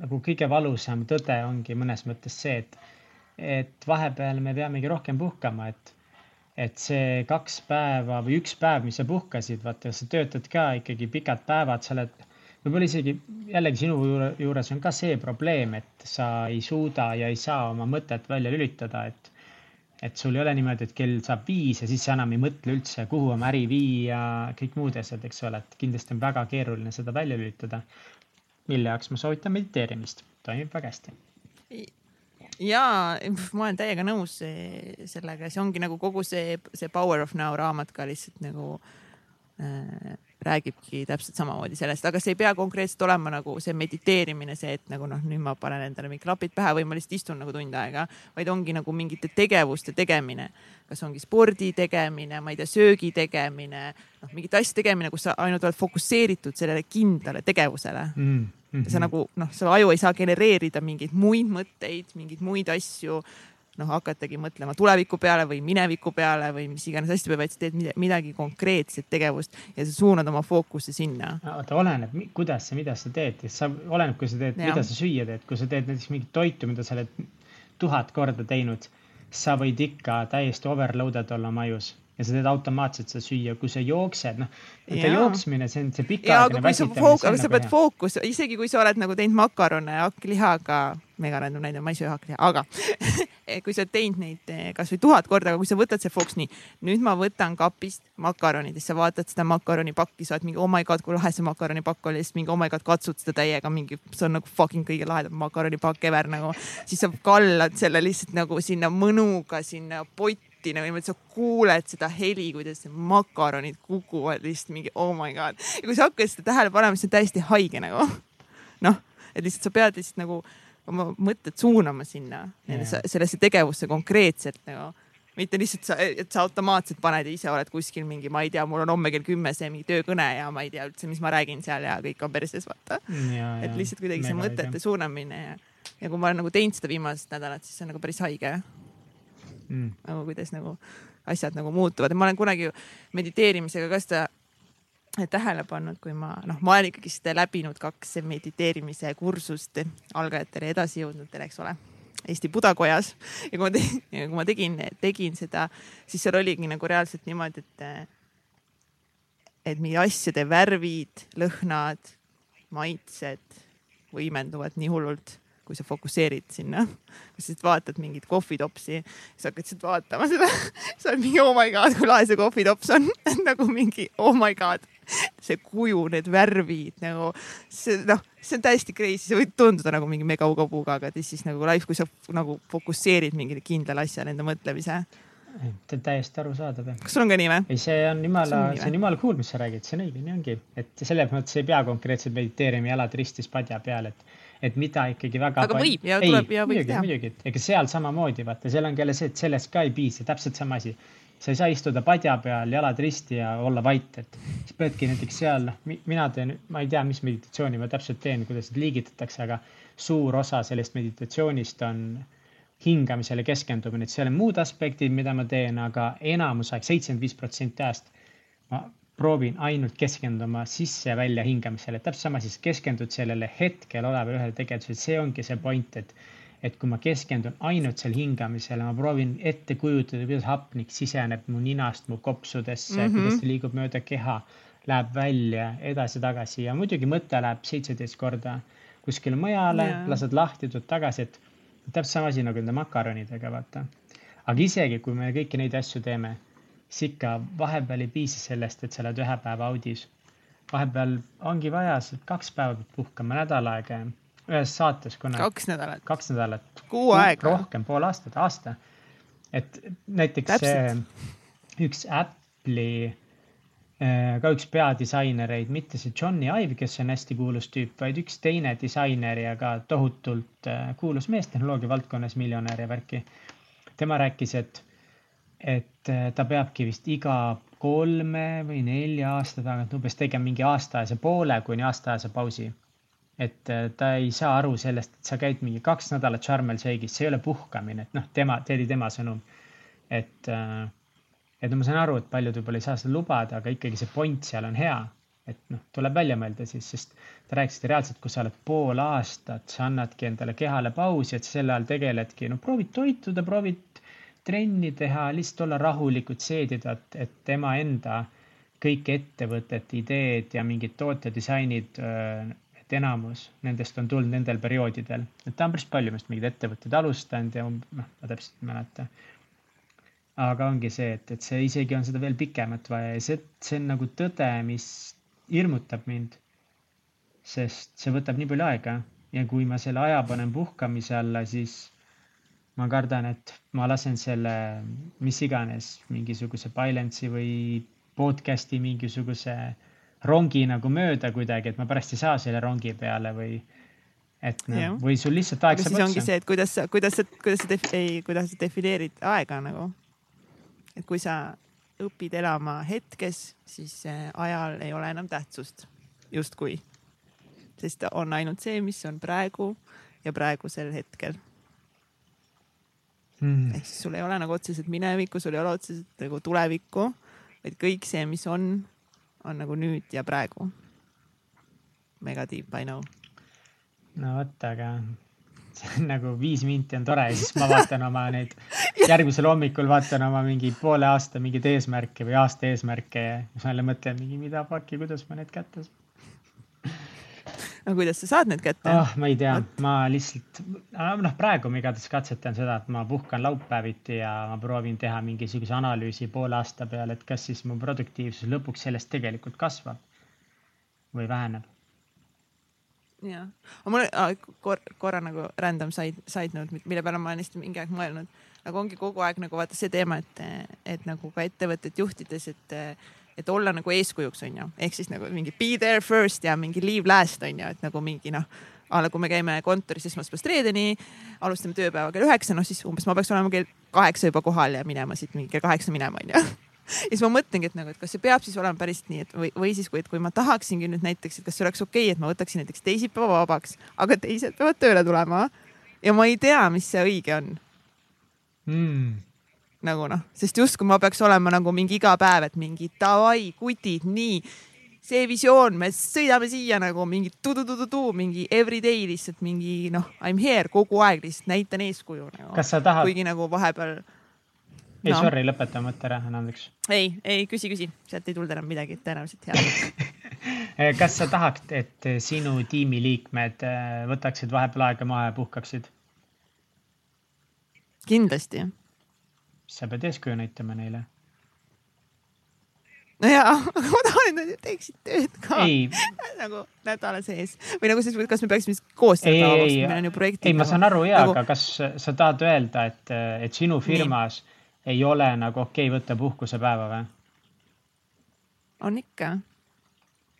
nagu kõige valusam tõde ongi mõnes mõttes see, et, et vahepeal me peamegi rohkem puhkama, et, et see kaks päeva või üks päev, mis sa puhkasid, vaata, sa töötad ka ikkagi pikad päevad, sa oled võib-olla isegi jällegi sinu juures on ka see probleem, et sa ei suuda ja ei saa oma mõtet välja lülitada, et et sul ei ole niimoodi, et kell saab viis ja siis sa enam ei mõtle üldse, kuhu oma äri viia, kõik muud asjad, eks ole, et kindlasti on väga keeruline seda välja lülitada. mille jaoks ma soovitan mediteerimist, toimib väga hästi. Ja ma olen täiega nõus sellega, see ongi nagu kogu see, see Power of Now raamat ka lihtsalt nagu äh, räägibki täpselt samamoodi sellest, aga see ei pea konkreetselt olema nagu see mediteerimine, see, et nagu noh, nüüd ma panen endale mingid klapid pähe või ma lihtsalt istun nagu tund aega, vaid ongi nagu mingite tegevuste tegemine. kas ongi spordi tegemine, ma ei tea, söögi tegemine, noh, mingite asjade tegemine, kus sa ainult oled fokusseeritud sellele kindlale tegevusele mm. -hmm. sa nagu noh, su aju ei saa genereerida mingeid muid mõtteid, mingeid muid asju noh, hakatagi mõtlema tuleviku peale või mineviku peale või mis iganes asja peale, vaid sa teed midagi konkreetset tegevust ja sa suunad oma fookuse sinna. oota, oleneb, kuidas sa, mida sa teed, sa, oleneb, kui sa teed, mida sa süüa teed, kui sa teed näiteks mingit toitu, mida sa oled tuhat korda teinud, sa võid ikka täiesti overloaded olla oma ajus ja sa teed automaatselt seda süüa, kui sa jooksed, noh, jooksmine, see on see pikaaegne väsitamine. aga sa pead fookus, isegi kui sa oled nagu teinud makarone hakklihaga mega random näide, ma ei söö hakkliha, aga kui sa oled teinud neid eh, kasvõi tuhat korda, aga kui sa võtad see Fox nii, nüüd ma võtan kapist makaronid ja sa vaatad seda makaronipakki, sa oled mingi oh my god, kui lahe see makaronipakk oli, siis mingi oh my god, katsud seda täiega, mingi, see on nagu fucking kõige lahedam makaronipakk ever nagu. siis sa kallad selle lihtsalt nagu sinna mõnuga sinna potti nagu niimoodi, sa kuuled seda heli, kuidas makaronid kukuvad lihtsalt mingi oh my god. ja kui sa hakkad seda tähele panema, siis see on täiesti haige nagu. noh, et lihtsalt sa pead lihtsalt nagu oma mõtted suunama sinna yeah., sellesse tegevusse konkreetselt nagu mitte lihtsalt sa, et sa automaatselt paned ja ise oled kuskil mingi, ma ei tea, mul on homme kell kümme see mingi töökõne ja ma ei tea üldse, mis ma räägin seal ja kõik on perses, vaata. et lihtsalt kuidagi see mõtete suunamine ja, ja kui ma olen nagu teinud seda viimased nädalat, siis see on nagu päris haige mm.. nagu kuidas nagu asjad nagu muutuvad ja ma olen kunagi mediteerimisega ka seda tähele pannud, kui ma noh, ma olen ikkagist läbinud kaks mediteerimise kursust algajatele edasi jõudnutele, eks ole. Eesti Budakojas ja kui ma tegin, kui ma tegin, tegin seda, siis seal oligi nagu reaalselt niimoodi, et, et meie asjade värvid, lõhnad, maitsed võimenduvad nii hullult kui sa fokusseerid sinna. sa lihtsalt vaatad mingit kohvitopsi, siis hakkad lihtsalt vaatama seda, sa oled mingi oh my god, kui lahe see kohvitops on nagu mingi oh my god, see kuju, need värvid nagu see noh, see on täiesti crazy, see võib tunduda nagu mingi mega uga-puga, aga siis nagu life, kui sa nagu fokusseerid mingile kindlale asjale enda mõtlemise täiesti arusaadav. kas sul on ka nii või? ei, see on jumala, see on jumala cool, mis sa räägid, see on õige, nii ongi, et selles mõttes ei pea konkreetselt mediteerima jalad ristis padja peal, et, et mida ikkagi väga. aga võib ja ei, tuleb ja võib muidugi, teha. muidugi, ega seal samamoodi vaata, seal on jälle see, et sellest ka ei piisa, täpselt sama asi. sa ei saa istuda padja peal, jalad risti ja olla vait, et siis peadki näiteks seal, noh, mina teen, ma ei tea, mis meditatsiooni ma täpselt teen, kuidas seda liigitatakse, aga suur osa sellest meditatsioonist on hingamisele keskendumine, et seal on muud aspektid, mida ma teen, aga enamus aeg, seitsekümmend viis protsenti ajast ma proovin ainult keskenduma sisse-välja hingamisele, täpselt sama siis keskendud sellele hetkel olevale ühele tegevusele, see ongi see point, et et kui ma keskendun ainult seal hingamisele, ma proovin ette kujutada, kuidas hapnik siseneb mu ninast mu kopsudesse mm, -hmm. kuidas ta liigub mööda keha, läheb välja edasi-tagasi ja muidugi mõte läheb seitseteist korda kuskile mujale yeah., lased lahti, tuled tagasi, et täpselt sama asi nagu nende makaronidega, vaata. aga isegi, kui me kõiki neid asju teeme, siis ikka vahepeal ei piisa sellest, et sa oled ühe päeva audis. vahepeal ongi vaja, kaks päeva pead puhkama, nädal aega ühes saates kunagi. kaks nädalat. kaks nädalat. kuu aega. rohkem, pool aastat, aasta. et näiteks Täpselt. üks Apple'i Äh, ka üks peadisainereid, mitte see Johnny Ive, kes on hästi kuulus tüüp, vaid üks teine disainer ja ka tohutult äh, kuulus mees tehnoloogia valdkonnas, miljonär ja värki. tema rääkis, et, et äh, ta peabki vist iga kolme või nelja aasta tagant umbes tegema mingi aastaajase poole kuni aastaajase pausi. et ta ei saa aru sellest, et sa käid mingi kaks nädalat Sharm el Sheikhis, see ei ole puhkamine, et noh, tema, see oli tema sõnum. et äh, et ma saan aru, et paljud võib-olla ei saa seda lubada, aga ikkagi see point seal on hea. et noh, tuleb välja mõelda siis, sest te rääkisite reaalselt, kui sa oled pool aastat, sa annadki endale kehale pausi, et sa sel ajal tegeledki, no proovid toituda, proovid trenni teha, lihtsalt olla rahulikud, seedida, et, et tema enda kõik ettevõtete ideed ja mingid tootedisainid, et enamus nendest on tulnud nendel perioodidel, et ta on päris palju vist mingeid ettevõtteid alustanud ja noh, ma täpselt ei mäleta aga ongi see, et, et see isegi on seda veel pikemat vaja ja see, see on nagu tõde, mis hirmutab mind. sest see võtab nii palju aega ja kui ma selle aja panen puhkamise alla, siis ma kardan, et ma lasen selle, mis iganes, mingisuguse Bilance'i või podcast'i mingisuguse rongi nagu mööda kuidagi, et ma pärast ei saa selle rongi peale või et noh, või sul lihtsalt aeg saab otsa. ongi see, et kuidas sa, kuidas sa, kuidas sa, ei, kuidas sa defineerid aega nagu et kui sa õpid elama hetkes, siis ajal ei ole enam tähtsust, justkui. sest on ainult see, mis on praegu ja praegusel hetkel hmm.. ehk siis sul ei ole nagu otseselt minevikku, sul ei ole otseselt nagu tulevikku, vaid kõik see, mis on, on nagu nüüd ja praegu. mega deep, I know. no vot, aga see on nagu viis minti on tore ja siis ma vaatan oma neid, järgmisel hommikul vaatan oma mingi poole aasta mingeid eesmärke või aasta eesmärke ja siis ma jälle mõtlen mingi, mida fuck'i, kuidas ma need kätte saan. No kuidas sa saad need kätte? Oh,? ma ei tea, ma lihtsalt, noh, praegu ma igatahes katsetan seda, et ma puhkan laupäeviti ja ma proovin teha mingisuguse analüüsi poole aasta peale, et kas siis mu produktiivsus lõpuks sellest tegelikult kasvab või väheneb. Jah, aga mul kor, korra nagu random side, side note, mille peale ma olen lihtsalt mingi aeg mõelnud, nagu ongi kogu aeg nagu vaata see teema, et, et nagu ka ettevõtet juhtides, et, et olla nagu eeskujuks, on ju, ehk siis nagu mingi be there first ja mingi leave last on ju, et nagu mingi noh a la kui me käime kontoris esmaspäevast reedeni, alustame tööpäeva kell üheksa, noh siis umbes ma peaks olema kell kaheksa juba kohal ja minema siit mingi kell kaheksa minema onju ja siis ma mõtlengi, et nagu, et kas see peab siis olema päris nii, et või, või siis, kui, et kui ma tahaksingi nüüd näiteks, et kas see oleks okei okay,, et ma võtaksin näiteks teisipäeva vabaks, aga teised peavad tööle tulema. Ja ma ei tea, mis see õige on. Mm. Nagu noh, sest justkui ma peaks olema nagu mingi iga päev, et mingi davai, kutid, nii see visioon, me sõidame siia nagu mingi tu-tu-tu-tu-tu, mingi everyday lihtsalt mingi noh, I m here kogu aeg lihtsalt näitan eeskuju nagu.. kas sa tahad? kuigi nagu vahepeal ei no., sorry, lõpeta mõte ära, andeks. ei, ei küsi, küsi, sealt ei tulnud enam midagi, tõenäoliselt head kas sa tahad, et sinu tiimiliikmed võtaksid vahepeal aega maha ja puhkaksid? kindlasti. Sa pead eeskuju näitama neile no jaa, aga ma tahan, et nad teeksid tööd ka. nagu nädala sees või nagu siis, kas me peaksime siis koos seda vastu, meil on ju projektid. ei, ma saan aru ja nagu..., aga kas sa tahad öelda, et, et sinu firmas Nii. ei ole nagu okei okay võtta puhkusepäeva või? on ikka,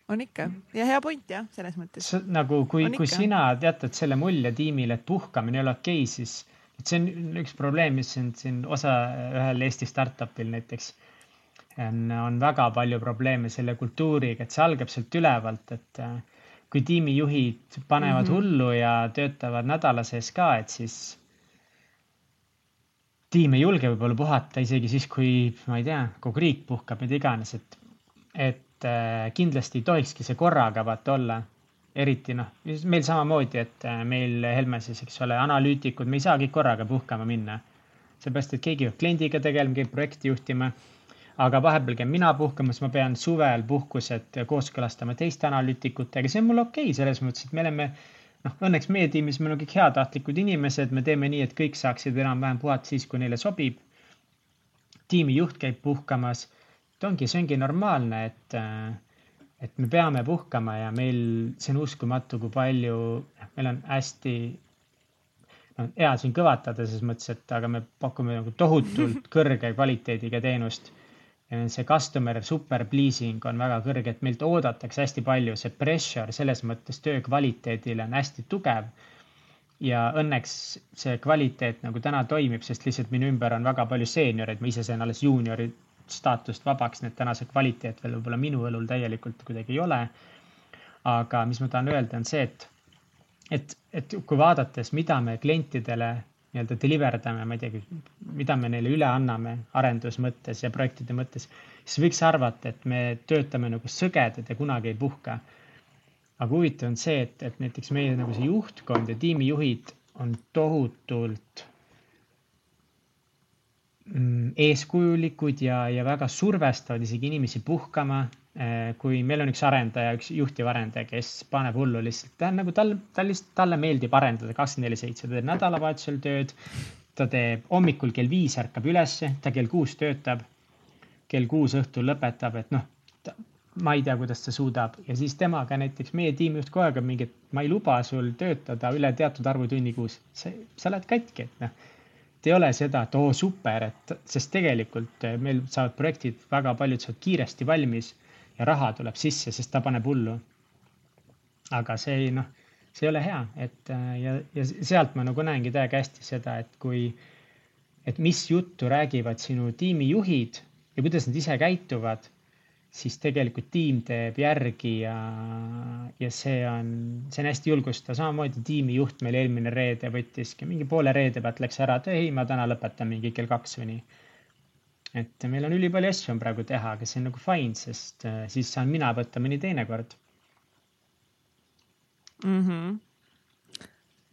on ikka ja hea point jah, selles mõttes. nagu kui, kui sina jätad selle mulje tiimile, et puhkamine ei ole okei okay,, siis et see on üks probleem, mis on siin osa ühel Eesti startup'il näiteks on, on väga palju probleeme selle kultuuriga, et see algab sealt ülevalt, et äh, kui tiimijuhid panevad mm -hmm. hullu ja töötavad nädala sees ka, et siis tiim ei julge võib-olla puhata isegi siis, kui ma ei tea, kogu riik puhkab, mida iganes, et, et äh, kindlasti ei tohikski see korraga vaata olla. Eriti noh, meil samamoodi, et äh, meil Helmesis, eks ole, analüütikud, me ei saa kõik korraga puhkama minna. seepärast, et keegi peab kliendiga tegelema, keegi projekti juhtima aga vahepeal käin mina puhkamas, ma pean suvel puhkused kooskõlastama teiste analüütikutega, see on mul okei okay, selles mõttes, et me oleme noh, õnneks meie tiimis meil on kõik heatahtlikud inimesed, me teeme nii, et kõik saaksid enam-vähem puhata siis, kui neile sobib. tiimijuht käib puhkamas. et ongi, see ongi normaalne, et, et me peame puhkama ja meil, see on uskumatu, kui palju, meil on hästi no hea siin kõvatada selles mõttes, et aga me pakume nagu tohutult kõrge kvaliteediga teenust see customer super pleasing on väga kõrge, et meilt oodatakse hästi palju, see pressure selles mõttes töö kvaliteedile on hästi tugev. ja õnneks see kvaliteet nagu täna toimib, sest lihtsalt minu ümber on väga palju seenioreid, ma ise sain alles juuniori staatust vabaks, nii et täna see kvaliteet veel võib-olla minu õlul täielikult kuidagi ei ole. aga mis ma tahan öelda, on see, et, et, et kui vaadates, mida me klientidele nii-öelda deliver dame, ma ei teagi, mida me neile üle anname arendusmõttes ja projektide mõttes, siis võiks arvata, et me töötame nagu sõgedad ja kunagi ei puhka. aga huvitav on see, et, et näiteks meie nagu see juhtkond ja tiimijuhid on tohutult eeskujulikud ja, ja väga survestavad isegi inimesi puhkama Äh, kui meil on üks arendaja, üks juhtiv arendaja, kes paneb hullu lihtsalt, ta on nagu tal, tal lihtsalt, talle meeldib arendada kakskümmend neli seitse, ta teeb nädalavahetusel tööd. ta teeb hommikul kell viis ärkab ülesse, ta kell kuus töötab. kell kuus õhtul lõpetab, et noh, ma ei tea, kuidas ta suudab ja siis temaga näiteks meie tiimijuht kogu aeg on mingi, et ma ei luba sul töötada üle teatud arvu tunni kuus. see, sa oled katki, et noh ei ole seda, et oo super, et sest tegelikult meil saavad projektid väga paljud saavad kiiresti valmis ja raha tuleb sisse, sest ta paneb hullu. aga see ei noh, see ei ole hea, et äh, ja, ja sealt ma nagu näengi täiega hästi seda, et kui, et mis juttu räägivad sinu tiimijuhid ja kuidas nad ise käituvad, siis tegelikult tiim teeb järgi ja, ja see on, see on hästi julgustav, samamoodi tiimijuht meil eelmine reede võttiski mingi poole reede pealt läks ära, et ei, ma täna lõpetan mingi kell kaks või nii et meil on ülipalju asju on praegu teha, aga see on nagu fine, sest äh, siis saan mina võtta mõni teine kord mm. -hmm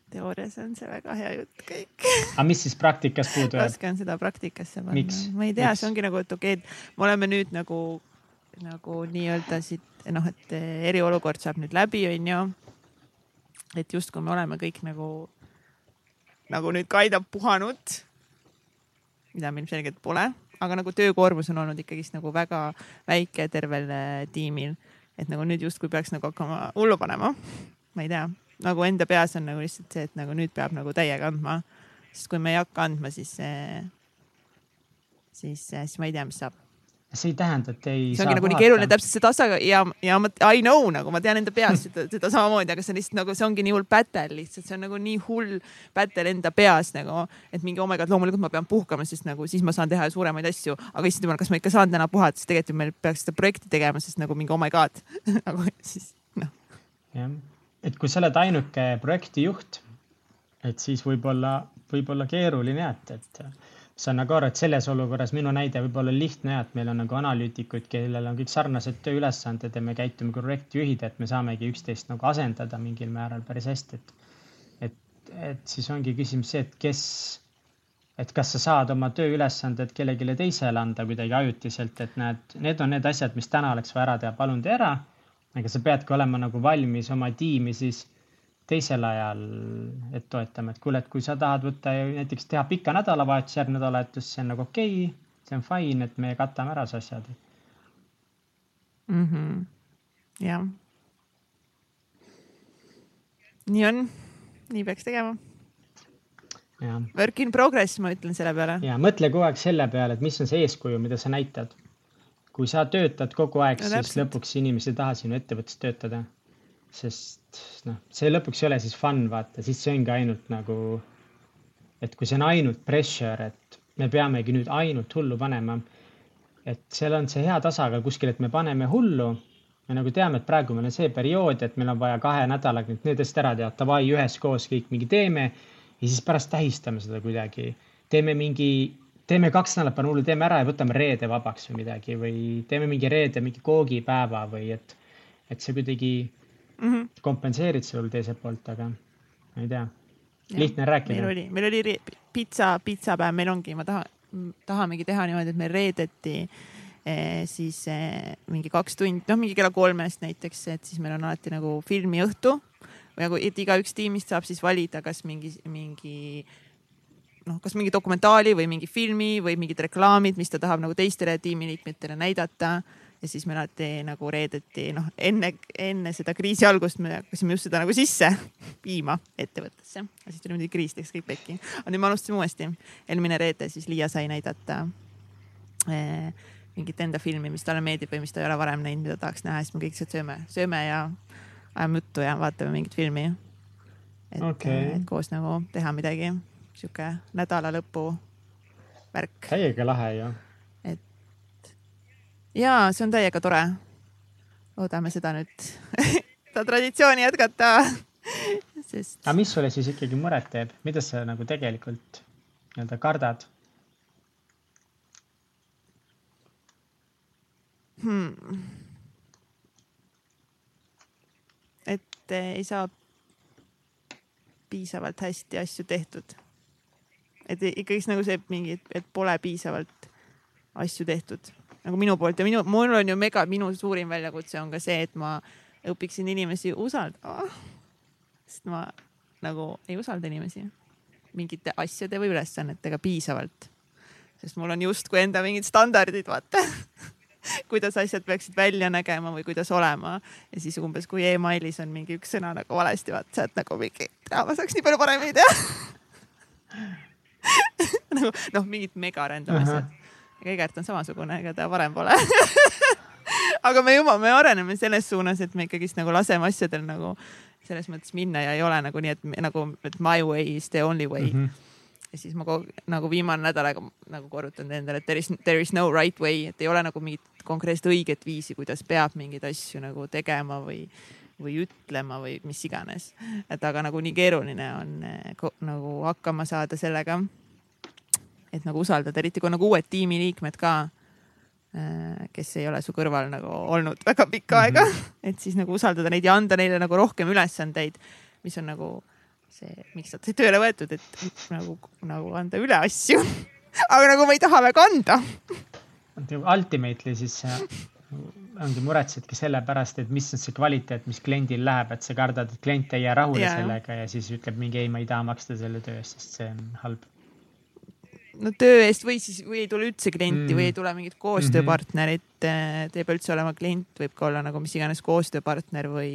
teoorias on see väga hea jutt kõik. aga mis siis praktikas puudu jääb? raske on seda praktikasse panna. ma ei tea, see ongi nagu, et okei okay,, me oleme nüüd nagu, nagu nii-öelda siit noh, et eriolukord saab nüüd läbi, onju. et justkui me oleme kõik nagu, nagu nüüd kaidab puhanud. mida me ilmselgelt pole aga nagu töökoormus on olnud ikkagist nagu väga väike tervel tiimil. et nagu nüüd justkui peaks nagu hakkama hullu panema. ma ei tea, nagu enda peas on nagu lihtsalt see, et nagu nüüd peab nagu täiega andma. sest kui me ei hakka andma, siis, siis, siis ma ei tea, mis saab see ei tähenda, et ei. see ongi nagu nii keeruline täpselt see tasa ja, ja ma I know nagu ma tean enda peas seda, seda samamoodi, aga see on lihtsalt nagu, see ongi nii hull battle lihtsalt, see on nagu nii hull battle enda peas nagu, et mingi oh my god, loomulikult ma pean puhkama, sest nagu siis ma saan teha suuremaid asju, aga issand jumal, kas ma ikka saan täna puhata, sest tegelikult ju meil peaks seda projekti tegema, sest nagu mingi oh my god nagu siis noh. jah, et kui sa oled ainuke projektijuht, et siis võib-olla, võib-olla keeruline jah, et, et saan nagu aru, et selles olukorras minu näide võib olla lihtne ja et meil on nagu analüütikuid, kellel on kõik sarnased tööülesanded ja me käitume kui projektijuhid, et me saamegi üksteist nagu asendada mingil määral päris hästi, et. et, et siis ongi küsimus see, et kes, et kas sa saad oma tööülesanded kellelegi teisele anda kuidagi ajutiselt, et näed, need on need asjad, mis täna oleks vaja ära teha, palun tee ära. aga sa peadki olema nagu valmis oma tiimi siis teisel ajal, et toetama, et kuule, et kui sa tahad võtta ja näiteks teha pika nädalavahetuse, järgmine nädalavahetus, see on nagu okei okay,, see on fine, et me katame ära su asjad mm. -hmm. jah. nii on, nii peaks tegema. Work in progress, ma ütlen selle peale. ja mõtle kogu aeg selle peale, et mis on see eeskuju, mida sa näitad. kui sa töötad kogu aeg no,, siis lõpuks inimesed ei taha sinu ettevõttes töötada sest noh, see lõpuks ei ole siis fun, vaata, siis see ongi ainult nagu, et kui see on ainult pressure, et me peamegi nüüd ainult hullu panema. et seal on see hea tasakaal kuskil, et me paneme hullu. me nagu teame, et praegu meil on see periood, et meil on vaja kahe nädalaga nüüd need asjad ära teha, davai, üheskoos kõik mingi teeme ja siis pärast tähistame seda kuidagi. teeme mingi, teeme kaks nädalat, paneme hullu, teeme ära ja võtame reede vabaks või midagi või teeme mingi reede mingi koogipäeva või et, et see kuidagi mm -hmm. kompenseerid sul teiselt poolt, aga ma ei tea. lihtne rääkida. meil oli, meil oli pitsa, pitsapäev, meil ongi, ma tahan, tahamegi teha niimoodi, et meil reedeti eh, siis eh, mingi kaks tundi, noh, mingi kella kolmest näiteks, et siis meil on alati nagu filmiõhtu või nagu, et igaüks tiimist saab siis valida, kas mingi, mingi noh, kas mingi dokumentaali või mingi filmi või mingid reklaamid, mis ta tahab nagu teistele tiimiliikmetele näidata ja siis me alati nagu reedeti, noh enne, enne seda kriisi algust me hakkasime just seda nagu sisse viima ettevõttesse. siis tuli muidugi kriis, läks kõik pekki. aga nüüd me alustasime uuesti. eelmine reede siis Liia sai näidata eh, mingit enda filmi, mis talle meeldib või mis ta ei ole varem näinud, mida tahaks näha, siis me kõik lihtsalt sööme, sööme ja ajame juttu ja vaatame mingit filmi. et okay., et koos nagu teha midagi, sihuke nädala lõpu värk. täiega lahe ju ja see on täiega tore. loodame seda nüüd seda traditsiooni jätkata sest. aga mis sulle siis ikkagi muret teeb, mida sa nagu tegelikult nii-öelda kardad hmm.? et ei saa piisavalt hästi asju tehtud. et ikkagist nagu see mingi, et pole piisavalt asju tehtud nagu minu poolt ja minu, mul on ju mega, minu suurim väljakutse on ka see, et ma õpiksin inimesi usaldama. sest ma nagu ei usalda inimesi mingite asjade või ülesannetega piisavalt. sest mul on justkui enda mingid standardid, vaata kuidas asjad peaksid välja nägema või kuidas olema. ja siis umbes, kui emailis on mingi üks sõna nagu valesti, vaat sa oled nagu mingi, ma saaks nii palju paremini teha nagu noh, mingid mega random asjad ega Egert on samasugune, ega ta varem pole aga me juba, me areneme selles suunas, et me ikkagist nagu laseme asjadel nagu selles mõttes minna ja ei ole nagu nii, et nagu, et my way is the only way mm. -hmm ja siis ma kogu, nagu viimane nädal aega nagu korrutan endale, et there is, there is no right way, et ei ole nagu mingit konkreetset õiget viisi, kuidas peab mingeid asju nagu tegema või, või ütlema või mis iganes. et aga nagu nii keeruline on eh, nagu hakkama saada sellega et nagu usaldada, eriti kui nagu uued tiimiliikmed ka, äh, kes ei ole su kõrval nagu olnud väga pikka aega. Mm, -hmm. et siis nagu usaldada neid ja anda neile nagu rohkem ülesandeid, mis on nagu see, miks nad tööle võetud, et nagu, nagu anda üle asju. Aga nagu ma ei taha väga anda. Ultimately siis ongi muretsedki selle pärast, et mis on see kvaliteet, mis kliendil läheb, et sa kardad, et klient ei jää rahule ja, sellega ja siis ütleb mingi ei, ma ei taha maksta selle töö eest, sest see on halb no töö eest või siis, või ei tule üldse klienti mm. või ei tule mingit koostööpartnerit mm, -hmm. te ei pea üldse olema klient, võib ka olla nagu mis iganes koostööpartner või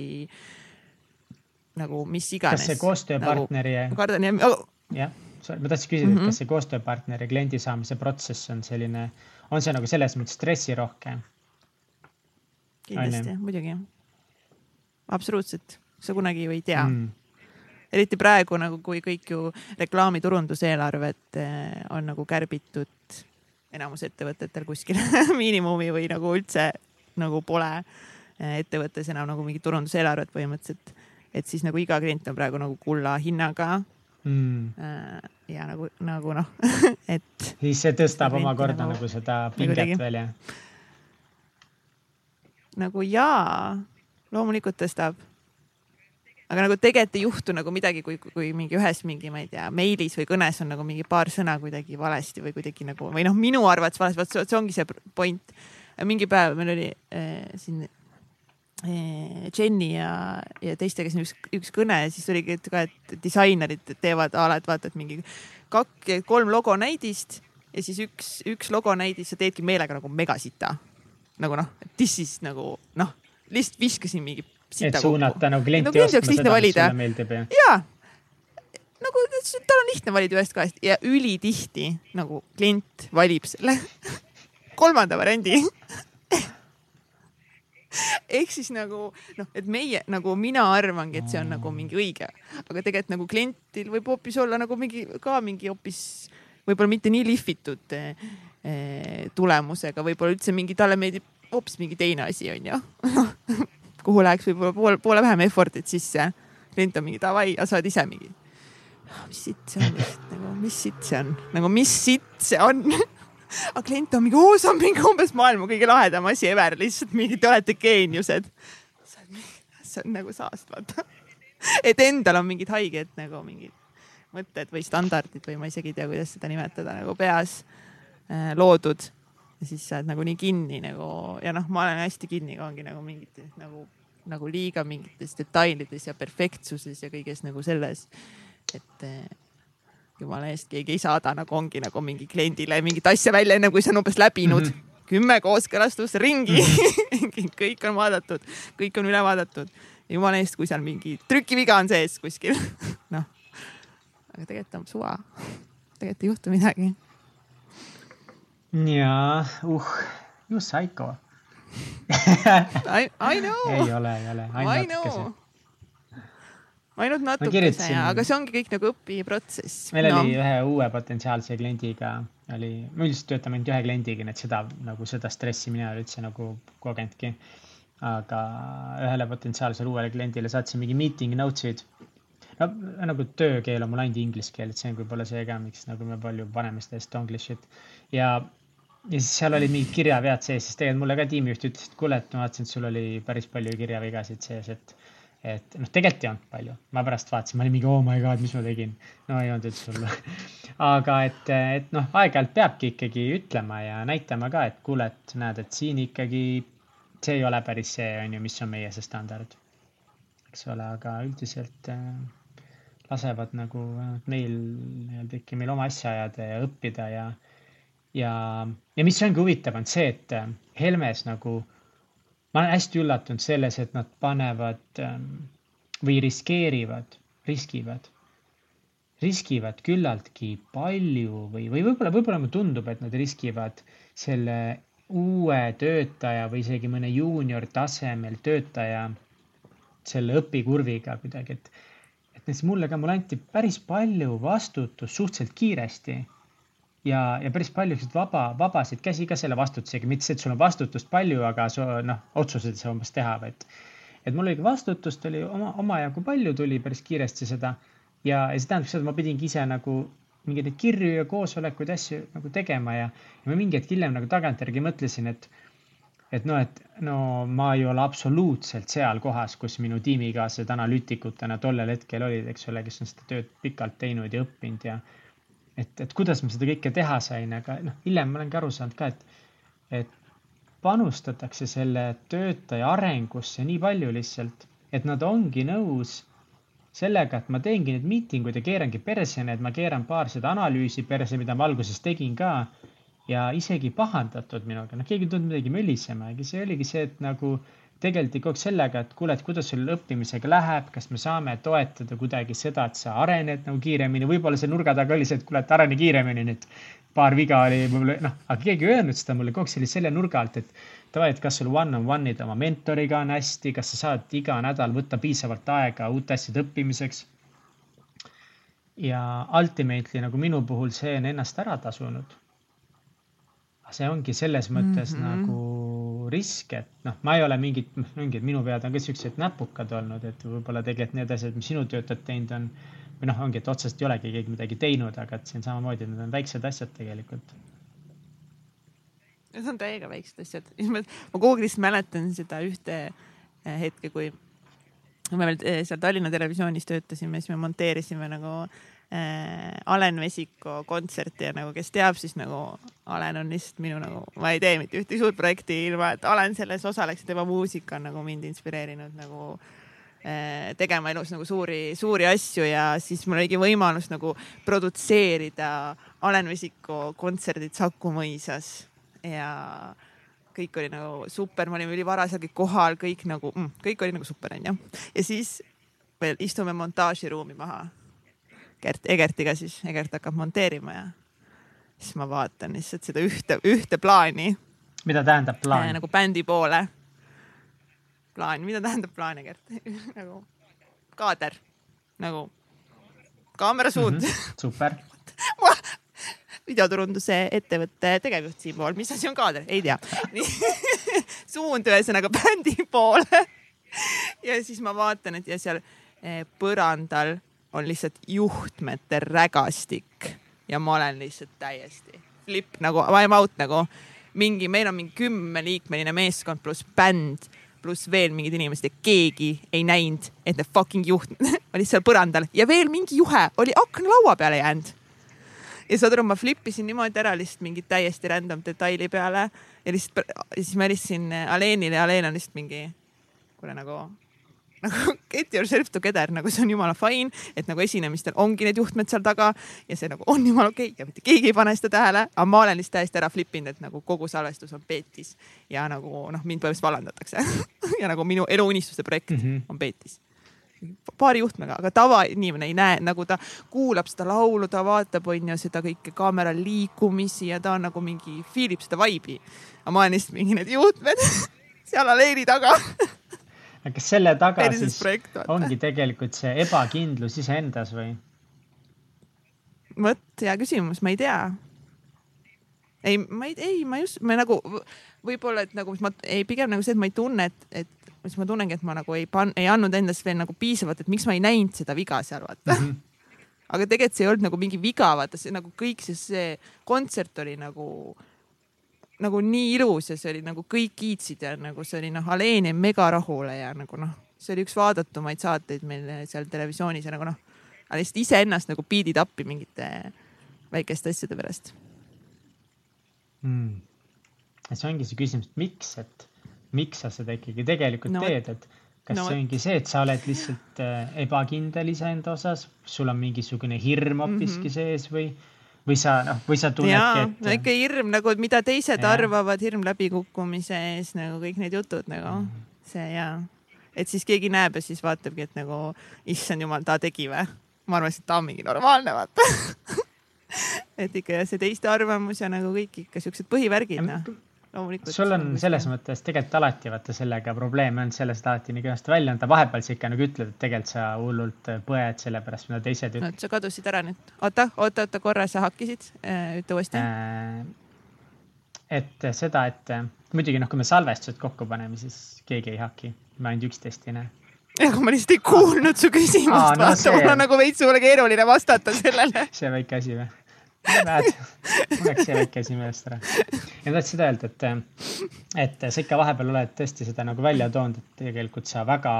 nagu mis iganes. kas see koostööpartneri nagu,. ma kardan jah oh.. jah, ma tahtsin küsida mm, -hmm. et kas see koostööpartneri kliendi saamise protsess on selline, on see nagu selles mõttes stressirohke? kindlasti, muidugi. absoluutselt, sa kunagi ju ei tea mm eriti praegu nagu, kui kõik ju reklaamiturunduseelarved eh, on nagu kärbitud enamus ettevõtetel kuskil miinimumi või nagu üldse nagu pole eh, ettevõttes enam nagu mingit turunduseelarvet põhimõtteliselt. et siis nagu iga klient on praegu nagu kulla hinnaga mm.. Eh, ja nagu, nagu noh et. siis see tõstab omakorda nagu, nagu seda pinget veel jah? nagu jaa, loomulikult tõstab aga nagu tegelikult ei juhtu nagu midagi, kui, kui mingi ühes mingi, ma ei tea, meilis või kõnes on nagu mingi paar sõna kuidagi valesti või kuidagi nagu või noh, minu arvates valesti, vot see ongi see point. mingi päev meil oli äh, siin eh, Jenny ja, ja teistega siin üks, üks kõne ja siis oligi ka, et disainerid teevad a la, et vaata, et mingi kak-, kolm logonäidist ja siis üks, üks logonäidis sa teedki meelega nagu megasita. nagu noh, this is nagu noh, lihtsalt viskasin mingi. Et suunata nagu klienti no, ostma seda, mis sulle meeldib ja. jaa. Nagu tal on lihtne valida ühest kahest ja ülitihti nagu klient valib selle kolmanda variandi. Ehk siis nagu noh, et meie nagu mina arvangi, et see on nagu mingi õige, aga tegelikult nagu klientil võib hoopis olla nagu mingi ka mingi hoopis võib-olla mitte nii lihvitud eh, eh tulemusega, võib-olla üldse mingi, talle meeldib hoopis mingi teine asi, onju kuhu läheks võib-olla poole, poole vähem effort'it sisse. klient on mingi davai, sa oled ise mingi. mis sitt see on lihtsalt nagu, mis sitt see on, nagu mis sitt see on aga klient on mingi, oo, see on mingi umbes maailma kõige lahedam asi ever, lihtsalt mingi, te olete geeniused. see on nagu saast, vaata. et endal on mingid haiged nagu mingid mõtted või standardid või ma isegi ei tea, kuidas seda nimetada nagu peas äh, loodud. Ja siis sa oled nagu nii kinni nagu ja noh, ma olen hästi kinni ka ongi nagu mingites nagu, nagu liiga mingites detailides ja perfektsuses ja kõiges nagu selles, et äh, jumala eest, keegi ei saada nagu ongi nagu mingi kliendile mingit asja välja, enne kui see on umbes läbinud mm. -hmm kümme kooskõlastusringi mm. -hmm. kõik on vaadatud, kõik on üle vaadatud. jumala eest, kui seal mingi trükiviga on sees kuskil noh, aga tegelikult on suva. tegelikult ei juhtu midagi. Jaa, uh, you psycho I, I know. ei ole, ei ole. I know ainult natukese ja, aga see ongi kõik nagu õpiprotsess. meil no. oli ühe uue potentsiaalse kliendiga oli, me üldiselt töötame ainult ühe kliendiga, nii et seda nagu seda stressi mina ei ole üldse nagu kogenudki. aga ühele potentsiaalsele uuele kliendile saatsin mingi meeting notes'id. no nagu töökeel on mul ainult inglise keel, et see on võib-olla see ka, miks nagu me palju paneme seda estonglish'it ja ja siis seal olid mingid kirjavead sees, siis tegelikult mulle ka tiimijuht ütles, et kuule, et ma vaatasin, et sul oli päris palju kirjavigasid sees, et et noh, tegelikult ei olnud palju, ma pärast vaatasin, ma olin mingi oh my god, mis ma tegin. no ei olnud üldse hullu aga et, et noh, aeg-ajalt peabki ikkagi ütlema ja näitama ka, et kuule, et näed, et siin ikkagi see ei ole päris see, on ju, mis on meie see standard. eks ole, aga üldiselt äh, lasevad nagu meil nii-öelda ikka meil oma asja ajada ja õppida ja, ja, ja mis ongi huvitav, on see, et äh, Helmes nagu ma olen hästi üllatunud selles, et nad panevad ähm, või riskeerivad, riskivad, riskivad küllaltki palju või, või võib-olla, võib-olla mulle tundub, et nad riskivad selle uue töötaja või isegi mõne juunior tasemel töötaja selle õpikurviga kuidagi, et, et näiteks mulle ka, mulle anti päris palju vastutust suhteliselt kiiresti ja, ja päris palju siukseid vaba, vabasid käsi ka selle vastutusega, mitte see, et sul on vastutust palju, aga sa noh, otsuseid ei saa umbes teha, vaid. et mul oligi vastutust oli oma, omajagu palju tuli päris kiiresti seda ja, ja see tähendab seda, et ma pidingi ise nagu mingeid neid kirju ja koosolekuid, asju nagu tegema ja, ja ma mingi hetk hiljem nagu tagantjärgi mõtlesin, et et noh, et no ma ei ole absoluutselt seal kohas, kus minu tiimikaaslased analüütikutena tollel hetkel olid, eks ole, kes on seda tööd pikalt teinud ja õppinud ja et, et kuidas ma seda kõike teha sain, aga noh, hiljem ma olengi aru saanud ka, et, et panustatakse selle töötaja arengusse nii palju lihtsalt, et nad ongi nõus sellega, et ma teengi neid miitinguid ja keerangi perse need, ma keeran paar seda analüüsi perse, mida ma alguses tegin ka. ja isegi pahandatud minuga, noh, keegi ei tulnud midagi mölisema, see oligi see, et nagu tegeleti kogu aeg sellega, et kuule, et kuidas sul õppimisega läheb, kas me saame toetada kuidagi seda, et sa arened nagu kiiremini, võib-olla see nurga taga oli see, et kuule, et arene kiiremini nüüd. paar viga oli võib-olla noh, aga keegi ei öelnud seda mulle, kogu aeg see oli selle nurga alt, et davai, et kas sul one on one'id oma mentoriga on hästi, kas sa saad iga nädal võtta piisavalt aega uute asjade õppimiseks. ja ultimately nagu minu puhul see on ennast ära tasunud. see ongi selles mõttes mm -hmm. nagu risk, et noh, ma ei ole mingit, mingid minu pead on ka siuksed näpukad olnud, et võib-olla tegelikult need asjad, mis sinu töötajad teinud on või noh, ongi, et otsest ei olegi keegi midagi teinud, aga et siin samamoodi need on väiksed asjad tegelikult. Need on täiega väiksed asjad, ma lihtsalt mäletan seda ühte eh, hetke, kui me veel eh, seal Tallinna Televisioonis töötasime, siis me monteerisime nagu äh, Alen Vesiko kontserti ja nagu, kes teab, siis nagu Alen on lihtsalt minu nagu, ma ei tee mitte ühtegi suurt projekti ilma, et Alen selles osaleks ja tema muusika on nagu mind inspireerinud nagu äh, tegema elus nagu suuri, suuri asju ja siis mul oligi võimalus nagu produtseerida Alen Vesiko kontserdid Saku mõisas ja kõik oli nagu super, me olime ülivara seal kõik kohal, kõik nagu mm,, kõik oli nagu super onju. ja siis veel istume montaažiruumi maha. Gert Egertiga siis, Egert hakkab monteerima ja siis ma vaatan lihtsalt seda ühte, ühte plaani. mida tähendab plaan äh,? nagu bändi poole. plaan, mida tähendab plaan, Egert nagu kaader, nagu kaamera suund mm. -hmm, super videoturunduse ettevõtte tegevjuht siinpool, mis asi on kaader, ei tea. suund ühesõnaga bändi poole. ja siis ma vaatan, et ja seal eh, põrandal on lihtsalt juhtmete rägastik. Ja ma olen lihtsalt täiesti flip nagu, I m out nagu mingi, meil on mingi kümneliikmeline meeskond pluss bänd pluss veel mingid inimesed ja keegi ei näinud, et need fucking juhtmed olid seal põrandal. Ja veel mingi juhe oli aknalaua peale jäänud. Ja saad aru, ma flippisin niimoodi ära lihtsalt mingi täiesti random detaili peale. Ja lihtsalt, siis ma helistasin Alenile ja Alen on lihtsalt mingi, kuule nagu, nagu get yourself together, nagu see on jumala fine, et nagu esinemistel ongi need juhtmed seal taga ja see nagu on jumala okei okay. ja mitte keegi ei pane seda tähele, aga ma olen lihtsalt täiesti ära flip inud, et nagu kogu salvestus on Peetis ja nagu noh, mind põhimõtteliselt vallandatakse ja nagu minu eluunistuste projekt mm -hmm. on Peetis paari juhtmega, aga tavainimene ei näe, nagu ta kuulab seda laulu, ta vaatab, onju, seda kõike kaamera liikumisi ja ta on nagu mingi, feel ib seda vibe'i. aga ma olen lihtsalt mingi need juhtmed seal aleeni taga aga kas selle taga siis ongi tegelikult see ebakindlus iseendas või? vot, hea küsimus, ma ei tea. ei, ma ei, ei, ma just, ma nagu võib-olla, et nagu ma ei, pigem nagu see, et ma ei tunne, et, et siis ma tunnengi, et ma nagu ei pan-, ei andnud endast veel nagu piisavalt, et miks ma ei näinud seda viga seal, vaata mm. -hmm. aga tegelikult see ei olnud nagu mingi viga, vaata see nagu kõik see, see kontsert oli nagu, nagu nii ilus ja see oli nagu kõik kiitsid ja nagu see oli noh, Alen jäi mega rahule ja nagu noh, see oli üks vaadatumaid saateid meil seal televisioonis ja nagu noh, lihtsalt iseennast nagu biidid appi mingite väikeste asjade pärast. Mm.. see ongi see küsimus, et miks, et miks sa seda ikkagi tegelikult no, teed, et kas no, see ongi see, et sa oled lihtsalt äh, ebakindel iseenda osas, sul on mingisugune hirm hoopiski mm -hmm. sees või, või sa noh, või sa tunnedki, et. ikka hirm nagu, mida teised ja. arvavad, hirm läbikukkumise ees nagu kõik need jutud nagu mm see ja, et siis keegi näeb ja siis vaatabki, et nagu issand jumal, ta tegi või? ma arvasin, et ta on mingi normaalne, vaata et ikka see teiste arvamus ja nagu kõik ikka siuksed põhivärgid noh loomulikult. sul on selles mõttes tegelikult alati vaata sellega probleeme olnud, sellest alati nii kenasti välja anda, vahepeal sa ikka nagu ütled, et tegelikult sa hullult põed selle pärast, mida teised ütlevad no,. sa kadusid ära nüüd. oota, oota, oota korra, sa hakkisid, äh, ütle uuesti äh,. et seda, et muidugi noh, kui me salvestused kokku paneme, siis keegi ei haki, me ainult üksteist ei näe aga ma lihtsalt ei kuulnud su küsimust, no, vaata, mul on nagu veits sulle keeruline vastata sellele see väike asi või? Näed, läks see väike asi meelest ära. ja ma tahtsin seda öelda, et, et sa ikka vahepeal oled tõesti seda nagu välja toonud, et tegelikult sa väga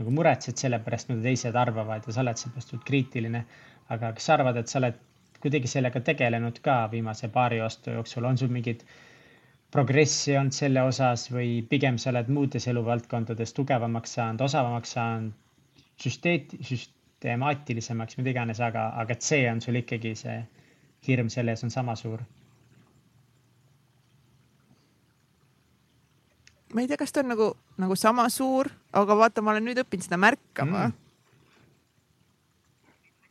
nagu muretsed selle pärast, mida teised arvavad ja sa oled seepärast kriitiline. aga kas sa arvad, et sa oled kuidagi sellega tegelenud ka viimase paari aasta jooksul, on sul mingid progressi olnud selle osas või pigem sa oled muudes eluvaldkondades tugevamaks saanud, osavamaks saanud, süsteet-, süstemaatilisemaks, mida iganes, aga, aga et see on sul ikkagi see hirm selle ees on sama suur? ma ei tea, kas ta on nagu, nagu sama suur, aga vaata, ma olen nüüd õppinud seda märkama mm..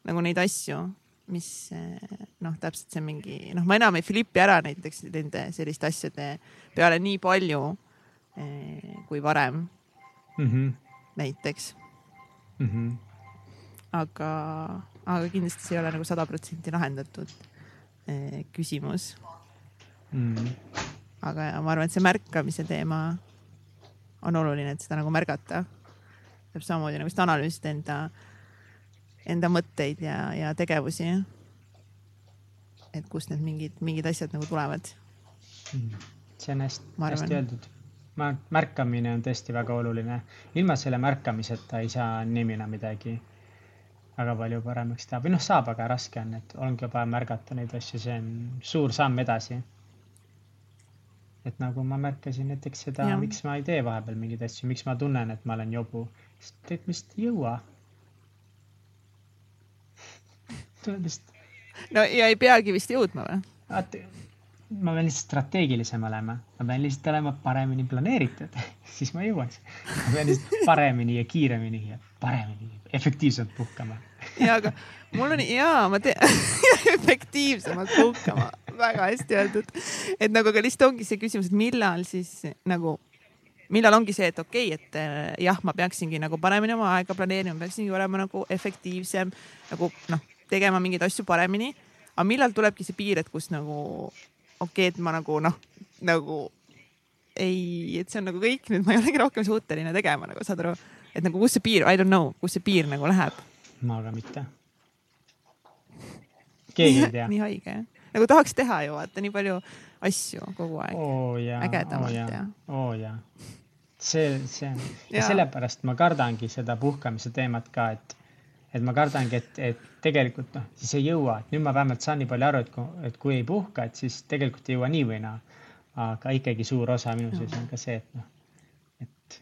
nagu neid asju, mis noh, täpselt see mingi noh, ma enam ei flipi ära näiteks nende selliste asjade peale nii palju eh, kui varem mm. -hmm. näiteks mm. -hmm. aga, aga kindlasti see ei ole nagu sada protsenti lahendatud Eh, küsimus mm.. aga ma arvan, et see märkamise teema on oluline, et seda nagu märgata. täpselt samamoodi nagu vist analüüsida enda, enda mõtteid ja, ja tegevusi. et kust need mingid, mingid asjad nagu tulevad mm.. see on hästi, hästi öeldud. märkamine on tõesti väga oluline. ilma selle märkamiseta ei saa nii mina midagi väga palju paremaks teha või noh, saab, aga raske on, et ongi vaja märgata neid asju, see on suur samm edasi. et nagu ma märkasin näiteks seda, miks ma ei tee vahepeal mingeid asju, miks ma tunnen, et ma olen jobu, sest et ma lihtsalt ei jõua. tuleb lihtsalt. no ja ei peagi vist jõudma või? ma pean lihtsalt strateegilisem olema, ma pean lihtsalt olema paremini planeeritud siis ma jõuaks. ma pean lihtsalt paremini ja kiiremini ja paremini, efektiivsemalt puhkama ja, aga mul on ja ma tean efektiivsemalt puhkama, väga hästi öeldud. et nagu, aga lihtsalt ongi see küsimus, et millal siis nagu, millal ongi see, et okei okay,, et eh, jah, ma peaksingi nagu paremini oma aega planeerima, peaksingi olema nagu efektiivsem nagu noh, tegema mingeid asju paremini. aga millal tulebki see piir, et kus nagu okei okay,, et ma nagu noh, nagu ei, et see on nagu kõik nüüd, ma ei olegi rohkem suuteline tegema, nagu saad aru, et nagu kus see piir, I don't know, kus see piir nagu läheb. Ma ka mitte. keegi ei tea nii haige jah, nagu tahaks teha ju vaata nii palju asju kogu aeg oh,. ägedamalt oh, ja. oo oh, jaa, see, see ja. ja sellepärast ma kardangi seda puhkamise teemat ka, et et ma kardangi, et, et tegelikult noh, siis ei jõua, et nüüd ma vähemalt saan nii palju aru, et kui, et kui ei puhka, et siis tegelikult ei jõua nii või naa. aga ikkagi suur osa minu sees on ka see, et noh, et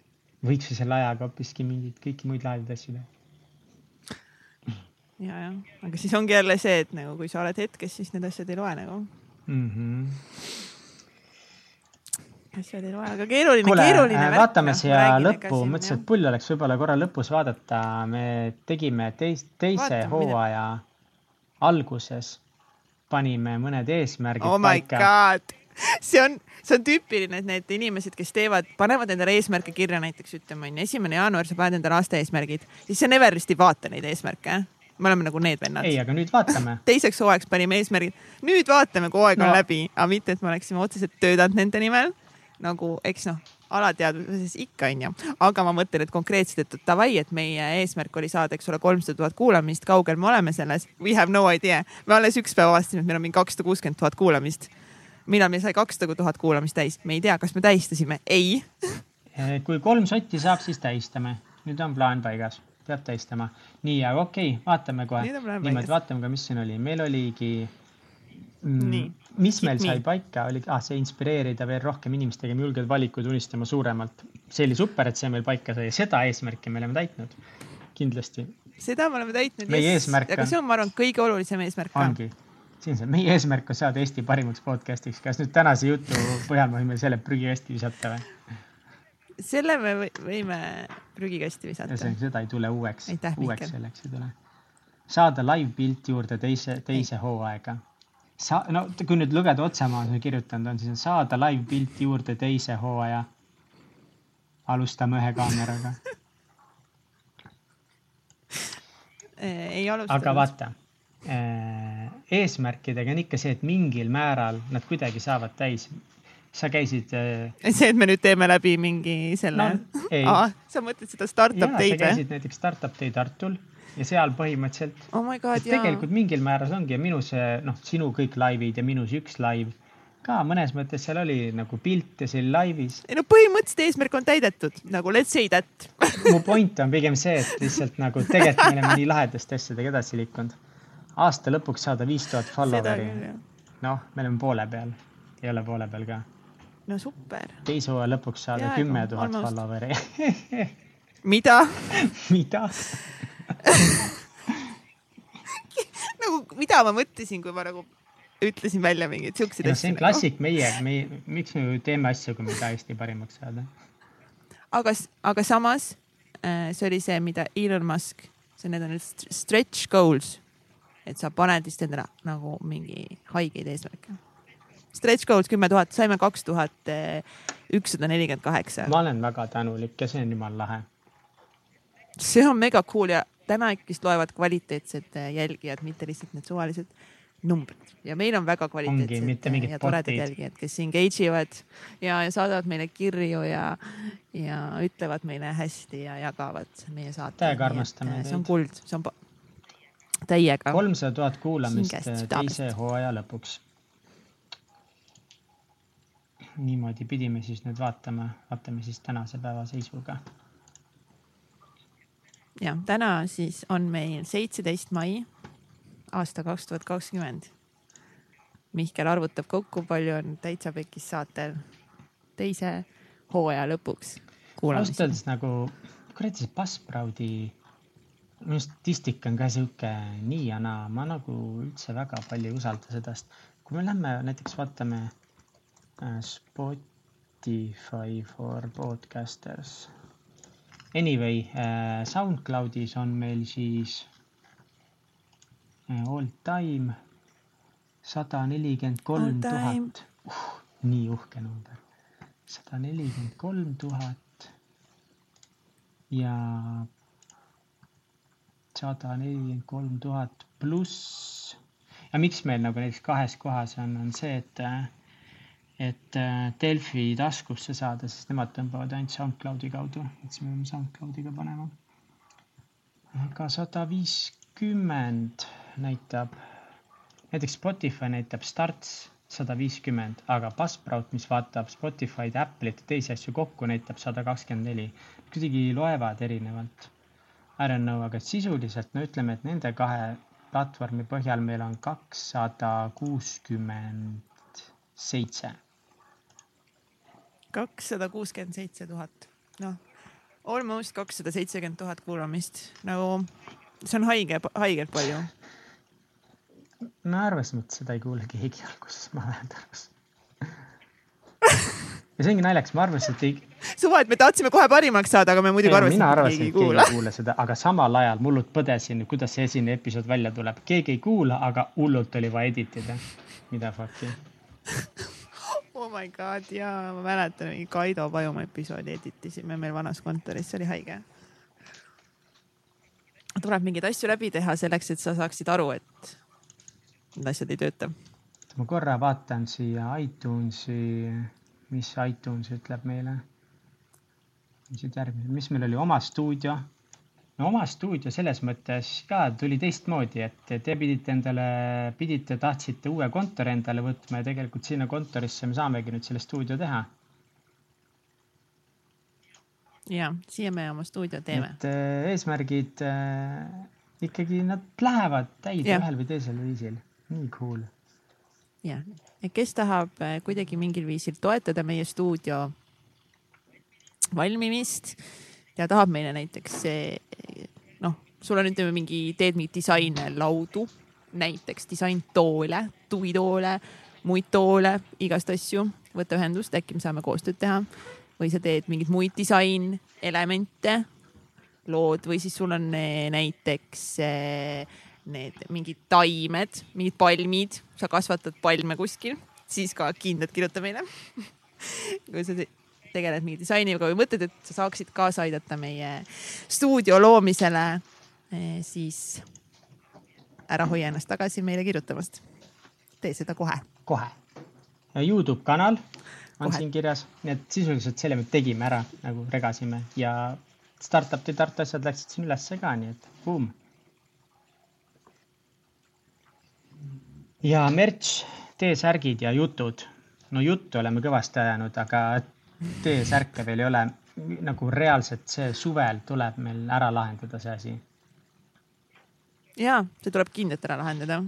võiks ju selle ajaga hoopiski mingeid kõiki muid lahedaid asju teha. Ja, jah, aga siis ongi jälle see, et nagu kui sa oled hetkes, siis need asjad ei loe nagu mm. -hmm asjad ei loe, aga keeruline, keeruline äh, värk. vaatame siia lõppu, mõtlesin, et pull oleks võib-olla korra lõpus vaadata. me tegime teist, teise Vaatame, hooaja mida. alguses, panime mõned eesmärgid oh paika. see on, see on tüüpiline, et need inimesed, kes teevad, panevad endale eesmärke kirja, näiteks ütleme onju, esimene jaanuar, sa paned endale aasta eesmärgid, siis sa Neverist ei vaata neid eesmärke me oleme nagu need vennad. ei, aga nüüd vaatame. teiseks hooajaks panime eesmärgid, nüüd vaatame, kui hooaeg no. on läbi, aga mitte, et me oleksime otseselt töötanud nende nimel. Nagu eks noh, alateadvuses ikka onju, aga ma mõtlen, et konkreetselt, et davai, et meie eesmärk oli saada, eks ole, kolmsada tuhat kuulamist, kaugel me oleme selles? We have no idea, me alles üks päev avastasime, et meil on mingi kakssada kuuskümmend tuhat kuulamist. millal meil sai kakssada tuhat kuulamist täis, me ei tea, kas me tähistasime, ei. Eh, kui kolm sotti saab, siis tähistame, nüüd on plaan paigas, peab tähistama. nii, aga okei okay,, vaatame kohe. niimoodi, vaatame ka, mis siin oli, meil oligi mm,. mis meil sai paika, oli ah, see inspireerida veel rohkem inimesi tegema julgeid valikuid, unistama suuremalt. see oli super, et see meil paika sai seda eesmärki me oleme täitnud. kindlasti. seda me oleme täitnud. meie yes. eesmärk on. aga see on, ma arvan, kõige olulisem eesmärk ongi, siin see, meie eesmärk on saada Eesti parimaks podcast'iks. kas nüüd tänase jutu põhjal me võime selle prügikasti visata või? Selle me võime prügikasti visata. seda ei tule uueks, uueks selleks ei tule. saada live-pilt juurde teise, teise hooaega sa, no kui nüüd lugeda mis ma kirjutanud on, siis on saada live-pilt juurde teise hooaja. alustame ühe kaameraga ei alusta. aga vaata, eesmärkidega on ikka see, et mingil määral nad kuidagi saavad täis. Sa käisid. see, et me nüüd teeme läbi mingi selle no,? sa mõtled seda startup teid või? sa käisid näiteks Startup Day Tartul ja seal põhimõtteliselt oh. God, tegelikult mingil määral ongi ja minu see noh, sinu kõik laivid ja minu see üks laiv ka mõnes mõttes seal oli nagu pilt ja see oli laivis. ei no põhimõtteliselt eesmärk on täidetud, nagu let's say that mu point on pigem see, et lihtsalt nagu tegelikult me oleme nii lahedaste asjadega edasi liikunud. aasta lõpuks saada viis tuhat follower'i. noh, me oleme poole peal, ei ole poole peal ka. No super. teise hooaja lõpuks saada kümme tuhat follower'i mida mida nagu, mida ma mõtlesin, kui ma nagu ütlesin välja mingeid siukseid asju. see on klassik meie, meie, miks me teeme asju, kui me ei taha Eesti parimaks saada. aga, aga samas äh, see oli see, mida Elon Musk, see, need on need stretch goals, et sa paned vist endale nagu mingi haigeid eesmärke. Stretch goals kümme tuhat, saime kaks tuhat ükssada nelikümmend kaheksa. ma olen väga tänulik ja see on jumala lahe. see on mega cool ja täna ikkist loevad kvaliteetsed äh, jälgijad, mitte lihtsalt need suvalised numbrid ja meil on väga kvaliteetsed Ongi, ja toredad jälgijad, kes engage ivad ja, ja saadavad meile kirju ja, ja ütlevad meile hästi ja jagavad meie saate. täiega armastame teid. see on kuld, see on täiega. kolmsada tuhat kuulamist teise hooaja lõpuks. Niimoodi pidime siis nüüd vaatama, vaatame siis tänase päeva seisuga ja täna siis on meil seitseteist mai aasta kaks tuhat kakskümmend. Mihkel arvutab kokku, palju on Täitsa Pekis saatel teise hooaja lõpuks. ausalt öeldes nagu kuradi see Buzzsproudi, minu distik on ka sihuke nii ja naa, ma nagu üldse väga palju ei usalda seda, sest kui me lähme näiteks vaatame Spotify for podcasters Anyway äh,, SoundCloudis on meil siis äh, all time sada nelikümmend kolm tuhat. Uh, nii uhke number, sada nelikümmend kolm tuhat ja sada nelikümmend kolm tuhat pluss. ja miks meil nagu näiteks kahes kohas on, on see, et äh, et äh, Delfi taskusse saada, sest nemad tõmbavad ainult SoundCloudi kaudu, et siis me peame SoundCloudiga panema. aga sada viiskümmend näitab, näiteks Spotify näitab starts sada viiskümmend, aga Buzzsprout, mis vaatab Spotify'd, Apple'it ja teisi asju kokku, näitab sada kakskümmend neli. kuidagi loevad erinevalt. I don't know, aga sisuliselt no ütleme, et nende kahe platvormi põhjal meil on kakssada kuuskümmend seitse kakssada kuuskümmend seitse tuhat, noh, almost kakssada seitsekümmend tuhat kuulamist, nagu see on haige, haigelt palju. arvasime, et seda ei kuule keegi alguses, ma vähemalt arvasin. ja see ongi naljakas, ma arvasin, et ei. suva, et me tahtsime kohe parimaks saada, aga me muidugi arvasime, et keegi ei kuula. keegi ei kuula seda, aga samal ajal mullult põdesin, kuidas see esimene episood välja tuleb. keegi ei kuula, aga hullult oli vaja edit ida. mida fuck'i oh my god ja ma mäletan, mingi Kaido Pajumaa episoodi editisime meil vanas kontoris, see oli haige. tuleb mingeid asju läbi teha selleks, et sa saaksid aru, et need asjad ei tööta. ma korra vaatan siia iTunesi, mis iTunes ütleb meile. mis nüüd järgmine, mis meil oli, oma stuudio no oma stuudio selles mõttes ka tuli teistmoodi, et te pidite endale, pidite, tahtsite uue kontori endale võtma ja tegelikult sinna kontorisse me saamegi nüüd selle stuudio teha. ja siia me oma stuudio teeme. et äh, eesmärgid äh, ikkagi nad lähevad täide ühel või teisel viisil, nii cool. ja, ja kes tahab äh, kuidagi mingil viisil toetada meie stuudio valmimist ja tahab meile näiteks noh, sul on, ütleme mingi, teed mingit disainlaudu, näiteks disaintoole, tuvitoole, muid toole, igast asju, võta ühendust, äkki me saame koostööd teha. või sa teed mingeid muid disainelemente, lood või siis sul on eh, näiteks eh, need mingid taimed, mingid palmid, sa kasvatad palme kuskil, siis ka kindlalt kirjuta meile kui sa tegeled mingi disainiga või mõtled, et sa saaksid kaasa aidata meie stuudio loomisele, eh, siis ära hoia ennast tagasi meile kirjutamast. tee seda kohe. kohe. Youtube kanal on kohe. siin kirjas, nii et sisuliselt selle me tegime ära nagu regasime ja startup'i Tartu asjad läksid siin ülesse ka, nii et boom. ja merch, T-särgid ja jutud. no juttu oleme kõvasti ajanud, aga T-särke veel ei ole. nagu reaalselt see suvel tuleb meil ära lahendada see asi. ja, see tuleb kindlalt ära lahendada.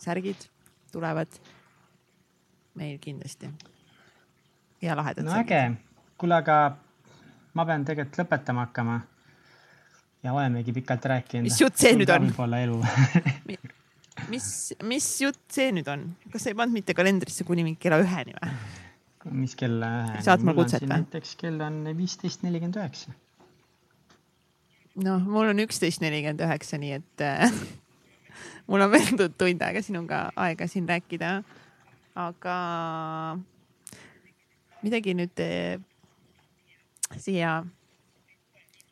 särgid tulevad meil kindlasti. ja lahedad. no äge, kuule, aga ma pean tegelikult lõpetama hakkama. ja olemegi pikalt rääkinud. mis jutt see nüüd on? võib-olla elu mis, mis jutt see nüüd on? kas sa ei pannud mitte kalendrisse kuni mingi kella üheni või? Mis kella üheni? mulle kutset või? näiteks kell on viisteist nelikümmend üheksa. noh, mul on üksteist nelikümmend üheksa, nii et äh, mul on veel tund aega sinuga aega siin rääkida. aga midagi nüüd äh, siia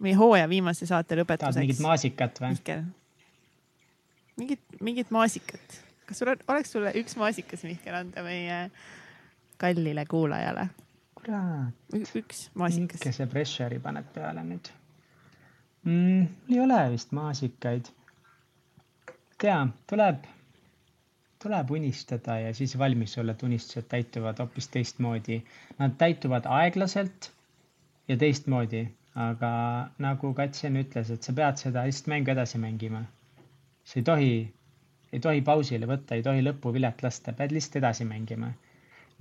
meie hooaja viimase saate lõpetuseks. tahad mingit maasikat või? mingit, mingit maasikat. kas sul on, oleks sulle üks maasikas, Mihkel, anda meie kallile kuulajale? kurat. üks maasikas. ikka see pressure'i paned peale nüüd mm,. ei ole vist maasikaid. tea, tuleb, tuleb unistada ja siis valmis olla, et unistused täituvad hoopis teistmoodi. Nad täituvad aeglaselt ja teistmoodi. aga nagu Katsen ütles, et sa pead seda lihtsalt mängu edasi mängima. sa ei tohi, ei tohi pausile võtta, ei tohi lõpuvilet lasta, pead lihtsalt edasi mängima.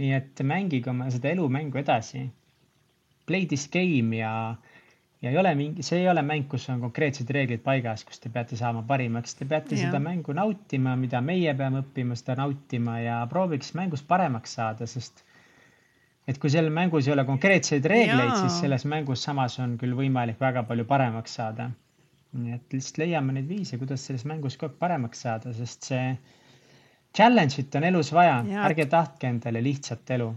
Nii et mängige oma seda elumängu edasi. Play this game ja, ja ei ole mingi, see ei ole mäng, kus on konkreetsed reeglid paigas, kus te peate saama parimaks, te peate ja. seda mängu nautima, mida meie peame õppima seda nautima ja prooviks mängus paremaks saada, sest et kui seal mängus ei ole konkreetseid reegleid, siis selles mängus samas on küll võimalik väga palju paremaks saada. nii et lihtsalt leiame neid viise, kuidas selles mängus kogu aeg paremaks saada, sest see challenge'it on elus vaja, ärge tahtke endale lihtsat elu.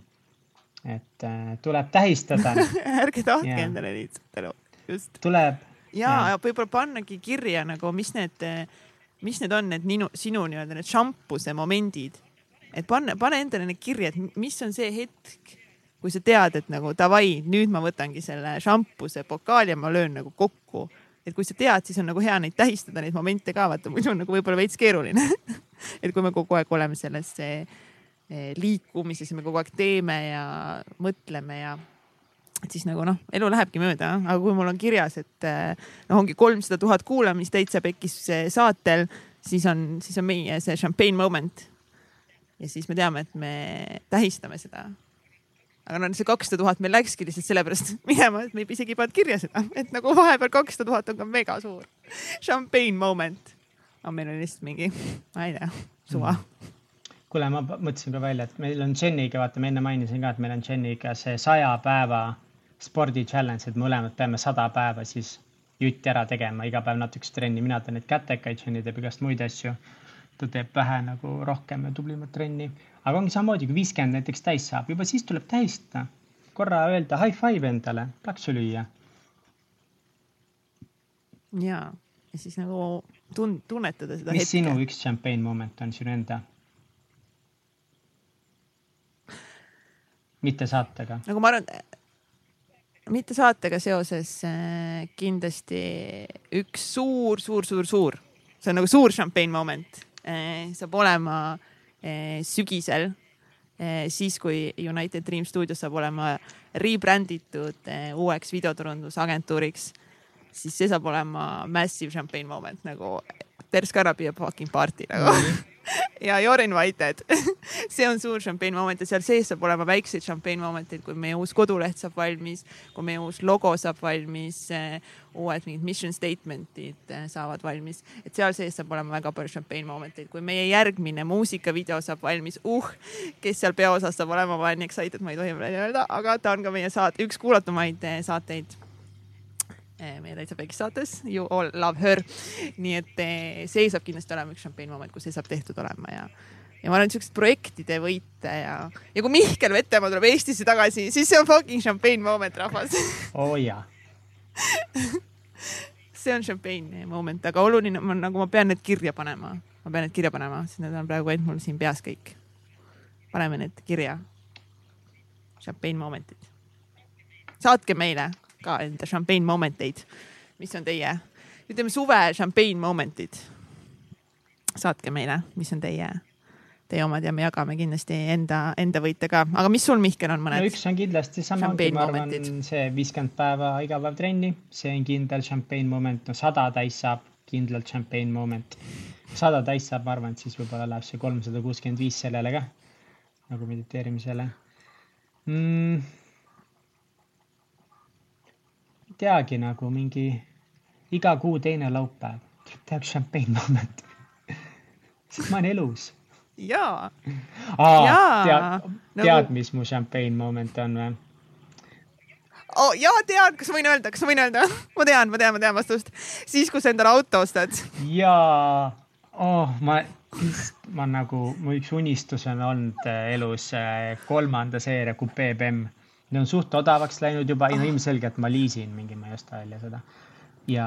et äh, tuleb tähistada ärge tahtke ja. endale lihtsat elu, just. tuleb. ja, ja võib-olla pannagi kirja nagu, mis need, mis need on, need ninu, sinu nii-öelda need šampuse momendid et panna, pane endale need kirja, et mis on see hetk, kui sa tead, et nagu davai, nüüd ma võtangi selle šampuse pokaali ja ma löön nagu kokku. Et kui sa tead, siis on nagu hea neid tähistada, neid momente ka, vaata muidu on nagu võib-olla veits keeruline. Et kui me kogu aeg oleme selles eh, liikumises ja me kogu aeg teeme ja mõtleme ja et siis nagu noh, elu lähebki mööda, aga kui mul on kirjas, et eh, noh, ongi kolmsada tuhat kuulamist täitsa pekkis saatel, siis on, siis on meie see champagne moment. ja siis me teame, et me tähistame seda aga no see kakssada tuhat meil läkski lihtsalt sellepärast minema, et me isegi ei pannud kirja seda, et nagu vahepeal kakssada tuhat on ka mega suur. Champagne moment. aga meil oli lihtsalt mingi, ma ei tea, suva mm. kuule, ma mõtlesin ka välja, et meil on Jeniga, vaata, ma enne mainisin ka, et meil on Jeniga see saja päeva spordi challenge, et mõlemad peame sada päeva siis jutti ära tegema, iga päev natukest trenni, mina teen neid kätekaid, Jenny teeb igast muid asju. Ta teeb vähe nagu rohkem ja tublimat trenni aga ongi samamoodi, kui viiskümmend näiteks täis saab, juba siis tuleb tähistada. korra öelda high five endale, plaksu lüüa. ja, ja siis nagu tun-, tunnetada seda mis hetke. sinu üks champagne moment on sinu enda? mitte saatega. nagu ma arvan, mitte saatega seoses äh, kindlasti üks suur, suur, suur, suur, see on nagu suur champagne moment saab olema Eh, sügisel, eh, siis kui United Dream Studios saab olema rebränditud eh, uueks videoturundusagentuuriks, siis see saab olema massive champagne moment nagu there's gonna be a fucking party nagu. Mm. -hmm ja you are invited. See on suur champagne moment ja seal sees saab olema väikseid champagne momenteid, kui meie uus koduleht saab valmis, kui meie uus logo saab valmis äh,, uued mingid mission statement'id äh, saavad valmis, et seal sees saab olema väga palju champagne momenteid, kui meie järgmine muusikavideo saab valmis, uh, kes seal peaosas saab olema, ma olen nii excited, ma ei tohi veel öelda, aga ta on ka meie saate, üks kuulatumaid äh, saateid. Eh, meie täitsa väikses saates You all love her. nii et eh, see saab kindlasti olema üks champagne moment, kus see saab tehtud olema ja, ja ma olen siukseid projektide võite ja, ja kui Mihkel Vetemaa tuleb Eestisse tagasi, siis see on fucking champagne moment, rahvas. oo oh, jaa see on champagne moment, aga oluline on nagu ma pean need kirja panema, ma pean need kirja panema, sest need on praegu ainult mul siin peas kõik. paneme need kirja. champagne momentid. saatke meile ka enda champagne momenteid. mis on teie, ütleme suve champagne momentid? saatke meile, mis on teie, teie omad ja me jagame kindlasti enda, enda võite ka, aga mis sul, Mihkel, on mõned no,? üks on kindlasti sama, ma arvan, see viiskümmend päeva iga päev trenni, see on kindel champagne moment, no sada täis saab, kindlalt champagne moment. sada täis saab, ma arvan, et siis võib-olla läheb see kolmsada kuuskümmend viis sellele ka nagu mediteerimisele mm teagi nagu mingi iga kuu teine laupäev tuleb teha üks champagne moment siis ma olen elus. jaa. tead, tead nagu..., mis mu champagne moment on või? oh,. jaa, tean, kas ma võin öelda, kas ma võin öelda? ma tean, ma tean, ma tean vastust. siis, kui sa endale auto ostad. jaa oh,, ma, ma nagu, mu üks unistus on olnud eh, elus eh, kolmanda seeria kupee BEM Need on suht odavaks läinud juba, no ilmselgelt ma liisin mingi, ma ei osta välja seda. ja,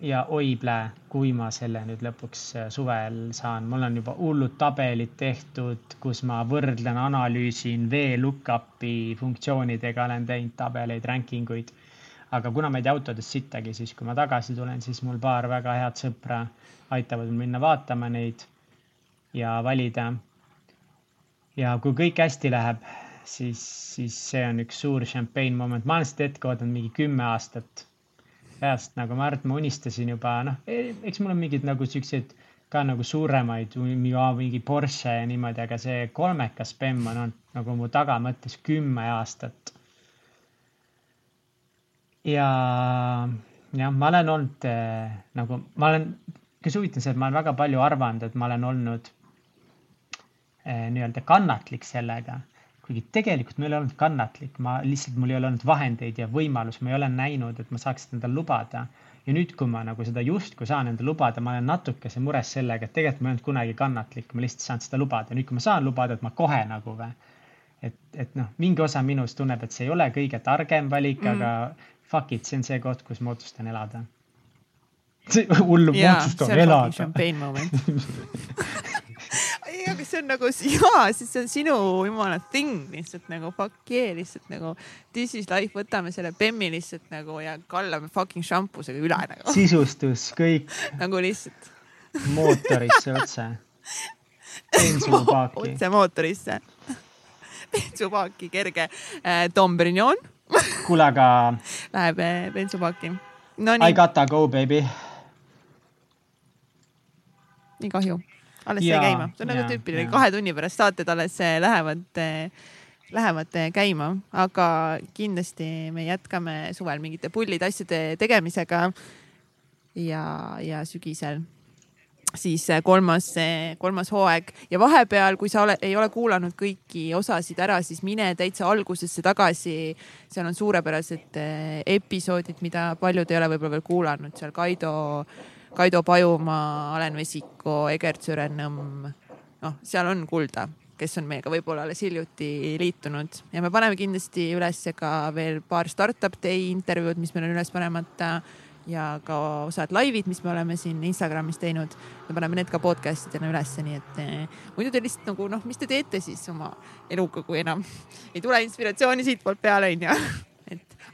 ja oi plää, kui ma selle nüüd lõpuks äh, suvel saan, mul on juba hullud tabelid tehtud, kus ma võrdlen, analüüsin VLOOKUP-i funktsioonidega, olen teinud tabeleid, ranking uid. aga kuna ma ei tea autodest sittagi, siis kui ma tagasi tulen, siis mul paar väga head sõpra aitavad mul minna vaatama neid ja valida. ja kui kõik hästi läheb siis, siis see on üks suur champagne moment, ma olen seda hetke oodanud mingi kümme aastat. reaalselt nagu ma arvan, et ma unistasin juba noh, eks mul on mingid nagu siuksed ka nagu suuremaid, mingi Porsche ja niimoodi, aga see kolmekas bemm on olnud nagu mu tagamõttes kümme aastat. ja jah, ma olen olnud äh, nagu, ma olen, kes huvitav see, et ma olen väga palju arvanud, et ma olen olnud äh, nii-öelda kannatlik sellega kuigi tegelikult ma ei ole olnud kannatlik, ma lihtsalt, mul ei ole olnud vahendeid ja võimalus, ma ei ole näinud, et ma saaks endale lubada. ja nüüd, kui ma nagu seda justkui saan endale lubada, ma olen natukese mures sellega, et tegelikult ma ei olnud kunagi kannatlik, ma lihtsalt ei saanud seda lubada. nüüd, kui ma saan lubada, et ma kohe nagu või. et, et noh, mingi osa minust tunneb, et see ei ole kõige targem valik mm, aga fuck it, see on see koht, kus ma otsustan elada. hullu, ma otsustan elada. champagne moment ei, aga see on nagu, jaa, siis see on sinu jumala thing lihtsalt nagu fuck yeah, lihtsalt nagu this is life, võtame selle bemmi lihtsalt nagu ja kallame fucking šampusega üle nagu. sisustus, kõik. nagu lihtsalt. mootorisse otse. bensupaaki. otse mootorisse. bensupaaki, kerge äh, Dom Perignon kuule, aga. Läheb äh, bensupaaki no,. I gotta go baby. nii kahju alles sai käima, see on nagu tüüpiline, kahe tunni pärast saated alles eh, lähevad, eh, lähevad eh, käima, aga kindlasti me jätkame suvel mingite pullide asjade tegemisega. ja, ja sügisel siis kolmas, kolmas hooaeg. Ja vahepeal, kui sa ole, ei ole kuulanud kõiki osasid ära, siis mine täitsa algusesse tagasi. seal on suurepärased episoodid, mida paljud ei ole võib-olla veel kuulanud, seal Kaido Kaido Pajumaa, Alen Vesiko, Egert Sürenõmm. noh, seal on kulda, kes on meiega võib-olla alles hiljuti liitunud ja me paneme kindlasti üles ka veel paar startup day intervjuud, mis meil on üles panemata ja ka osad laivid, mis me oleme siin Instagramis teinud. me paneme need ka podcast idena ülesse, nii et eh, muidu te lihtsalt nagu noh, mis te teete siis oma eluga, kui enam ei tule inspiratsiooni siitpoolt peale, onju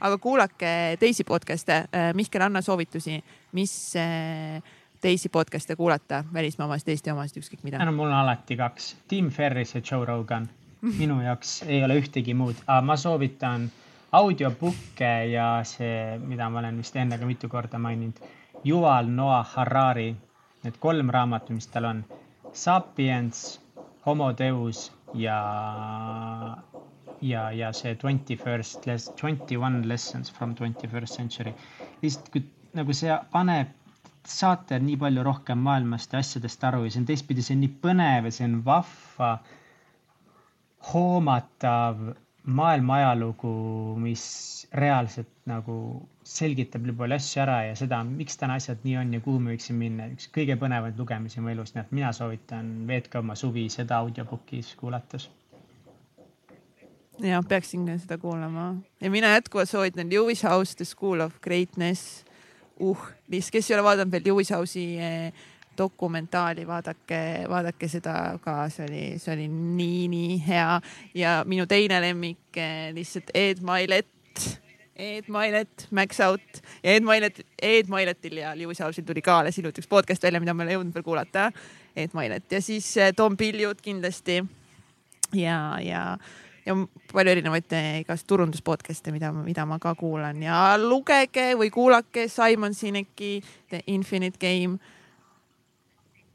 aga kuulake teisi podcast'e. Äh, Mihkel, anna soovitusi, mis äh, teisi podcast'e kuulata, välismaa omasid, Eesti omasid, ükskõik mida. no mul on alati kaks, Tim Ferris ja Joe Rogan. minu jaoks ei ole ühtegi muud, aga ma soovitan audiobook'e ja see, mida ma olen vist enne ka mitu korda maininud, Yuval Noah Harari, need kolm raamatut, mis tal on, Sapiens, Homo Deus ja ja, ja see twenty first, twenty one lessons from twenty first century. lihtsalt kui nagu see paneb, saate nii palju rohkem maailmast ja asjadest aru ja see on teistpidi, see on nii põnev ja see on vahva, hoomatav maailma ajalugu, mis reaalselt nagu selgitab nii palju asju ära ja seda, miks täna asjad nii on ja kuhu me võiksime minna. üks kõige põnevaid lugemisi mu elus, nii et mina soovitan, veetke oma suvi seda audiobookis kuulates ja peaksin ka seda kuulama ja mina jätkuvalt soovitan Lewis House The School of Greatness. Uh, kes ei ole vaadanud veel House'i eh, dokumentaali, vaadake, vaadake seda ka, see oli, see oli nii-nii hea ja minu teine lemmik eh, lihtsalt Ed Milet. Ed Milet, Max Out ja Ed Milet, Ed Miletil ja Lewis House'il tuli ka alles hiljuti üks podcast välja, mida ma ei ole jõudnud veel kuulata. Ed Milet ja siis eh, Tom Pilljut kindlasti ja, ja ja palju erinevaid eh, igast turundus podcast'e, mida, mida ma ka kuulan ja lugege või kuulake Simon Sineki The Infinite Game.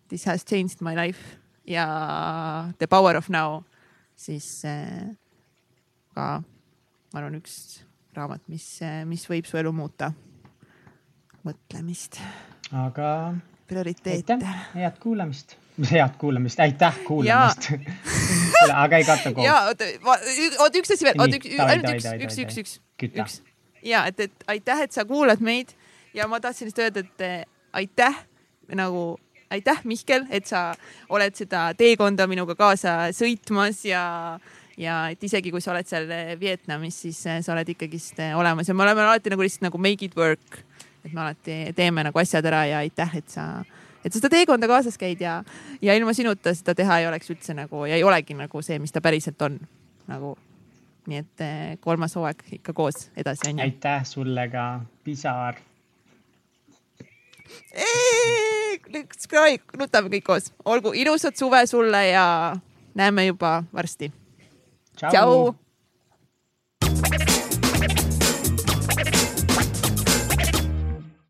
This has changed my life ja The Power of Now, siis äh, ka ma arvan, üks raamat, mis, eh, mis võib su elu muuta. mõtlemist. aga. prioriteete. head kuulamist head kuulamist, aitäh kuulamast aga ei kata koos. ja oota, oota üks asi veel, oota üks, ainult üks, üks, üks, üks, üks. ja et, et aitäh, et sa kuulad meid ja ma tahtsin lihtsalt öelda, et eh, aitäh nagu aitäh, Mihkel, et sa oled seda teekonda minuga kaasa sõitmas ja, ja et isegi kui sa oled seal Vietnamis, siis eh, sa oled ikkagist eh, olemas ja me oleme alati nagu lihtsalt nagu make it work. et me alati teeme nagu asjad ära ja aitäh, et sa et sa seda teekonda kaasas käid ja, ja ilma sinuta seda teha ei oleks üldse nagu ja ei olegi nagu see, mis ta päriselt on nagu. nii et eh, kolmas hooaeg ikka koos edasi onju. aitäh sulle ka, pisar. nutame kõik koos, olgu ilusat suve sulle ja näeme juba varsti. tšau, tšau..